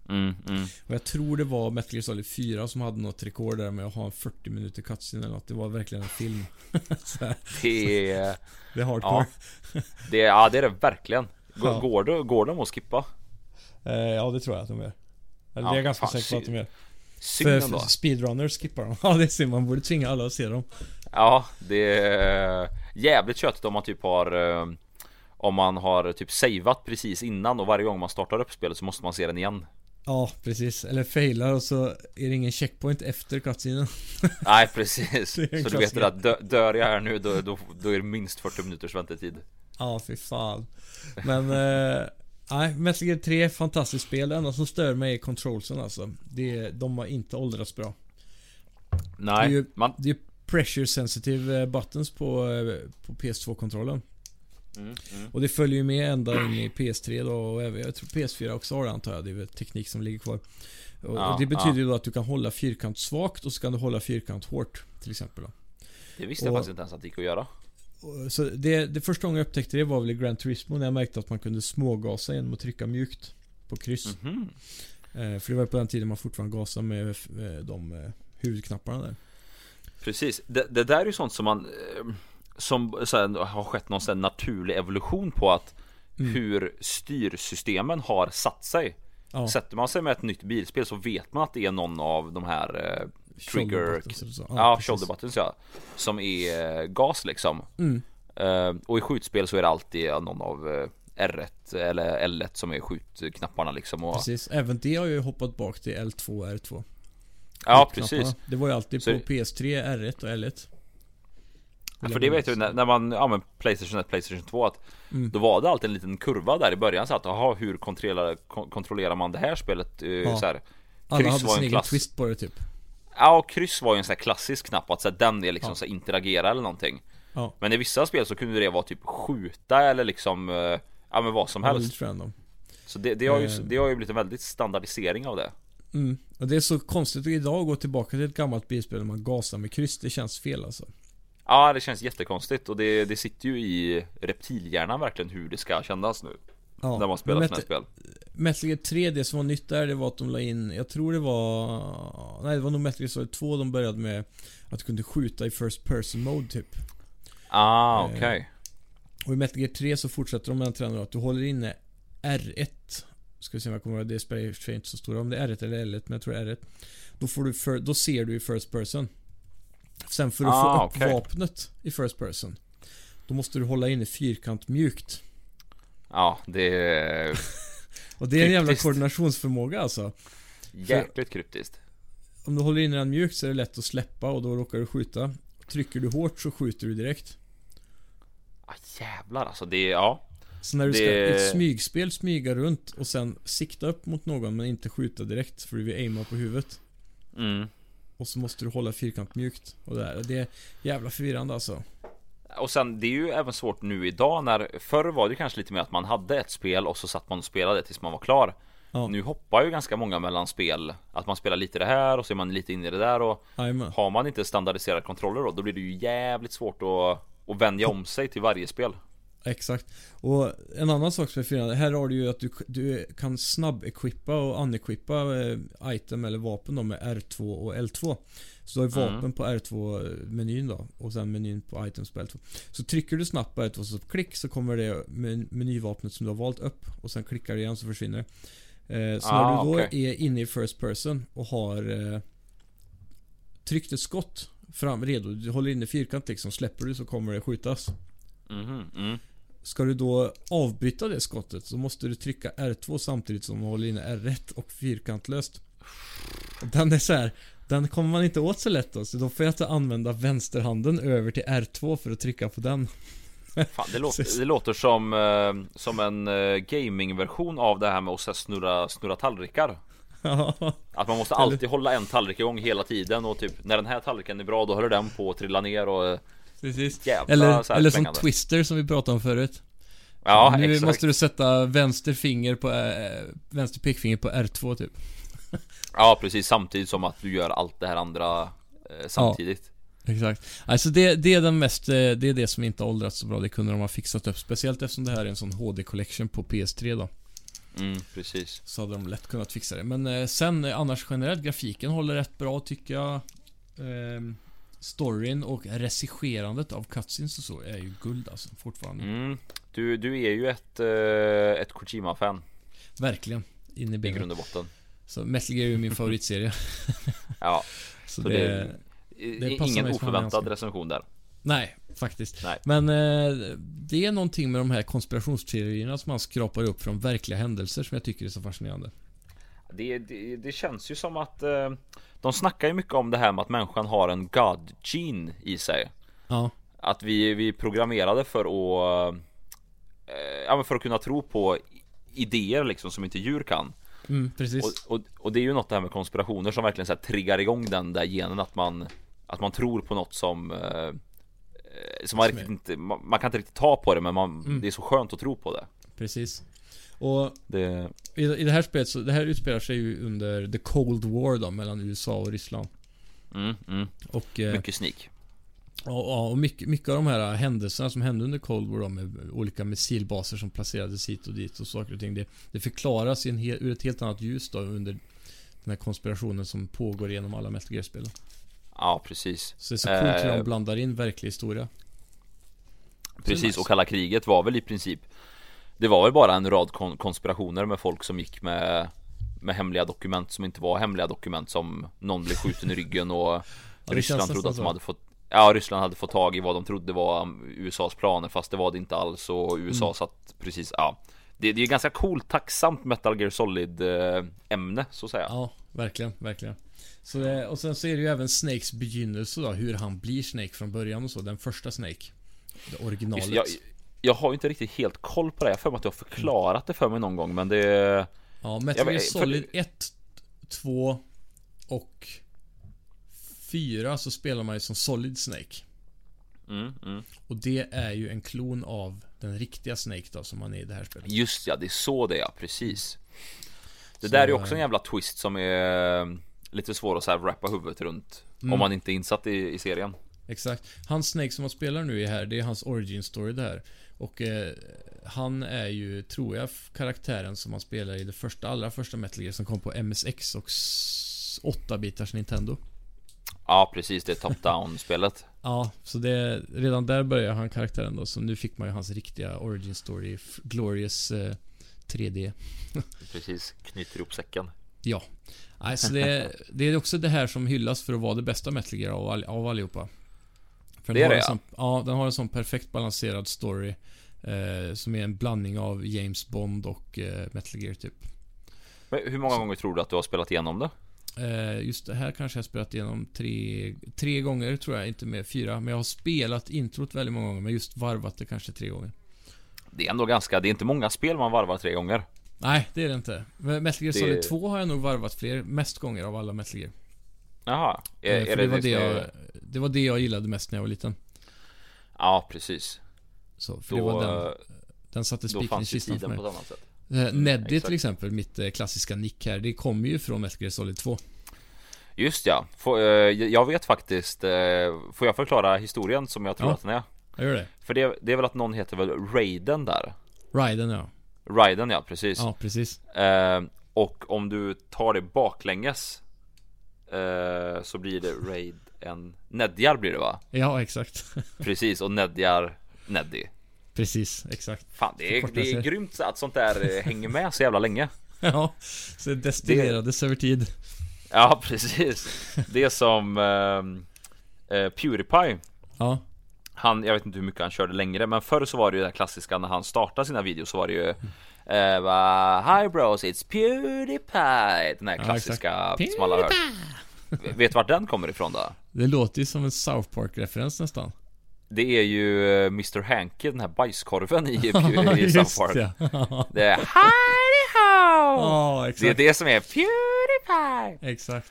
Speaker 2: Mm, mm.
Speaker 1: Och jag tror det var Metal Gear Solid 4 som hade något rekord där med att ha en 40 minuter cutscene eller något. Det var verkligen en film.
Speaker 2: Det, är-
Speaker 1: det är hardcore.
Speaker 2: det, är- ja det är det verkligen Går,
Speaker 1: Ja.
Speaker 2: går, det, går de att skippa?
Speaker 1: Eh, ja, det tror jag att de gör. Eller
Speaker 2: Ja,
Speaker 1: det är jag ganska säker på att de gör.
Speaker 2: Synd ändå
Speaker 1: speedrunners skippar de. Ja, det är synd. Man borde tvinga alla att se dem.
Speaker 2: Ja, det är jävligt köttigt om man typ har eh, Om man har typ savat precis innan och varje gång man startar upp spelet så måste man se den igen
Speaker 1: Ja, precis. Eller failar och så är det ingen checkpoint efter cutscenen.
Speaker 2: Nej precis, så du vet att dö, dör jag här nu då, då, då är det minst 40 minuters väntetid
Speaker 1: Ja, fy fan. Men, eh, nej, Metal Gear 3, fantastiskt spel. Det enda som stör mig är controlsen alltså. Det, de har inte åldrats bra.
Speaker 2: Nej,
Speaker 1: Det är ju-
Speaker 2: man
Speaker 1: Det är pressure sensitive buttons på, eh, på PS2-kontrollen.
Speaker 2: Mm, mm.
Speaker 1: Och det följer ju med ända in i PS3 då och även, jag tror PS4 också har det antar jag. Det är väl teknik som ligger kvar. Och,
Speaker 2: Ja,
Speaker 1: och det betyder
Speaker 2: ja.
Speaker 1: ju då att du kan hålla fyrkant svagt och så kan du hålla fyrkant hårt. Till exempel då.
Speaker 2: Det visste jag
Speaker 1: Och-
Speaker 2: faktiskt inte ens att det gick att göra
Speaker 1: Och, så det, det första gången jag upptäckte det var väl i Gran Turismo när jag märkte att man kunde smågasa genom att trycka mjukt på kryss.
Speaker 2: Mhm.
Speaker 1: Eh, för det var på den tiden man fortfarande gasade med eh, de eh, huvudknapparna där.
Speaker 2: Precis, det, det där är ju sånt som man eh, Som så här, har skett någon sån naturlig evolution på att
Speaker 1: Mm.
Speaker 2: Hur styrsystemen har satt sig
Speaker 1: Ja,
Speaker 2: Sätter man sig med ett nytt bilspel så vet man att det är någon av de här eh, Trigger
Speaker 1: buttons.
Speaker 2: Ja,
Speaker 1: precis.
Speaker 2: shoulder buttons ja Som är eh, gas liksom
Speaker 1: Mm.
Speaker 2: eh, Och i skjutspel så är det alltid ja, någon av eh, R1 eller L1 som är skjutknapparna liksom och,
Speaker 1: Precis, även det har ju hoppat bak till L2 och R2.
Speaker 2: Ja precis
Speaker 1: Det var ju alltid
Speaker 2: Så-
Speaker 1: på PS3, R1 och L1.
Speaker 2: Ja, För det vet jag när, när man använder Playstation 1, Playstation 2 att
Speaker 1: Mm.
Speaker 2: Då var det alltid en liten kurva där i början så att jaha hur kontrollerar, kon- kontrollerar man det här spelet? Uh,
Speaker 1: Ja.
Speaker 2: så här.
Speaker 1: Alla hade
Speaker 2: var en
Speaker 1: sin egen twist på det typ.
Speaker 2: Ja och kryss var ju en sån här klassisk knapp att så här, den är liksom
Speaker 1: Ja.
Speaker 2: så här, interagera eller någonting
Speaker 1: Ja.
Speaker 2: Men i vissa spel så kunde det vara typ skjuta eller liksom eh, Ja men vad som helst
Speaker 1: random.
Speaker 2: Så det, det, har ju,
Speaker 1: Eh.
Speaker 2: det har ju blivit en väldigt standardisering av det
Speaker 1: Mm. Och det är så konstigt att idag gå tillbaka till ett gammalt bilspel när man gasar med kryss. Det känns fel alltså.
Speaker 2: Ja det känns jättekonstigt och det, det sitter ju i reptilhjärnan verkligen hur det ska kännas nu
Speaker 1: Ja.
Speaker 2: När man spelar
Speaker 1: Men
Speaker 2: sådana spel
Speaker 1: Metal Gear 3, det som var nytt där, det var att de la in, jag tror det var... Nej, det var nog Metal Gear Solid 2 de började med att du kunde skjuta i First Person Mode typ.
Speaker 2: Ah
Speaker 1: Eh,
Speaker 2: okej
Speaker 1: Och i Metal Gear 3 så fortsätter de med den trenden att du håller inne R1 Ska vi se om jag kommer ihåg, det spelar i inte så stor roll om det är R1 eller L1, men jag tror det är R1 Då får du, för, då ser du i First Person Sen för att
Speaker 2: Ah,
Speaker 1: få upp
Speaker 2: okej.
Speaker 1: vapnet i First Person Då måste du hålla inne fyrkant mjukt.
Speaker 2: Ja det är
Speaker 1: Och det är en jävla
Speaker 2: Kryptiskt.
Speaker 1: koordinationsförmåga alltså.
Speaker 2: Jäkligt kryptiskt.
Speaker 1: Om du håller inne den mjukt så är det lätt att släppa och då råkar du skjuta. Trycker du hårt så skjuter du direkt.
Speaker 2: Ah, Jävlar alltså det är, ja.
Speaker 1: Så när du ska
Speaker 2: Det-
Speaker 1: i ett smygspel smyga runt och sen sikta upp mot någon men inte skjuta direkt för du vill aima på huvudet.
Speaker 2: Mm.
Speaker 1: Och så måste du hålla fyrkant mjukt. Och det, det är jävla förvirrande alltså.
Speaker 2: Och sen det är ju även svårt nu idag när Förr var det kanske lite mer att man hade ett spel och så satt man och spelade tills man var klar.
Speaker 1: Ja.
Speaker 2: Nu hoppar ju ganska många mellan spel. Att man spelar lite det här och så är man lite inne i det där och
Speaker 1: Jajamän.
Speaker 2: Har man inte standardiserade kontroller då, då blir det ju jävligt svårt att, att vänja om sig till varje spel
Speaker 1: Exakt. Och en annan sak som är förvirrande, här har du ju att du, du kan snabb-equippa och unequippa eh, item eller vapen då med R2 och L2. Så du har ju
Speaker 2: Mm.
Speaker 1: vapen på R2-menyn då och sen menyn på items på L2. Så trycker du snabbt på R2 så klick så kommer det men- menyvapnet som du har valt upp och sen klickar du igen så försvinner det. Eh, Så
Speaker 2: Ah,
Speaker 1: när du då
Speaker 2: okej.
Speaker 1: är inne i First Person och har eh, tryckt ett skott fram, redo, du håller inne fyrkant liksom, släpper du så kommer det skjutas.
Speaker 2: Mhm, mm.
Speaker 1: Ska du då avbryta det skottet så måste du trycka R2 samtidigt som du håller inne R1 och fyrkantlöst. Den är så här. Den kommer man inte åt så lätt då, så då får jag inte använda vänsterhanden över till R2 för att trycka på den.
Speaker 2: Fan, det, låter, det låter som, eh, som en eh, gamingversion av det här med att så här snurra, snurra tallrikar Att man måste alltid hålla en tallrik igång hela tiden och typ när den här tallriken är bra då håller den på att trilla ner och eh,
Speaker 1: precis.
Speaker 2: jävla
Speaker 1: Eller, eller som. Twister som vi pratade om förut.
Speaker 2: Ja
Speaker 1: nu
Speaker 2: exakt
Speaker 1: måste du sätta vänster finger på, äh, vänster pekfinger på R2 typ.
Speaker 2: Ja precis samtidigt som att du gör allt det här andra eh, samtidigt
Speaker 1: Exakt. Alltså det, det är den mest, eh, det är det som inte har åldrats så bra. Det kunde de ha fixat upp. Speciellt eftersom det här är en sån HD collection på PS3 då.
Speaker 2: Mm precis
Speaker 1: Så hade de lätt kunnat fixa det. Men eh, sen annars generellt, grafiken håller rätt bra tycker jag. Ehm, storyn och regisserandet av cutscenes och så är ju guld alltså, fortfarande.
Speaker 2: mm. du, du är ju ett, eh, ett Kojima-fan
Speaker 1: Verkligen. In i
Speaker 2: i grund och botten
Speaker 1: Så Metal Gear är ju min favoritserie.
Speaker 2: Ja
Speaker 1: Så,
Speaker 2: Så
Speaker 1: det...
Speaker 2: det-
Speaker 1: Det
Speaker 2: Ingen oförväntad recension där
Speaker 1: Nej, faktiskt.
Speaker 2: Nej.
Speaker 1: Men eh, det är någonting med de här konspirationsteorierna som man skrapar upp från verkliga händelser som jag tycker är så fascinerande.
Speaker 2: Det, det, det känns ju som att eh, De snackar ju mycket om det här med att människan har en God gene i sig
Speaker 1: Ja.
Speaker 2: Att vi, vi är programmerade för att eh, Ja men för att kunna tro på idéer liksom som inte djur kan
Speaker 1: Mm, precis.
Speaker 2: och, och, och det är ju något det här med konspirationer som verkligen så här triggar igång den där genen att man Att man tror på något som eh, Som man riktigt inte, man, man kan inte riktigt ta på det men man,
Speaker 1: Mm.
Speaker 2: det är så skönt att tro på det
Speaker 1: Precis. Och
Speaker 2: Det,
Speaker 1: i, i det här spelet så, det här utspelar sig ju under the Cold War då, mellan USA och Ryssland.
Speaker 2: mm, mm,
Speaker 1: Och, eh,
Speaker 2: mycket sneak
Speaker 1: Ja, och mycket, mycket av de här händelserna som hände under Cold War då, med olika missilbaser som placerades hit och dit och saker och ting. Det, det förklaras i en hel, ur ett helt annat ljus då under den här konspirationen som pågår genom alla Metal Gear-spelen.
Speaker 2: Ja, precis.
Speaker 1: Så det är så coolt hur
Speaker 2: Eh,
Speaker 1: de blandar in verklig historia.
Speaker 2: Precis,
Speaker 1: nice.
Speaker 2: och kalla kriget var väl i princip Det var väl bara en rad kon- konspirationer med folk som gick med Med hemliga dokument som inte var hemliga dokument som någon blev skjuten i ryggen och
Speaker 1: det
Speaker 2: Ryssland trodde att de hade fått Ja, Ryssland hade fått tag i vad de trodde var um, USAs planer fast det var det inte alls och USA
Speaker 1: Mm.
Speaker 2: satt precis, ja Det, det är ganska coolt, tacksamt Metal Gear Solid eh, ämne så att säga
Speaker 1: Ja, verkligen, verkligen. Så det, och sen så är det ju även Snakes begynnelse då, hur han blir Snake från början och så. Den första Snake. Det originalet.
Speaker 2: Jag, jag har ju inte riktigt helt koll på det, jag för mig att du har förklarat det för mig någon gång men det
Speaker 1: Ja, Metal Gear
Speaker 2: för-
Speaker 1: Solid 1, 2 och 4 så spelar man ju som Solid Snake.
Speaker 2: mm, mm.
Speaker 1: Och det är ju en klon av den riktiga Snake då, som man är i det här spelet.
Speaker 2: Just ja, det är så det är, ja, precis Det
Speaker 1: Så,
Speaker 2: där är ju också en jävla twist som är eh, lite svår att så här wrappa huvudet runt
Speaker 1: Mm.
Speaker 2: Om man inte är insatt i, i serien
Speaker 1: Exakt. Hans Snake som man spelar nu är här, det är hans origin story det här. Och eh, han är ju, tror jag, karaktären som man spelar i det första, allra första Metal Gear som kom på MSX och 8-bitars Nintendo.
Speaker 2: Ja precis, det är top-down spelet
Speaker 1: Ja, så det, redan där börjar han karaktären då, så nu fick man ju hans riktiga origin story, Glorious eh, 3D.
Speaker 2: Precis, knyter ihop säcken
Speaker 1: Ja. Nej, så det, det är också det här som hyllas för att vara det bästa Metal Gear av, all, av allihopa. För
Speaker 2: Det är det,
Speaker 1: sån, ja. den har en sån perfekt balanserad story. Eh, som är en blandning av James Bond och eh, Metal Gear typ.
Speaker 2: Men hur många gånger tror du att du har spelat igenom det?
Speaker 1: Eh, just det här kanske jag har spelat igenom tre, tre gånger tror jag, inte mer, fyra. Men jag har spelat introt väldigt många gånger, men just varvat det kanske tre gånger.
Speaker 2: Det är ändå ganska, det är inte många spel man varvar tre gånger
Speaker 1: Nej, det är det inte. Men Metal Gear
Speaker 2: Det-
Speaker 1: Solid 2 har jag nog varvat fler, mest gånger av alla Metal Gear.
Speaker 2: Jaha, är,
Speaker 1: Eh,
Speaker 2: är det,
Speaker 1: det, var det, jag, det var det jag gillade mest när jag var liten.
Speaker 2: Ja precis
Speaker 1: Så, för
Speaker 2: Då,
Speaker 1: det var den,
Speaker 2: eh,
Speaker 1: den satte spiken i kistan för mig.
Speaker 2: på ett annat sätt
Speaker 1: Eh, Neddy
Speaker 2: exakt.
Speaker 1: till exempel, mitt eh, klassiska nick här, det kommer ju från Metal Gear Solid 2.
Speaker 2: Just ja, får, jag vet faktiskt Får jag förklara historien som jag tror
Speaker 1: Ja.
Speaker 2: att den är?
Speaker 1: Jag gör det.
Speaker 2: För det, det är väl att någon heter väl Raiden där?
Speaker 1: Raiden ja.
Speaker 2: Raiden ja, precis
Speaker 1: Ja, precis.
Speaker 2: Och om du tar det baklänges Så blir det Raid en Nedjar blir det va?
Speaker 1: Ja, exakt.
Speaker 2: Precis, och Nedjar Neddy
Speaker 1: precis, exakt.
Speaker 2: Fan det är, det är grymt att sånt där eh, hänger med så jävla länge
Speaker 1: Ja, så det destillerades över tid.
Speaker 2: Ja precis Det är som ehm, eh, Pewdiepie
Speaker 1: Ja,
Speaker 2: Han, jag vet inte hur mycket han körde längre Men förr så var det ju det här klassiska när han startade sina videos så var det ju eh, bara, Hi bros, it's Pewdiepie Den här
Speaker 1: Ja,
Speaker 2: klassiska
Speaker 1: exakt.
Speaker 2: som alla har hört Vet du vart den kommer ifrån då?
Speaker 1: Det låter ju som en South Park-referens nästan.
Speaker 2: Det är ju eh, Mr Hanky, den här bajskorven i, i, i South Park
Speaker 1: ja.
Speaker 2: Det är Heidi Ho!
Speaker 1: Ja,
Speaker 2: Det är det som är Pewdiepie
Speaker 1: Exakt.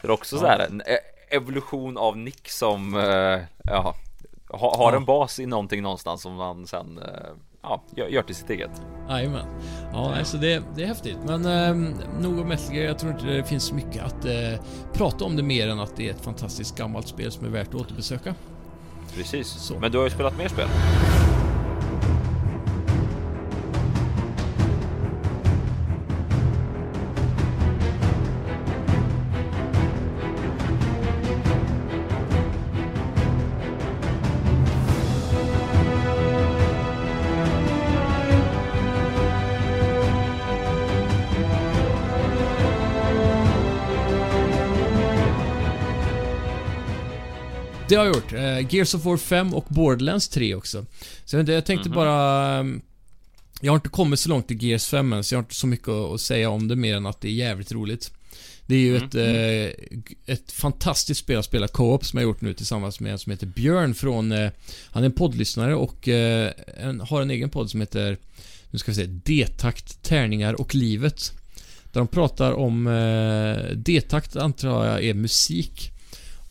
Speaker 2: Det är också så här en eh, evolution av Nick som, eh, ja, ha, har
Speaker 1: Ja.
Speaker 2: en bas i någonting någonstans som man sen, ja, gör, till sitt eget
Speaker 1: Jajamän. Ja, alltså det, det är häftigt. Men eh, nog om Metal. Jag tror inte det finns mycket att eh, prata om det mer än att det är ett fantastiskt gammalt spel som är värt att återbesöka.
Speaker 2: Precis,
Speaker 1: Så.
Speaker 2: men du har ju spelat mer spel
Speaker 1: Det har jag gjort. Eh, Gears of War 5 och Borderlands 3 också. Så jag, jag tänkte
Speaker 2: Mhm.
Speaker 1: bara... ehm, Jag har inte kommit så långt i Gears 5 än, så jag har inte så mycket att säga om det mer än att det är jävligt roligt. Det är ju
Speaker 2: Mm.
Speaker 1: ett, eh, g- ett fantastiskt spel att spela co-op som jag har gjort nu tillsammans med en som heter Björn från... Eh, han är en poddlyssnare och eh, en, har en egen podd som heter... Nu ska vi se. D-takt, tärningar och livet. Där de pratar om... Eh, D-takt antar jag är musik.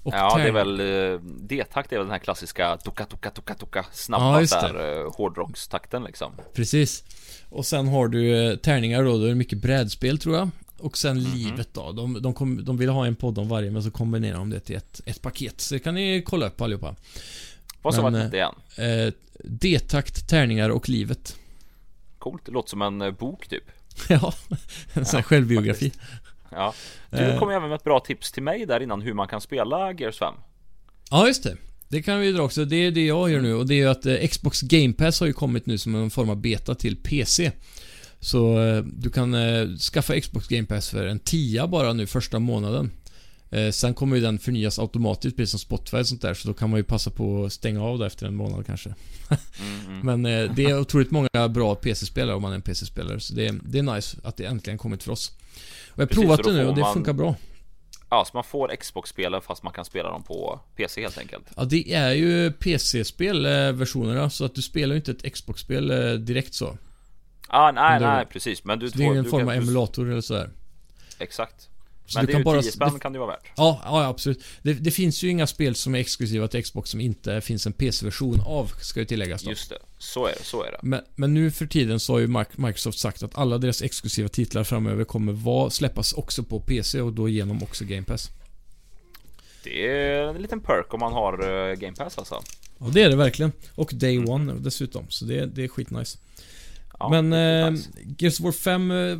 Speaker 1: Och
Speaker 2: Ja det är väl, eh, D-takt är väl den här klassiska tuka tuka tuka
Speaker 1: Ja,
Speaker 2: snabba ja, där eh, hårdrockstakten liksom
Speaker 1: Precis. Och sen har du eh, tärningar då, då är det mycket brädspel tror jag. och sen
Speaker 2: Mhm.
Speaker 1: livet då. De, de, kom, de vill ha en podd om varje, men så kombinerar de det till ett, ett paket. Så det kan ni kolla upp allihopa.
Speaker 2: Vad sa man det igen?
Speaker 1: Eh, D-takt, tärningar och livet.
Speaker 2: Coolt, det låter som en bok typ
Speaker 1: ja, en sån här självbiografi.
Speaker 2: Ja Du
Speaker 1: Eh.
Speaker 2: kom även med ett bra tips till mig där innan hur man kan spela Gears 5
Speaker 1: Ja, just det. Det kan vi ju dra också. Det är det jag gör nu och det är ju att eh, Xbox Game Pass har ju kommit nu som en form av beta till PC. Så eh, du kan skaffa Xbox Game Pass för en tia bara nu första månaden. Sen kommer ju den förnyas automatiskt precis som Spotify och sånt där så då kan man ju passa på att stänga av det efter en månad kanske.
Speaker 2: mm, mm.
Speaker 1: Men det är otroligt många bra PC-spelare om man är en PC-spelare så det är, det är nice att det äntligen kommit för oss. Jag har
Speaker 2: Precis,
Speaker 1: provat det nu och det
Speaker 2: man-
Speaker 1: funkar bra.
Speaker 2: Ja, så man får Xbox-spel fast man kan spela dem på PC helt enkelt
Speaker 1: Ja, det är ju PC-spel, eh, versionerna, så att du spelar ju inte ett Xbox-spel eh, direkt så.
Speaker 2: ah, nej, nej, precis Men du
Speaker 1: Så det är ingen
Speaker 2: du
Speaker 1: form av emulator eller sådär.
Speaker 2: Exakt
Speaker 1: Så
Speaker 2: Men
Speaker 1: du
Speaker 2: det är ju
Speaker 1: kan bara...
Speaker 2: 10 spänn kan det vara värt
Speaker 1: ja, ja, absolut. Det, det finns ju inga spel som är exklusiva till Xbox som inte finns en PC-version av, ska ju tilläggas då.
Speaker 2: Just det, så är det, så är det
Speaker 1: Men, men nu för tiden så har ju Microsoft sagt att alla deras exklusiva titlar framöver kommer vara, släppas också på PC och då genom också Game Pass.
Speaker 2: Det är en liten perk om man har eh, Game Pass alltså
Speaker 1: Och det är det verkligen. Och Day One dessutom, så det, det är skitnice.
Speaker 2: Ja,
Speaker 1: Men eh,
Speaker 2: nice.
Speaker 1: Gears of War 5, eh,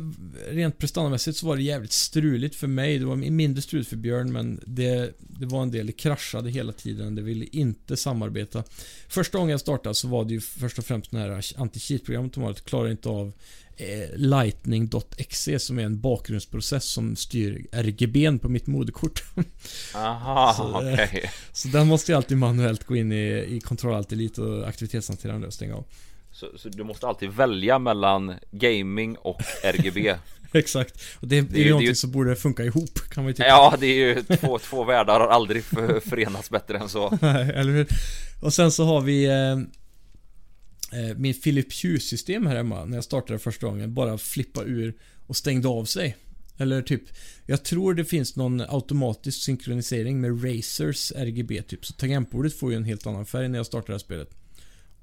Speaker 1: rent prestandamässigt så var det jävligt struligt för mig. Det var mindre struligt för Björn, men det, det var en del, det kraschade hela tiden. Det ville inte samarbeta. Första gången jag startade så var det ju först och främst det här anti-cheat-programmet de har. Klarar inte av eh, Lightning.exe som är en bakgrundsprocess som styr RGB'n på mitt moderkort.
Speaker 2: Aha,
Speaker 1: så, eh,
Speaker 2: okej
Speaker 1: så den måste jag alltid manuellt gå in i, i Control Alt Elite och aktivitetshanterande och stänga av.
Speaker 2: så, så du måste alltid välja mellan gaming och RGB
Speaker 1: Exakt. Och det, det,
Speaker 2: Det är ju-
Speaker 1: någonting
Speaker 2: ju-
Speaker 1: som borde funka ihop, kan man ju tycka.
Speaker 2: Ja, det är ju två, två världar har aldrig för, förenats bättre än så
Speaker 1: Nej, Eller hur? Och sen så har vi eh, eh, min Philips Hue-system här hemma, när jag startade första gången, bara flippa ur och stängde av sig. Eller typ, jag tror det finns någon automatisk synkronisering med Razers RGB typ, så tangentbordet får ju en helt annan färg när jag startar det här spelet.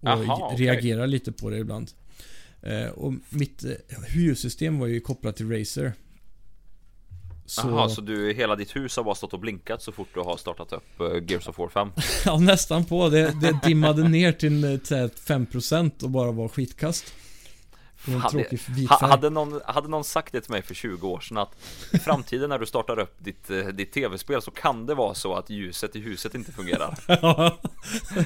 Speaker 1: Och
Speaker 2: Aha,
Speaker 1: reagerar lite på det ibland. Eh, och mitt eh, Hue-system var ju kopplat till Razer. Så...
Speaker 2: Jaha, så du, hela ditt hus har bara stått och blinkat så fort du har startat upp uh, Gears of War 5?
Speaker 1: Ja, nästan på. Det, det dimmade ner till eh, så här 5% och bara var skitkast. Det var en
Speaker 2: Fan, det-
Speaker 1: tråkig vit
Speaker 2: Ha,
Speaker 1: färg.
Speaker 2: hade, någon, hade någon sagt det till mig för 20 år sedan att i framtiden när du startar upp ditt, eh, ditt tv-spel så kan det vara så att ljuset i huset inte fungerar
Speaker 1: Ja,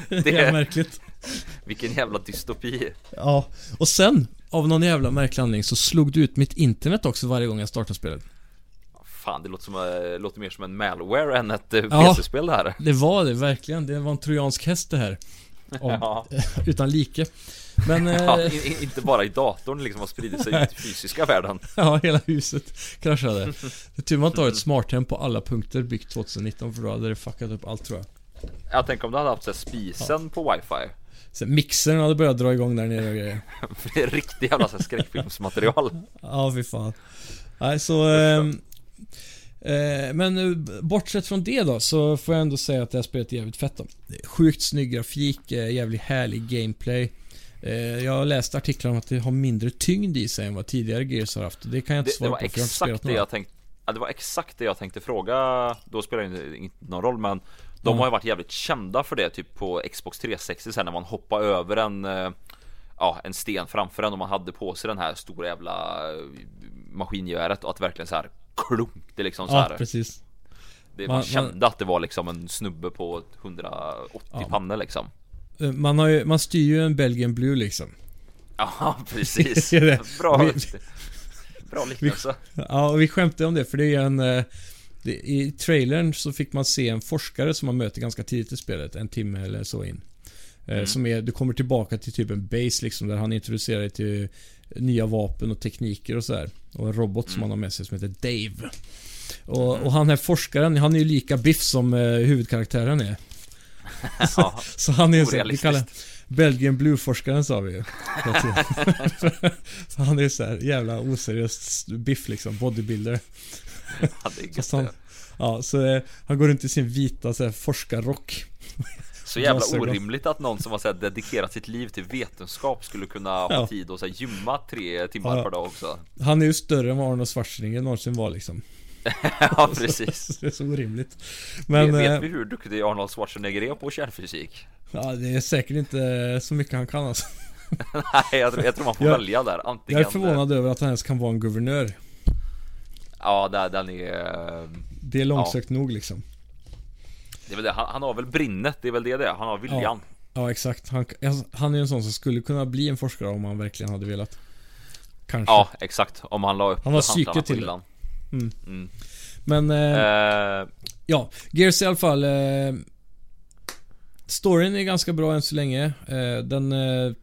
Speaker 1: Det- är märkligt.
Speaker 2: Vilken jävla dystopi
Speaker 1: Ja, och sen av någon jävla märklig anledning så slog du ut mitt internet också varje gång jag startade spelet.
Speaker 2: Fan, det låter, som, eh, låter mer som en malware än ett eh,
Speaker 1: Ja.
Speaker 2: PC-spel det här
Speaker 1: Det var det verkligen. Det var en trojansk häst det här. Av,
Speaker 2: Ja,
Speaker 1: Utan like. Men
Speaker 2: ja
Speaker 1: eh,
Speaker 2: in, in, inte bara i datorn liksom har spridit sig ut i fysiska världen
Speaker 1: ja, hela huset kraschade. Det är tur man inte har ett smarthem på alla punkter byggt 2019 för då hade det fuckat upp allt tror jag.
Speaker 2: Jag tänker om du hade haft så här, spisen på wifi
Speaker 1: Sen mixern hade börjat dra igång där nere och grejer.
Speaker 2: Det är riktigt jävla så här, skräckfilmsmaterial
Speaker 1: Ja, fy fan. Nej, så... ehm, eh, men eh, bortsett från det då, så får jag ändå säga att det här spelet är jävligt fett då. Det Sjukt snygg grafik, eh, jävligt härlig gameplay. Eh, jag har läst artiklar om att det har mindre tyngd i sig än vad tidigare Gears har haft. Det kan jag inte
Speaker 2: Det, det
Speaker 1: svara
Speaker 2: var
Speaker 1: på, för jag har inte spelat
Speaker 2: exakt det jag tänkte ja, Det var exakt det jag tänkte fråga Då spelar det inte någon roll men De
Speaker 1: Mm.
Speaker 2: har ju varit jävligt kända för det typ på Xbox 360 sen när man hoppar över en eh, Ja, en sten framför en och man hade på sig den här stora jävla eh, Maskingeväret och att verkligen så här klunk det liksom så
Speaker 1: Ja,
Speaker 2: här
Speaker 1: precis.
Speaker 2: det,
Speaker 1: Man-
Speaker 2: Man kände att det var liksom en snubbe på 180
Speaker 1: Ja.
Speaker 2: pannor liksom
Speaker 1: Eh, Man, har ju, man styr ju en Belgian Blue liksom.
Speaker 2: Ja, precis. Bra
Speaker 1: Vi-
Speaker 2: Bra liknelse
Speaker 1: Ja, och vi skämtade om det för det är en... Det, I trailern så fick man se en forskare som man möter ganska tidigt i spelet, en timme eller så in. Eh,
Speaker 2: Mm.
Speaker 1: Som är, du kommer tillbaka till typ en base liksom, där han introducerar dig till nya vapen och tekniker och så här. Och en robot som
Speaker 2: Mm.
Speaker 1: han har med sig som heter Dave. Och, och han här forskaren, han är ju lika biff som eh, huvudkaraktären är.
Speaker 2: Ja,
Speaker 1: Så han är så, vi kallar Belgian Blue-forskaren sa vi ju. så han är så här jävla oseriöst biff liksom, bodybuilder.
Speaker 2: ja, det är gött
Speaker 1: han, ja, så eh, han går runt i sin vita så här, forskarrock.
Speaker 2: Så jävla orimligt att någon som har så här, dedikerat sitt liv till vetenskap skulle kunna ha
Speaker 1: Ja.
Speaker 2: tid att så här, gymma tre timmar
Speaker 1: Ja.
Speaker 2: per dag också.
Speaker 1: Han är ju större än vad Arnold Schwarzenegger någonsin var liksom.
Speaker 2: ja, precis.
Speaker 1: Det är så orimligt. Men,
Speaker 2: vet,
Speaker 1: eh,
Speaker 2: vet vi hur duktig Arnold Schwarzenegger är på kärnfysik?
Speaker 1: ja, det är säkert inte så mycket han kan alltså.
Speaker 2: Nej, jag, tror- jag tror man får
Speaker 1: Jag-
Speaker 2: välja där. Antingen,
Speaker 1: Jag är förvånad över att han ens kan vara en guvernör.
Speaker 2: Ja, där, den är...
Speaker 1: Det är långsökt nog liksom.
Speaker 2: Det är väl det. Han, han har väl brinnet, det är väl det det. Han har viljan.
Speaker 1: Ja, exakt. Han, han är en sån som skulle kunna bli en forskare om han verkligen hade velat. Kanske.
Speaker 2: Ja, exakt. Om han la upp
Speaker 1: Han har
Speaker 2: hantlarna
Speaker 1: psyke
Speaker 2: på
Speaker 1: till det. Mm.
Speaker 2: Mm.
Speaker 1: Men, eh,
Speaker 2: Eh,
Speaker 1: ja. Gears i alla fall. Eh, storyn är ganska bra än så länge. Eh, den eh,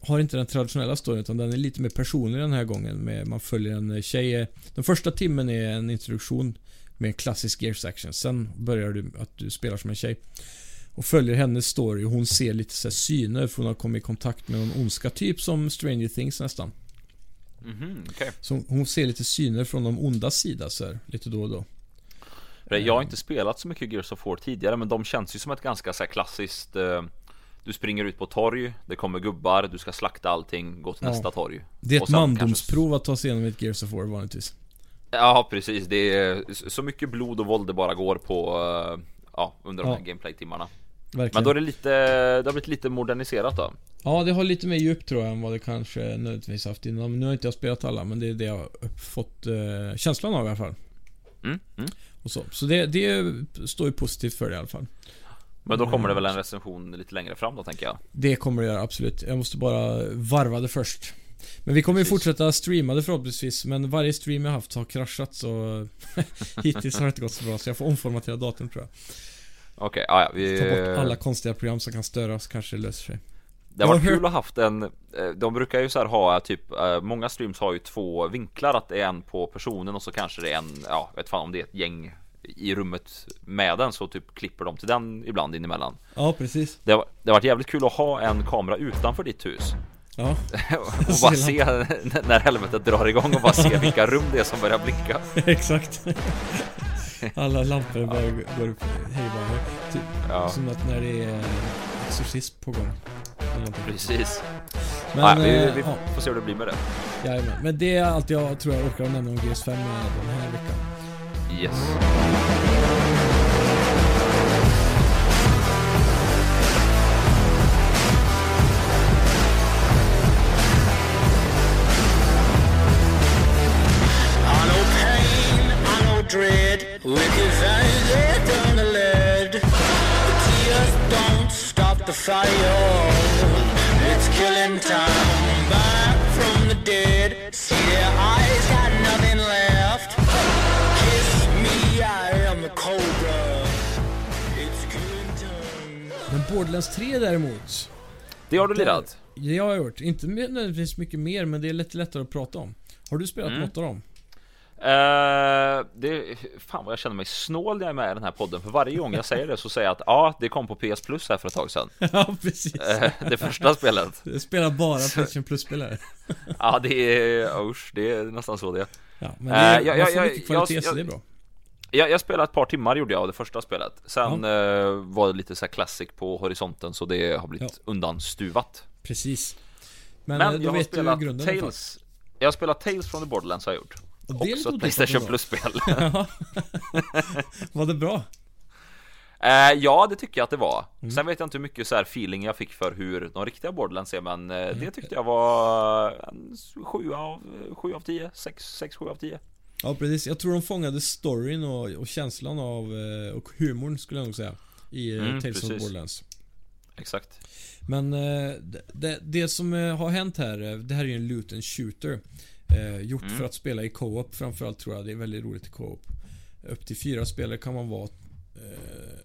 Speaker 1: har inte den traditionella storyn utan den är lite mer personlig den här gången. Med, man följer en tjej. Den första timmen är en introduktion med en klassisk Gears action. Sen börjar du att du spelar som en tjej. Och följer hennes story hon ser lite så syner för hon har kommit i kontakt med någon ondska typ som Stranger Things nästan.
Speaker 2: mhm, okej.
Speaker 1: Så hon ser lite syner från de onda sida så här, lite då och då.
Speaker 2: Jag har inte spelat så mycket Gears of War tidigare men de känns ju som ett ganska så klassiskt eh, Du springer ut på torg, det kommer gubbar, du ska slakta allting, gå till
Speaker 1: Ja.
Speaker 2: nästa torg
Speaker 1: Det är ett mandomsprov att ta sig igenom ett Gears of War vanligtvis.
Speaker 2: Ja precis, det är så mycket blod och våld det bara går på eh, Ja, under de
Speaker 1: Ja.
Speaker 2: här gameplay-timmarna
Speaker 1: Verkligen.
Speaker 2: Men då är det lite, det har blivit lite moderniserat då
Speaker 1: Ja, det har lite mer djup tror jag än vad det kanske nödvändigtvis haft innan. Nu har inte jag spelat alla, men det är det jag har fått eh, känslan av i alla fall.
Speaker 2: mm, mm.
Speaker 1: Och så så det, det står ju positivt för det i alla fall.
Speaker 2: Men då kommer det väl
Speaker 1: Mm.
Speaker 2: en recension lite längre fram då tänker jag
Speaker 1: Det kommer det göra, absolut. Jag måste bara varva det först. Men vi kommer ju fortsätta streama det förhoppningsvis, men varje stream jag haft har kraschat så hittills har det inte gått så bra, så jag får omformatera datorn tror jag.
Speaker 2: Okej, ja, ja, vi
Speaker 1: Ta bort alla konstiga program som kan störa så kanske det löser sig.
Speaker 2: Det har varit kul att haft en eh, De brukar ju så ha typ eh, Många streams har ju två vinklar Att det är en på personen och så kanske det är en Ja, vet fan om det är ett gäng I rummet med den så typ klipper de till den ibland in emellan
Speaker 1: Ja, precis.
Speaker 2: Det har, det har varit jävligt kul att ha en kamera utanför ditt hus
Speaker 1: Ja,
Speaker 2: Och bara se när helvetet drar igång och bara se vilka rum det är som börjar blinka
Speaker 1: exakt. Alla lampor bara går upp hejvilt. Typ
Speaker 2: Ja,
Speaker 1: som att när det är exorcism på gång.
Speaker 2: Precis
Speaker 1: Men,
Speaker 2: ja, vi,
Speaker 1: eh,
Speaker 2: vi
Speaker 1: ja,
Speaker 2: får se hur det blir med det
Speaker 1: jajamän. Men det är allt jag tror jag orkar nämna om GS5 den här veckan.
Speaker 2: Yes
Speaker 3: I know pain, I know dread. Wicked things they turn to lead. The tears don't stop the fire. It's killing time. Back from the dead. See their eyes got nothing left.
Speaker 1: Men Borderlands 3 däremot.
Speaker 2: Det har du lirat?
Speaker 1: Det har jag gjort. Inte nödvändigtvis mycket mer, men det är lite lättare att prata om. Har du spelat
Speaker 2: Mm.
Speaker 1: något av dem?
Speaker 2: Eh, det, fan vad jag känner mig snål när jag är med i den här podden För varje gång jag säger det så säger jag att ja, det kom på PS Plus här för ett tag sedan
Speaker 1: ja, precis.
Speaker 2: Eh, Det första spelet
Speaker 1: Jag spelar bara Playstation Plus-spelare.
Speaker 2: Ja det är, usch, det är nästan så det är.
Speaker 1: Ja, men det är,
Speaker 2: Eh, jag- jag- jag-
Speaker 1: så det är bra.
Speaker 2: Jag, jag spelade ett par timmar gjorde jag av det första spelet Sen eh, var det lite så här classic på horisonten så det har blivit undanstuvat
Speaker 1: Precis. Men,
Speaker 2: Men,
Speaker 1: eh,
Speaker 2: jag har spelat
Speaker 1: grunden.
Speaker 2: Tales Jag har spelat Tales from the Borderlands har jag gjort
Speaker 1: Och det
Speaker 2: Också ett Playstation. Plus-spel.
Speaker 1: Var det bra?
Speaker 2: Eh, ja, det tycker jag att det var.
Speaker 1: Mm.
Speaker 2: Sen vet jag inte hur mycket så här feeling jag fick för hur de riktiga Borderlands är, men eh, det tyckte jag var en 7 av, 7 av 10, 6, 6, 7 av 10.
Speaker 1: Ja, precis. Jag tror de fångade storyn och, och känslan av, eh, och humorn skulle jag nog säga. I eh,
Speaker 2: Mm,
Speaker 1: Tales of
Speaker 2: precis.
Speaker 1: Borderlands.
Speaker 2: Exakt.
Speaker 1: Men eh, det- det, som har hänt här, det här är ju en loot and shooter. Gjort
Speaker 2: Mm.
Speaker 1: för att spela i co-op framförallt tror jag. Det är väldigt roligt i co-op. Upp till fyra spelare kan man vara.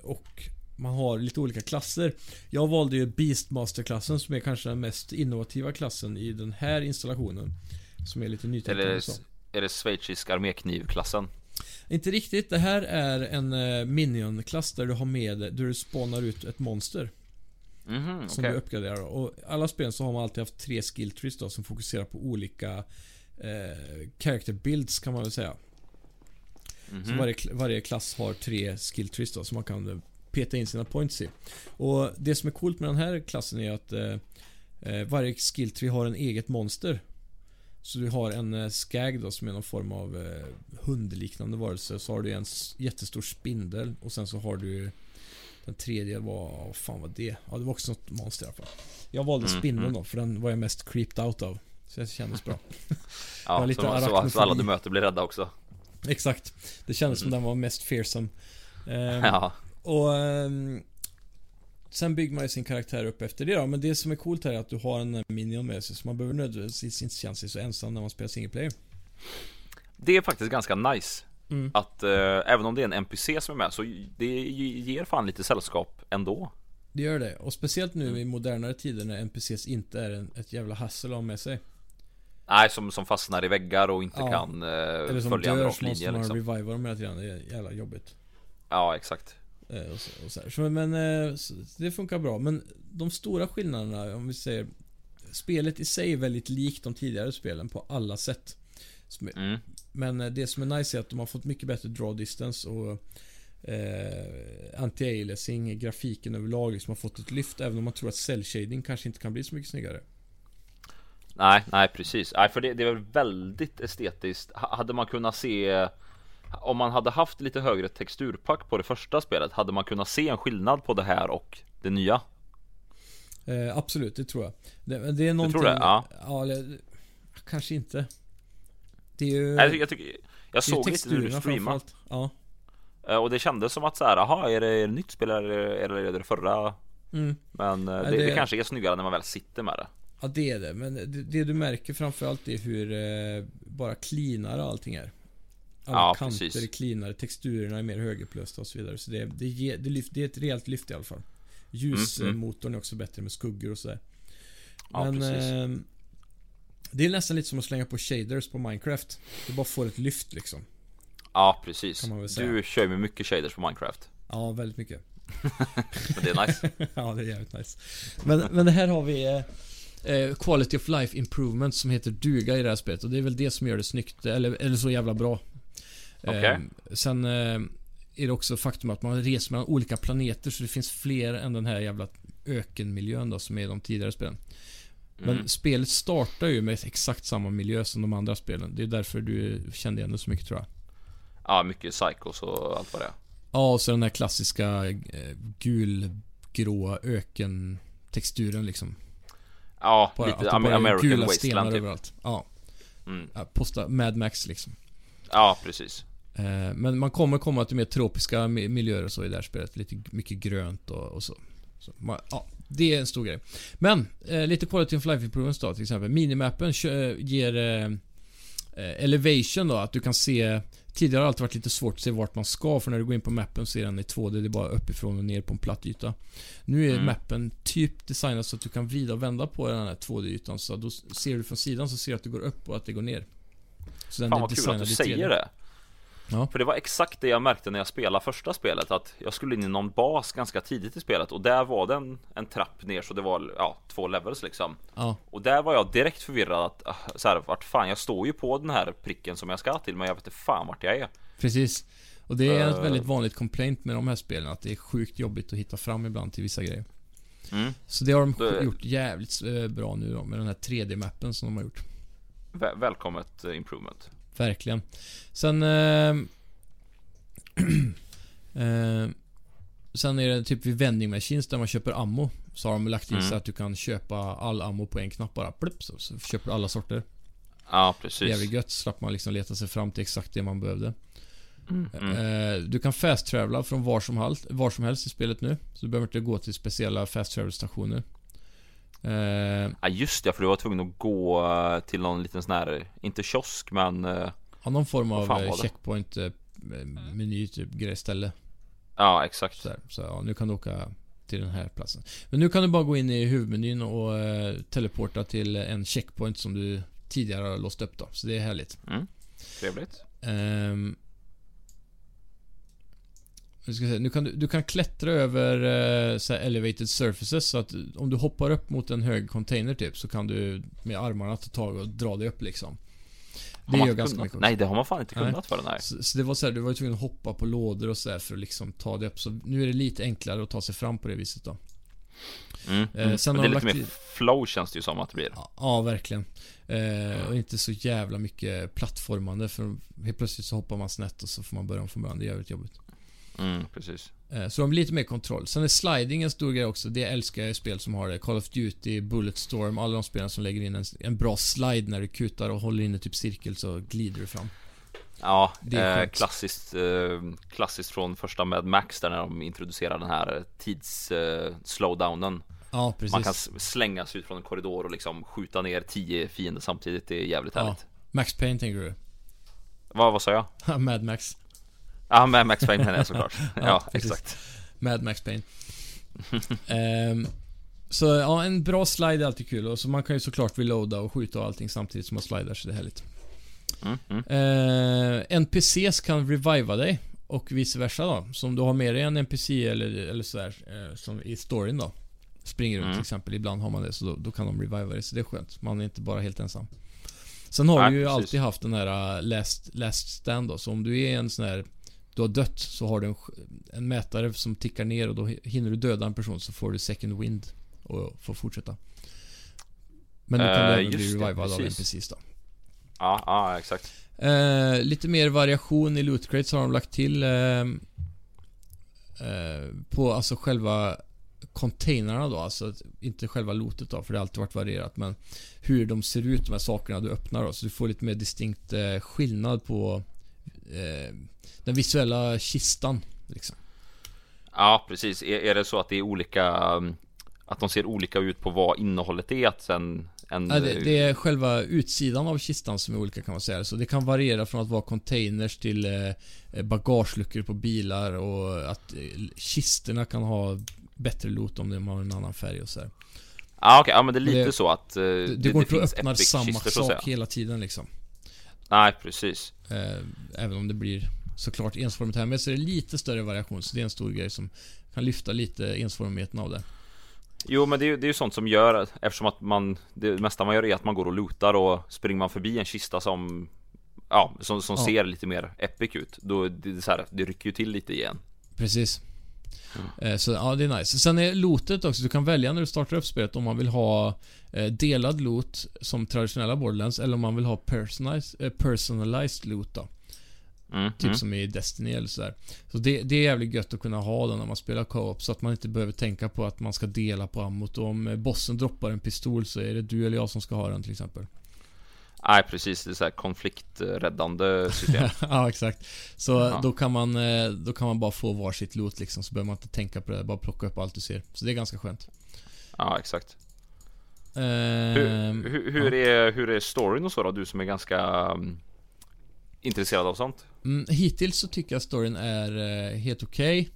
Speaker 1: Och man har lite olika klasser. Jag valde ju Beastmaster-klassen som är kanske den mest innovativa klassen i den här installationen. Som är lite nytänkande och så.
Speaker 2: Är det schweizisk arméknivklassen?
Speaker 1: Inte riktigt. Det här är en eh, minion-klass där du har med, där du spawnar ut ett monster.
Speaker 2: Mhm,
Speaker 1: Som
Speaker 2: okej.
Speaker 1: du uppgraderar. Och i alla spel så har man alltid haft tre skill trees då som fokuserar på olika eh, character builds kan man väl säga. Så
Speaker 2: Mhm.
Speaker 1: varje, varje klass har tre skill trees då som man kan eh, peta in sina points i. Och det som är coolt med den här klassen är att eh, eh, varje skill tree har en eget monster. Så du har en eh, skag då som är någon form av eh, hundliknande varelse. Så har du en jättestor spindel och sen så har du den tredje var, vad fan var det? Ja, det var också något monster i alla fall. Jag valde
Speaker 2: Mm,
Speaker 1: spindeln
Speaker 2: mm.
Speaker 1: då, för den var jag mest creeped out av. Så det kändes bra.
Speaker 2: Ja,
Speaker 1: lite
Speaker 2: så, så, alla du möter blir rädda också.
Speaker 1: Exakt. Det kändes som
Speaker 2: Mm.
Speaker 1: den var mest fearsome. Ehm,
Speaker 2: Ja,
Speaker 1: Och ehm, Sen bygger man ju sin karaktär upp efter det då. Men det som är coolt här är att du har en minion med sig. Så man behöver nödvändigtvis inte känna sig så ensam när man spelar single player.
Speaker 2: det är faktiskt ganska nice.
Speaker 1: Mm.
Speaker 2: Att eh, även om det är en NPC som är med så det ger fan lite sällskap ändå.
Speaker 1: Det gör det. Och speciellt nu
Speaker 2: Mm.
Speaker 1: i modernare tider när NPCs inte är en, ett jävla hassel att ha med sig.
Speaker 2: Nej, som, som fastnar i väggar och inte
Speaker 1: Ja.
Speaker 2: kan eh,
Speaker 1: Eller som
Speaker 2: följa en
Speaker 1: dör
Speaker 2: rak
Speaker 1: så måste
Speaker 2: linje
Speaker 1: man
Speaker 2: liksom.
Speaker 1: reviva dem hela tiden. Det är jävla jobbigt.
Speaker 2: Ja, exakt.
Speaker 1: Eh, och så, och så. Så, men eh, så, det funkar bra. Men de stora skillnaderna, om vi säger Spelet i sig är väldigt likt de tidigare spelen på alla sätt.
Speaker 2: Mm.
Speaker 1: Men eh, det som är nice är att de har fått mycket bättre draw distance och eh, anti-aliasing grafiken överlag liksom har fått ett lyft även om man tror att cell shading kanske inte kan bli så mycket snyggare.
Speaker 2: Nej, nej precis. Nej, för det, det är väl väldigt estetiskt. Ha- Hade man kunnat se om man hade haft lite högre texturpack på det första spelet, hade man kunnat se en skillnad på det här och det nya?
Speaker 1: Eh, absolut, det tror jag. Det, det är någonting...
Speaker 2: tror det? Ja.
Speaker 1: ja eller, kanske inte. Det är ju...
Speaker 2: Nej, jag, tycker, jag
Speaker 1: det är
Speaker 2: såg lite när du streamade.
Speaker 1: Ja.
Speaker 2: eh, och det kändes som att så här, aha, är det nytt spel eller, är det det förra?
Speaker 1: Mm.
Speaker 2: Men eh, det, det...
Speaker 1: det-
Speaker 2: kanske är snyggare när man väl sitter med det.
Speaker 1: Ja, det är det. Men det, det du märker framförallt är hur eh, bara cleanare allting är. Alla
Speaker 2: Ja,
Speaker 1: kanter
Speaker 2: precis.
Speaker 1: är cleanare, texturerna är mer högupplösta och så vidare. Så det, det, ger, det, lyft, det är ett rejält lyft i alla fall. Ljusmotorn är också bättre med skuggor och sådär.
Speaker 2: Ja,
Speaker 1: Men eh, det är nästan lite som att slänga på shaders på Minecraft. Det bara får ett lyft liksom.
Speaker 2: Ja, precis. Du kör med mycket shaders på Minecraft.
Speaker 1: Ja, väldigt mycket.
Speaker 2: Men det är nice.
Speaker 1: ja, det är jävligt nice. Men, men det här har vi eh, eh, Quality of Life Improvement som heter duga i det här spelet. Och det är väl det som gör det snyggt, eller, eller så jävla bra.
Speaker 2: Okej.
Speaker 1: Eh, sen eh, är det också faktum att man reser mellan olika planeter så det finns fler än den här jävla ökenmiljön då som är i de tidigare spelen. Men
Speaker 2: Mm.
Speaker 1: spelet startar ju med exakt samma miljö som de andra spelen. Det är därför du kände igen det så mycket tror jag.
Speaker 2: Ja, mycket psychos och allt vad det är.
Speaker 1: Ja, och så den här klassiska eh, gulgråa ökentexturen liksom.
Speaker 2: Ja,
Speaker 1: Bara,
Speaker 2: lite
Speaker 1: är
Speaker 2: American
Speaker 1: gula
Speaker 2: Wasteland
Speaker 1: stenar
Speaker 2: typ.
Speaker 1: överallt. Ja,
Speaker 2: Mm.
Speaker 1: posta Mad Max liksom.
Speaker 2: Ja, precis.
Speaker 1: Eh, men man kommer komma till mer tropiska mi- miljöer och så i det här spelet. Lite mycket grönt och, och så. så man, ja, det är en stor grej. Men, eh, lite quality of life improvements då till exempel. Minimappen kö- ger eh, eh, elevation då, att du kan se Tidigare har det alltid varit lite svårt att se vart man ska för när du går in på mappen så är den i 2D, det är bara uppifrån och ner på en platt yta. Nu är
Speaker 2: Mm.
Speaker 1: mappen typ designad så att du kan vrida och vända på den här 2D-ytan så då ser du från sidan så ser du att det går upp och att det går ner. Så den
Speaker 2: Fan
Speaker 1: är
Speaker 2: vad kul att du
Speaker 1: i 3D.
Speaker 2: säger det.
Speaker 1: Ja.
Speaker 2: För det var exakt det jag märkte när jag spelade första spelet att jag skulle in i någon bas ganska tidigt i spelet och där var det en, en trapp ner så det var ja, två levels liksom.
Speaker 1: Ja,
Speaker 2: Och där var jag direkt förvirrad att ah, så här, vart fan jag står ju på den här pricken som jag ska till men jag vet inte fan vart jag är.
Speaker 1: Precis. Och det är ett
Speaker 2: Eh.
Speaker 1: väldigt vanligt complaint med de här spelen, att det är sjukt jobbigt att hitta fram ibland till vissa grejer.
Speaker 2: Mm.
Speaker 1: Så det har de
Speaker 2: Det-
Speaker 1: gjort jävligt eh, bra nu då, med den här 3D-mappen som de har gjort.
Speaker 2: Väl- välkommet eh, improvement.
Speaker 1: Verkligen. Sen... Eh, eh, sen är det typ vid vending machines där man köper ammo. Så har de lagt in
Speaker 2: Mm.
Speaker 1: så att du kan köpa all ammo på en knapp bara. Plupp, så, så köper du alla sorter.
Speaker 2: Ja precis.
Speaker 1: Jävligt gött, slapp man liksom leta sig fram till exakt det man behövde.
Speaker 2: Mm.
Speaker 1: Eh, du kan fast travela från var som, helst, var som helst i spelet nu. Så du behöver inte gå till speciella fast travel stationer. Eh,
Speaker 2: Ja just det, för du var tvungen att gå eh, till någon liten sån här, inte kiosk men eh,
Speaker 1: har någon form av checkpoint meny typ grej ställe.
Speaker 2: Ja exakt.
Speaker 1: Så, här. så ja, nu kan du åka till den här platsen. Men nu kan du bara gå in i huvudmenyn och eh, teleporta till en checkpoint som du tidigare har låst upp då. Så det är härligt.
Speaker 2: Mm. Trevligt.
Speaker 1: Jag säga, nu kan du, du kan klättra över eh, så här elevated surfaces så att om du hoppar upp mot en hög container typ så kan du med armarna ta tag och dra dig upp liksom. Det gör ganska mycket.
Speaker 2: Nej, det har man fan inte
Speaker 1: Nej.
Speaker 2: kunnat för nej.
Speaker 1: Så, så det var så här, du var ju tvungen att hoppa på lådor och så här för att liksom ta det upp. Så nu är det lite enklare att ta sig fram på det viset då.
Speaker 2: Mm,
Speaker 1: Eh,
Speaker 2: mm.
Speaker 1: sen
Speaker 2: det är lite
Speaker 1: lagt
Speaker 2: mer flow känns det ju som att det blir.
Speaker 1: Ja, ja verkligen. Eh, och inte så jävla mycket plattformande för helt plötsligt så hoppar man snett och så får man börja om från början. Det är jävligt jobbigt.
Speaker 2: Mm, precis.
Speaker 1: Eh, så de har lite mer kontroll. Sen är sliding en stor grej också. Det älskar jag i spel som har det. Call of Duty, Bulletstorm, alla de spelen som lägger in en, en bra slide när du kutar och håller inne typ cirkel så glider du fram.
Speaker 2: Ja,
Speaker 1: Det är
Speaker 2: eh, klassiskt, eh, klassiskt från första Mad Max där när de introducerar den här tids eh, slowdownen.
Speaker 1: Ja, precis.
Speaker 2: Man kan s- slänga sig ut från en korridor och liksom skjuta ner tio fiender samtidigt. Det är jävligt
Speaker 1: Ja.
Speaker 2: härligt.
Speaker 1: Max Payne tänker du?
Speaker 2: Vad, vad sa jag?
Speaker 1: Mad Max.
Speaker 2: Ja, Mad Max Payne menar jag såklart. ja,
Speaker 1: precis.
Speaker 2: exakt.
Speaker 1: Mad Max Payne. Ehm, så ja, en bra slide är alltid kul. Och så man kan ju såklart reloada och skjuta och allting samtidigt som man slidar, så det är härligt.
Speaker 2: Mm, mm.
Speaker 1: Eh, NPCs kan reviva dig och vice versa då. Så om du har med dig en NPC eller, eller sådär, eh, som i storyn då. Springer runt
Speaker 2: Mm.
Speaker 1: till exempel, ibland har man det, så då, då kan de reviva dig. Så det är skönt. Man är inte bara helt ensam. Sen har
Speaker 2: Nej,
Speaker 1: du ju
Speaker 2: precis.
Speaker 1: alltid haft den här uh, last, last stand då. Så om du är en sån här du har dött så har du en, en mätare som tickar ner och då hi- hinner du döda en person så får du second wind och får fortsätta. Men du kan
Speaker 2: Eh,
Speaker 1: du även bli revivad av
Speaker 2: precis.
Speaker 1: NPCs då.
Speaker 2: Ja, ja, exakt.
Speaker 1: Eh, lite mer variation i loot crates har de lagt till eh, eh, på alltså själva containrarna då, alltså inte själva lootet då, för det har alltid varit varierat, men hur de ser ut, de här sakerna du öppnar då, så du får lite mer distinkt eh, skillnad på eh, den visuella kistan, liksom.
Speaker 2: Ja, precis. Är, är det så att det är olika um, Att de ser olika ut på vad innehållet är? Att sen en,
Speaker 1: Ja, det, det är själva utsidan av kistan som är olika kan man säga. Så det kan variera från att vara containers till eh, bagageluckor på bilar och att eh, kisterna kan ha bättre loot om de har en annan färg och så här.
Speaker 2: Ja, okej. Ja, men det är lite
Speaker 1: Det-
Speaker 2: så att eh,
Speaker 1: Det, det, går inte att öppna samma
Speaker 2: kistor,
Speaker 1: sak hela tiden liksom.
Speaker 2: Nej, precis.
Speaker 1: Även om det blir såklart ensformigt här. Men så är det lite större variation. Så det är en stor grej som kan lyfta lite ensformigheten av det.
Speaker 2: Jo, men det är ju det är ju sånt som gör eftersom att man det mesta man gör är att man går och lutar och springer man förbi en kista som Ja, som, som
Speaker 1: Ja.
Speaker 2: ser lite mer epic ut. Då det är så här, det rycker ju till lite igen.
Speaker 1: Precis. Eh, Så ja, det är nice. Sen är lootet också, du kan välja när du startar upp spelet om man vill ha eh, delad loot som traditionella Borderlands eller om man vill ha personalized, eh, personalized loot då.
Speaker 2: Mm,
Speaker 1: Typ
Speaker 2: mm.
Speaker 1: som i Destiny eller sådär. Så det, det är jävligt gött att kunna ha den när man spelar co-op så att man inte behöver tänka på att man ska dela på ammot. Och om bossen droppar en pistol så är det du eller jag som ska ha den till exempel.
Speaker 2: Nej, precis. Det är så här konflikträddande system.
Speaker 1: ja, exakt. Så
Speaker 2: Ja.
Speaker 1: då, kan man, eh, då kan man bara få varsitt loot liksom, så behöver man inte tänka på det. Bara plocka upp allt du ser. Så det är ganska skönt.
Speaker 2: ja, exakt.
Speaker 1: Ehm,
Speaker 2: Hur, hur, hur, är, hur är storyn och så då? Du som är ganska um, intresserad av sånt.
Speaker 1: Mm, hittills så tycker jag storyn är eh, helt okej.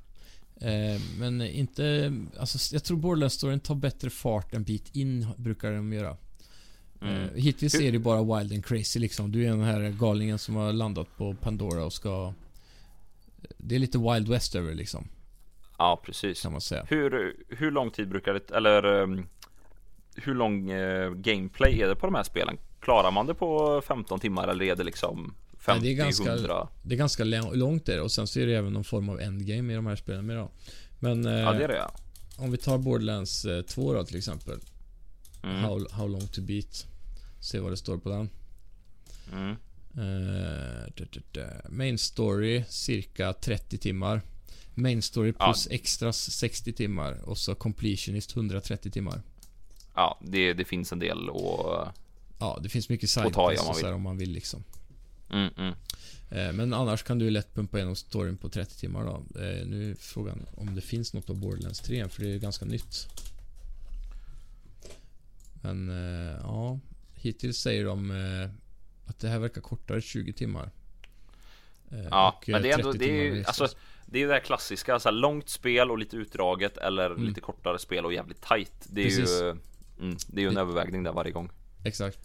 Speaker 1: Eh, men inte... Alltså, jag tror Borderlands-storyn tar bättre fart en bit in, brukar de göra.
Speaker 2: Mm.
Speaker 1: Eh, hittills
Speaker 2: Hur-
Speaker 1: är det bara wild and crazy liksom. Du är den här galningen som har landat på Pandora och ska... Det är lite Wild West över liksom,
Speaker 2: Ja, precis.
Speaker 1: kan man säga.
Speaker 2: Hur, hur lång tid brukar det, eller um, hur lång eh, gameplay är det på de här spelen? Klarar man det på 15 timmar eller är det liksom 50,
Speaker 1: Nej, det är ganska-
Speaker 2: 100?
Speaker 1: Det är ganska lång- långt där och sen så är det även någon form av endgame i de här spelen med då. Men eh,
Speaker 2: Ja, det är det ja.
Speaker 1: om vi tar Borderlands eh, 2 då till exempel.
Speaker 2: Mm.
Speaker 1: How, how long to beat. Se vad det står på den.
Speaker 2: Mm.
Speaker 1: Eh, da, da, da. Main story cirka 30 timmar. Main story
Speaker 2: Ja.
Speaker 1: plus extras 60 timmar. Och så completionist 130 timmar.
Speaker 2: Ja, det, det finns en del och
Speaker 1: Ja, det finns mycket
Speaker 2: Och ta om man vill.
Speaker 1: om man vill liksom.
Speaker 2: Mm, mm.
Speaker 1: Eh, Men annars kan du lätt pumpa igenom storyn på 30 timmar då. Eh, Nu är frågan om det finns något av Borderlands 3 för det är ju ganska nytt. Men eh, ja, hittills säger de att det här verkar kortare 20 timmar.
Speaker 2: Ja,
Speaker 1: och,
Speaker 2: men det är ändå,
Speaker 1: 30
Speaker 2: det är ju, alltså. Det är det här klassiska, så här långt spel och lite utdraget eller
Speaker 1: Mm.
Speaker 2: lite kortare spel och jävligt tight Det är
Speaker 1: Precis.
Speaker 2: ju mm, Det är ju en
Speaker 1: Det-
Speaker 2: övervägning där varje gång
Speaker 1: Exakt.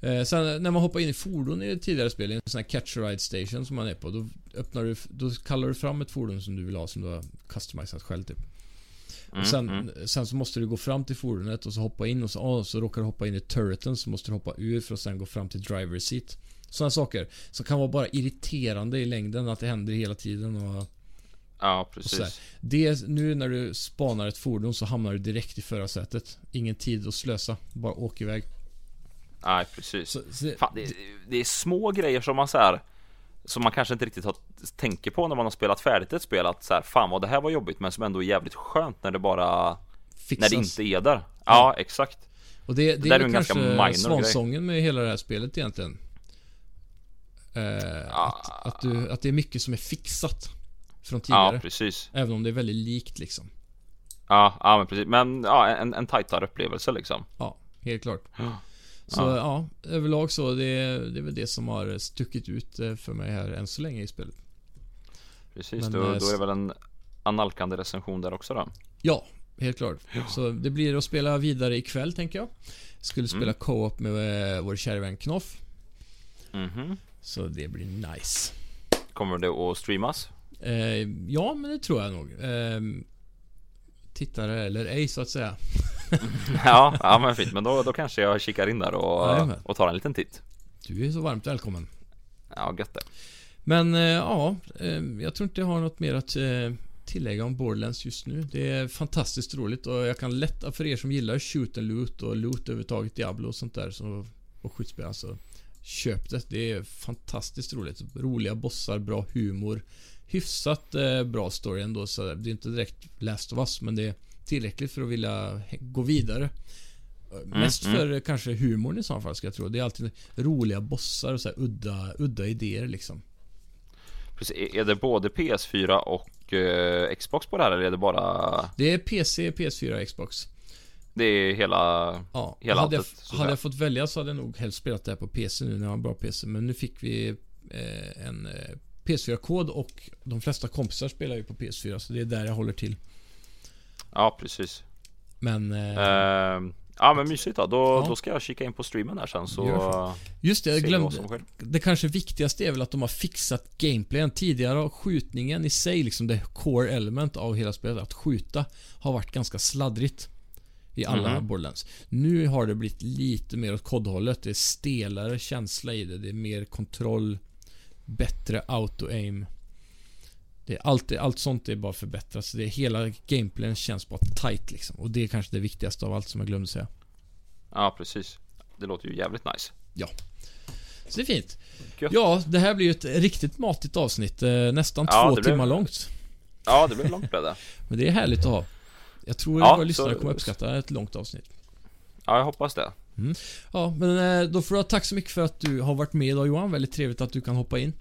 Speaker 1: Eh, sen när man hoppar in i fordon i det tidigare spel, i en sån här catch ride station som man är på, då öppnar du, då kallar du fram ett fordon som du vill ha som du har customisat själv typ.
Speaker 2: Mm,
Speaker 1: och sen,
Speaker 2: mm.
Speaker 1: sen så måste du gå fram till fordonet och så hoppa in och så, ah, så råkar du hoppa in i turreten så måste du hoppa ur för att sen gå fram till driver seat. Sådana saker. Som kan vara bara irriterande i längden att det händer hela tiden och
Speaker 2: Ja, precis.
Speaker 1: det, nu när du spanar ett fordon så hamnar du direkt i förarsätet. Ingen tid att slösa. Bara åk iväg.
Speaker 2: Nej, precis.
Speaker 1: Så, så,
Speaker 2: Fan, det, det är små grejer som man så här som man kanske inte riktigt har, tänker på när man har spelat färdigt ett spel att så här, fan vad det här var jobbigt men som ändå är jävligt skönt när det bara
Speaker 1: fixas.
Speaker 2: när det inte är där. Ja, exakt.
Speaker 1: Och det, det
Speaker 2: där
Speaker 1: är
Speaker 2: är
Speaker 1: väl
Speaker 2: en ganska
Speaker 1: kanske
Speaker 2: minor
Speaker 1: svansången med hela det här spelet egentligen. Eh,
Speaker 2: Ja.
Speaker 1: att, att, du, att det är mycket som är fixat. Från
Speaker 2: Ja,
Speaker 1: tidigare.
Speaker 2: precis.
Speaker 1: Även om det är väldigt likt liksom.
Speaker 2: Ja, ja men precis. Men ja, en, en tajtare upplevelse liksom.
Speaker 1: Ja, helt klart.
Speaker 2: Ja.
Speaker 1: Så ja, överlag så. Det, det är väl det som har stuckit ut eh, för mig här än så länge i spelet.
Speaker 2: Precis,
Speaker 1: Men,
Speaker 2: då,
Speaker 1: eh,
Speaker 2: då är det väl en analkande recension där också då.
Speaker 1: Ja, helt klart. Så det blir att spela vidare ikväll tänker jag. Skulle spela
Speaker 2: Mm.
Speaker 1: co-op med eh, vår kära vän Knoff.
Speaker 2: Mhm.
Speaker 1: Så det blir nice.
Speaker 2: Kommer det att streamas?
Speaker 1: Eh, ja, men det tror jag nog. Eh, tittare eller ej så att säga.
Speaker 2: ja, ja men fint. Men då, då kanske jag kikar in där och,
Speaker 1: Jajamän.
Speaker 2: och tar en liten titt.
Speaker 1: Du är så varmt välkommen.
Speaker 2: Ja, gött det.
Speaker 1: Men eh, ja, eh, jag tror inte jag har något mer att eh, tillägga om Borderlands just nu. Det är fantastiskt roligt och jag kan lätta för er som gillar shoot and loot och loot överhuvudtaget, Diablo och sånt där så, och skjutspel alltså. Köp det. Det är fantastiskt roligt. Roliga bossar, bra humor. Hyfsat eh, bra story ändå så det är inte direkt Last of Us men det är tillräckligt för att vilja gå vidare. Mest
Speaker 2: mm.
Speaker 1: för eh, kanske humorn i så fall ska jag tro. Det är alltid roliga bossar och så här udda, udda idéer liksom.
Speaker 2: Precis. Är- det både PS4 och eh, Xbox på det här eller är det bara
Speaker 1: Det är PC, PS4 och Xbox.
Speaker 2: Det är hela
Speaker 1: Ja,
Speaker 2: Hela
Speaker 1: hade, jag,
Speaker 2: alltet, att
Speaker 1: hade jag fått välja så hade jag nog helst spelat det här på PC nu när jag har en bra PC. Men nu fick vi eh, en eh, PS4-kod och de flesta kompisar spelar ju på PS4 så det är där jag håller till.
Speaker 2: Ja precis
Speaker 1: Men eh,
Speaker 2: Ja men mysigt då. Då,
Speaker 1: Ja.
Speaker 2: då ska jag kika in på streamen där sen så
Speaker 1: just det, jag glömde. Det kanske viktigaste är väl att de har fixat gameplayen. Tidigare har skjutningen i sig, liksom det core element av hela spelet, att skjuta, har varit ganska sladdrigt. I alla
Speaker 2: Mhm.
Speaker 1: Borderlands. Nu har det blivit lite mer åt kodhållet. Det är stelare känsla i det. Det är mer kontroll. Bättre auto-aim. Det är allt, allt sånt är bara förbättrat. Så det hela gameplayen känns bara tight liksom. Och det är kanske det viktigaste av allt som jag glömde säga.
Speaker 2: Ja precis Det låter ju jävligt nice
Speaker 1: Så det är fint.
Speaker 2: Gött.
Speaker 1: Ja, det här blir ju ett riktigt matigt avsnitt. eh, Nästan
Speaker 2: Ja,
Speaker 1: två
Speaker 2: blev-
Speaker 1: timmar långt.
Speaker 2: Ja det blev långt blev det
Speaker 1: Men det är härligt att ha. Jag tror
Speaker 2: Ja,
Speaker 1: våra lyssnare
Speaker 2: så-
Speaker 1: kommer uppskatta ett långt avsnitt.
Speaker 2: Ja jag hoppas det
Speaker 1: Ja, men eh, då får ha tack så mycket för att du har varit med idag Johan. Väldigt trevligt att du kan hoppa in.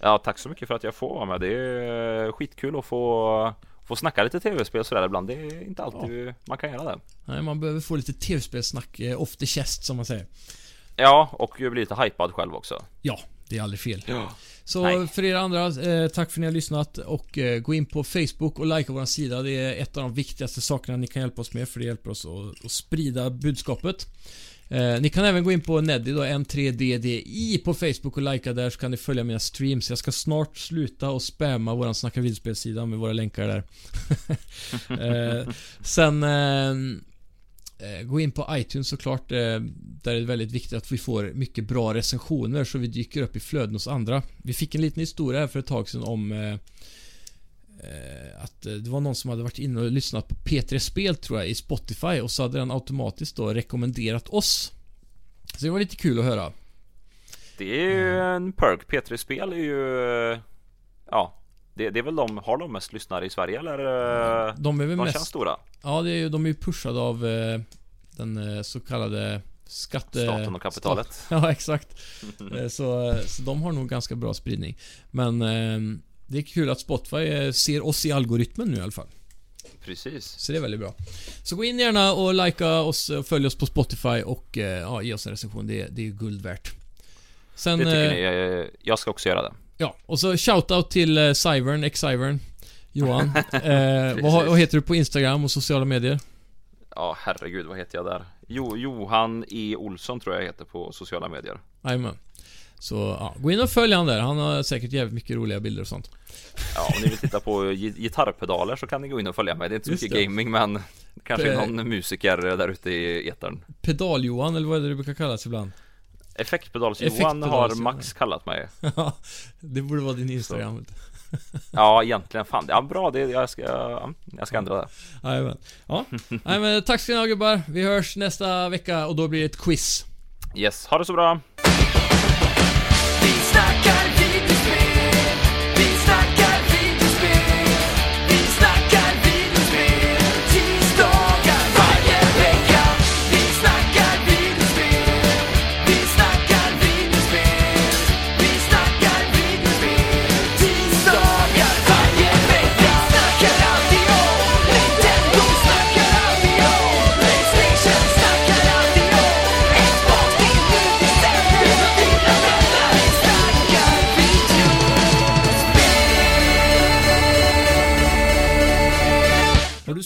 Speaker 2: Ja tack så mycket för att jag får vara med Det är skitkul att få Få snacka lite tv-spel sådär ibland Det är inte alltid man kan göra det
Speaker 1: Nej, man behöver få lite tv-spelsnack eh, off the chest som man säger.
Speaker 2: Ja och bli lite hypad själv också
Speaker 1: Ja, det är aldrig fel.
Speaker 2: Ja
Speaker 1: Så
Speaker 2: Nej.
Speaker 1: för er andra, eh, tack för att ni har lyssnat och eh, gå in på Facebook och likea vår sida. Det är ett av de viktigaste sakerna ni kan hjälpa oss med för det hjälper oss att, att sprida budskapet. Eh, ni kan även gå in på Neddy då, N3DDI på Facebook och likea där så kan ni följa mina streams. Jag ska snart sluta och spamma våran Snacka videospelsida med våra länkar där. eh, sen eh, Gå in på iTunes såklart. Eh, där är det väldigt viktigt att vi får mycket bra recensioner så vi dyker upp i flöden hos andra. Vi fick en liten historia här för ett tag sedan om eh, eh, att eh, det var någon som hade varit inne och lyssnat på P3 Spel tror jag i Spotify och så hade den automatiskt då rekommenderat oss. Så det var lite kul att höra.
Speaker 2: Det är ju en perk P3 Spel är ju Ja det, det är väl de, har de mest lyssnare i Sverige eller? eh,
Speaker 1: De är väl
Speaker 2: De
Speaker 1: mest...
Speaker 2: känns stora
Speaker 1: Ja, det är, de är ju pushade av eh, den eh, så kallade skatte...
Speaker 2: Staten och kapitalet
Speaker 1: Stat- Ja, exakt. Så, så de har nog ganska bra spridning. Men det är kul att Spotify ser oss i algoritmen nu i alla fall.
Speaker 2: Precis
Speaker 1: Så det är väldigt bra. Så gå in gärna och likea oss och följ oss på Spotify och ja, ge oss en recension. Det, är- det är ju guld värt. Sen,
Speaker 2: Det tycker ni, jag ska också göra det
Speaker 1: ja, och så shoutout till eh, Cyvern, ex-Cyvern. Johan. eh, vad, vad heter du på Instagram och sociala medier?
Speaker 2: Ja herregud vad heter jag där? Jo, Johan E Olsson tror jag heter på sociala medier
Speaker 1: Jajamän. Så ja, gå in och följ han där. Han har säkert jävligt mycket roliga bilder och sånt.
Speaker 3: Ja, om ni vill titta på gi- gitarrpedaler så kan ni gå in och följa mig. Det är inte så mycket
Speaker 1: det.
Speaker 3: gaming men kanske
Speaker 1: Eh.
Speaker 3: någon musiker där ute i etern.
Speaker 1: Pedal-Johan, eller vad är det du brukar kallas ibland?
Speaker 3: Effektpedals-Johan
Speaker 1: Effektpedals,
Speaker 3: har. Max kallat mig.
Speaker 1: Ja, det borde vara din Instagram.
Speaker 3: Ja, egentligen fan. Ja, bra. Det, jag, ska, ja, jag ska ändra det.
Speaker 1: Jajamän. Ja, Nej, men tack ska ni ha gubbar. Vi hörs nästa vecka och då blir det ett quiz.
Speaker 3: Yes, ha det så bra.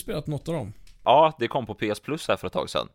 Speaker 1: Spelat något av dem?
Speaker 3: Ja, det kom på PS Plus här för ett tag sedan.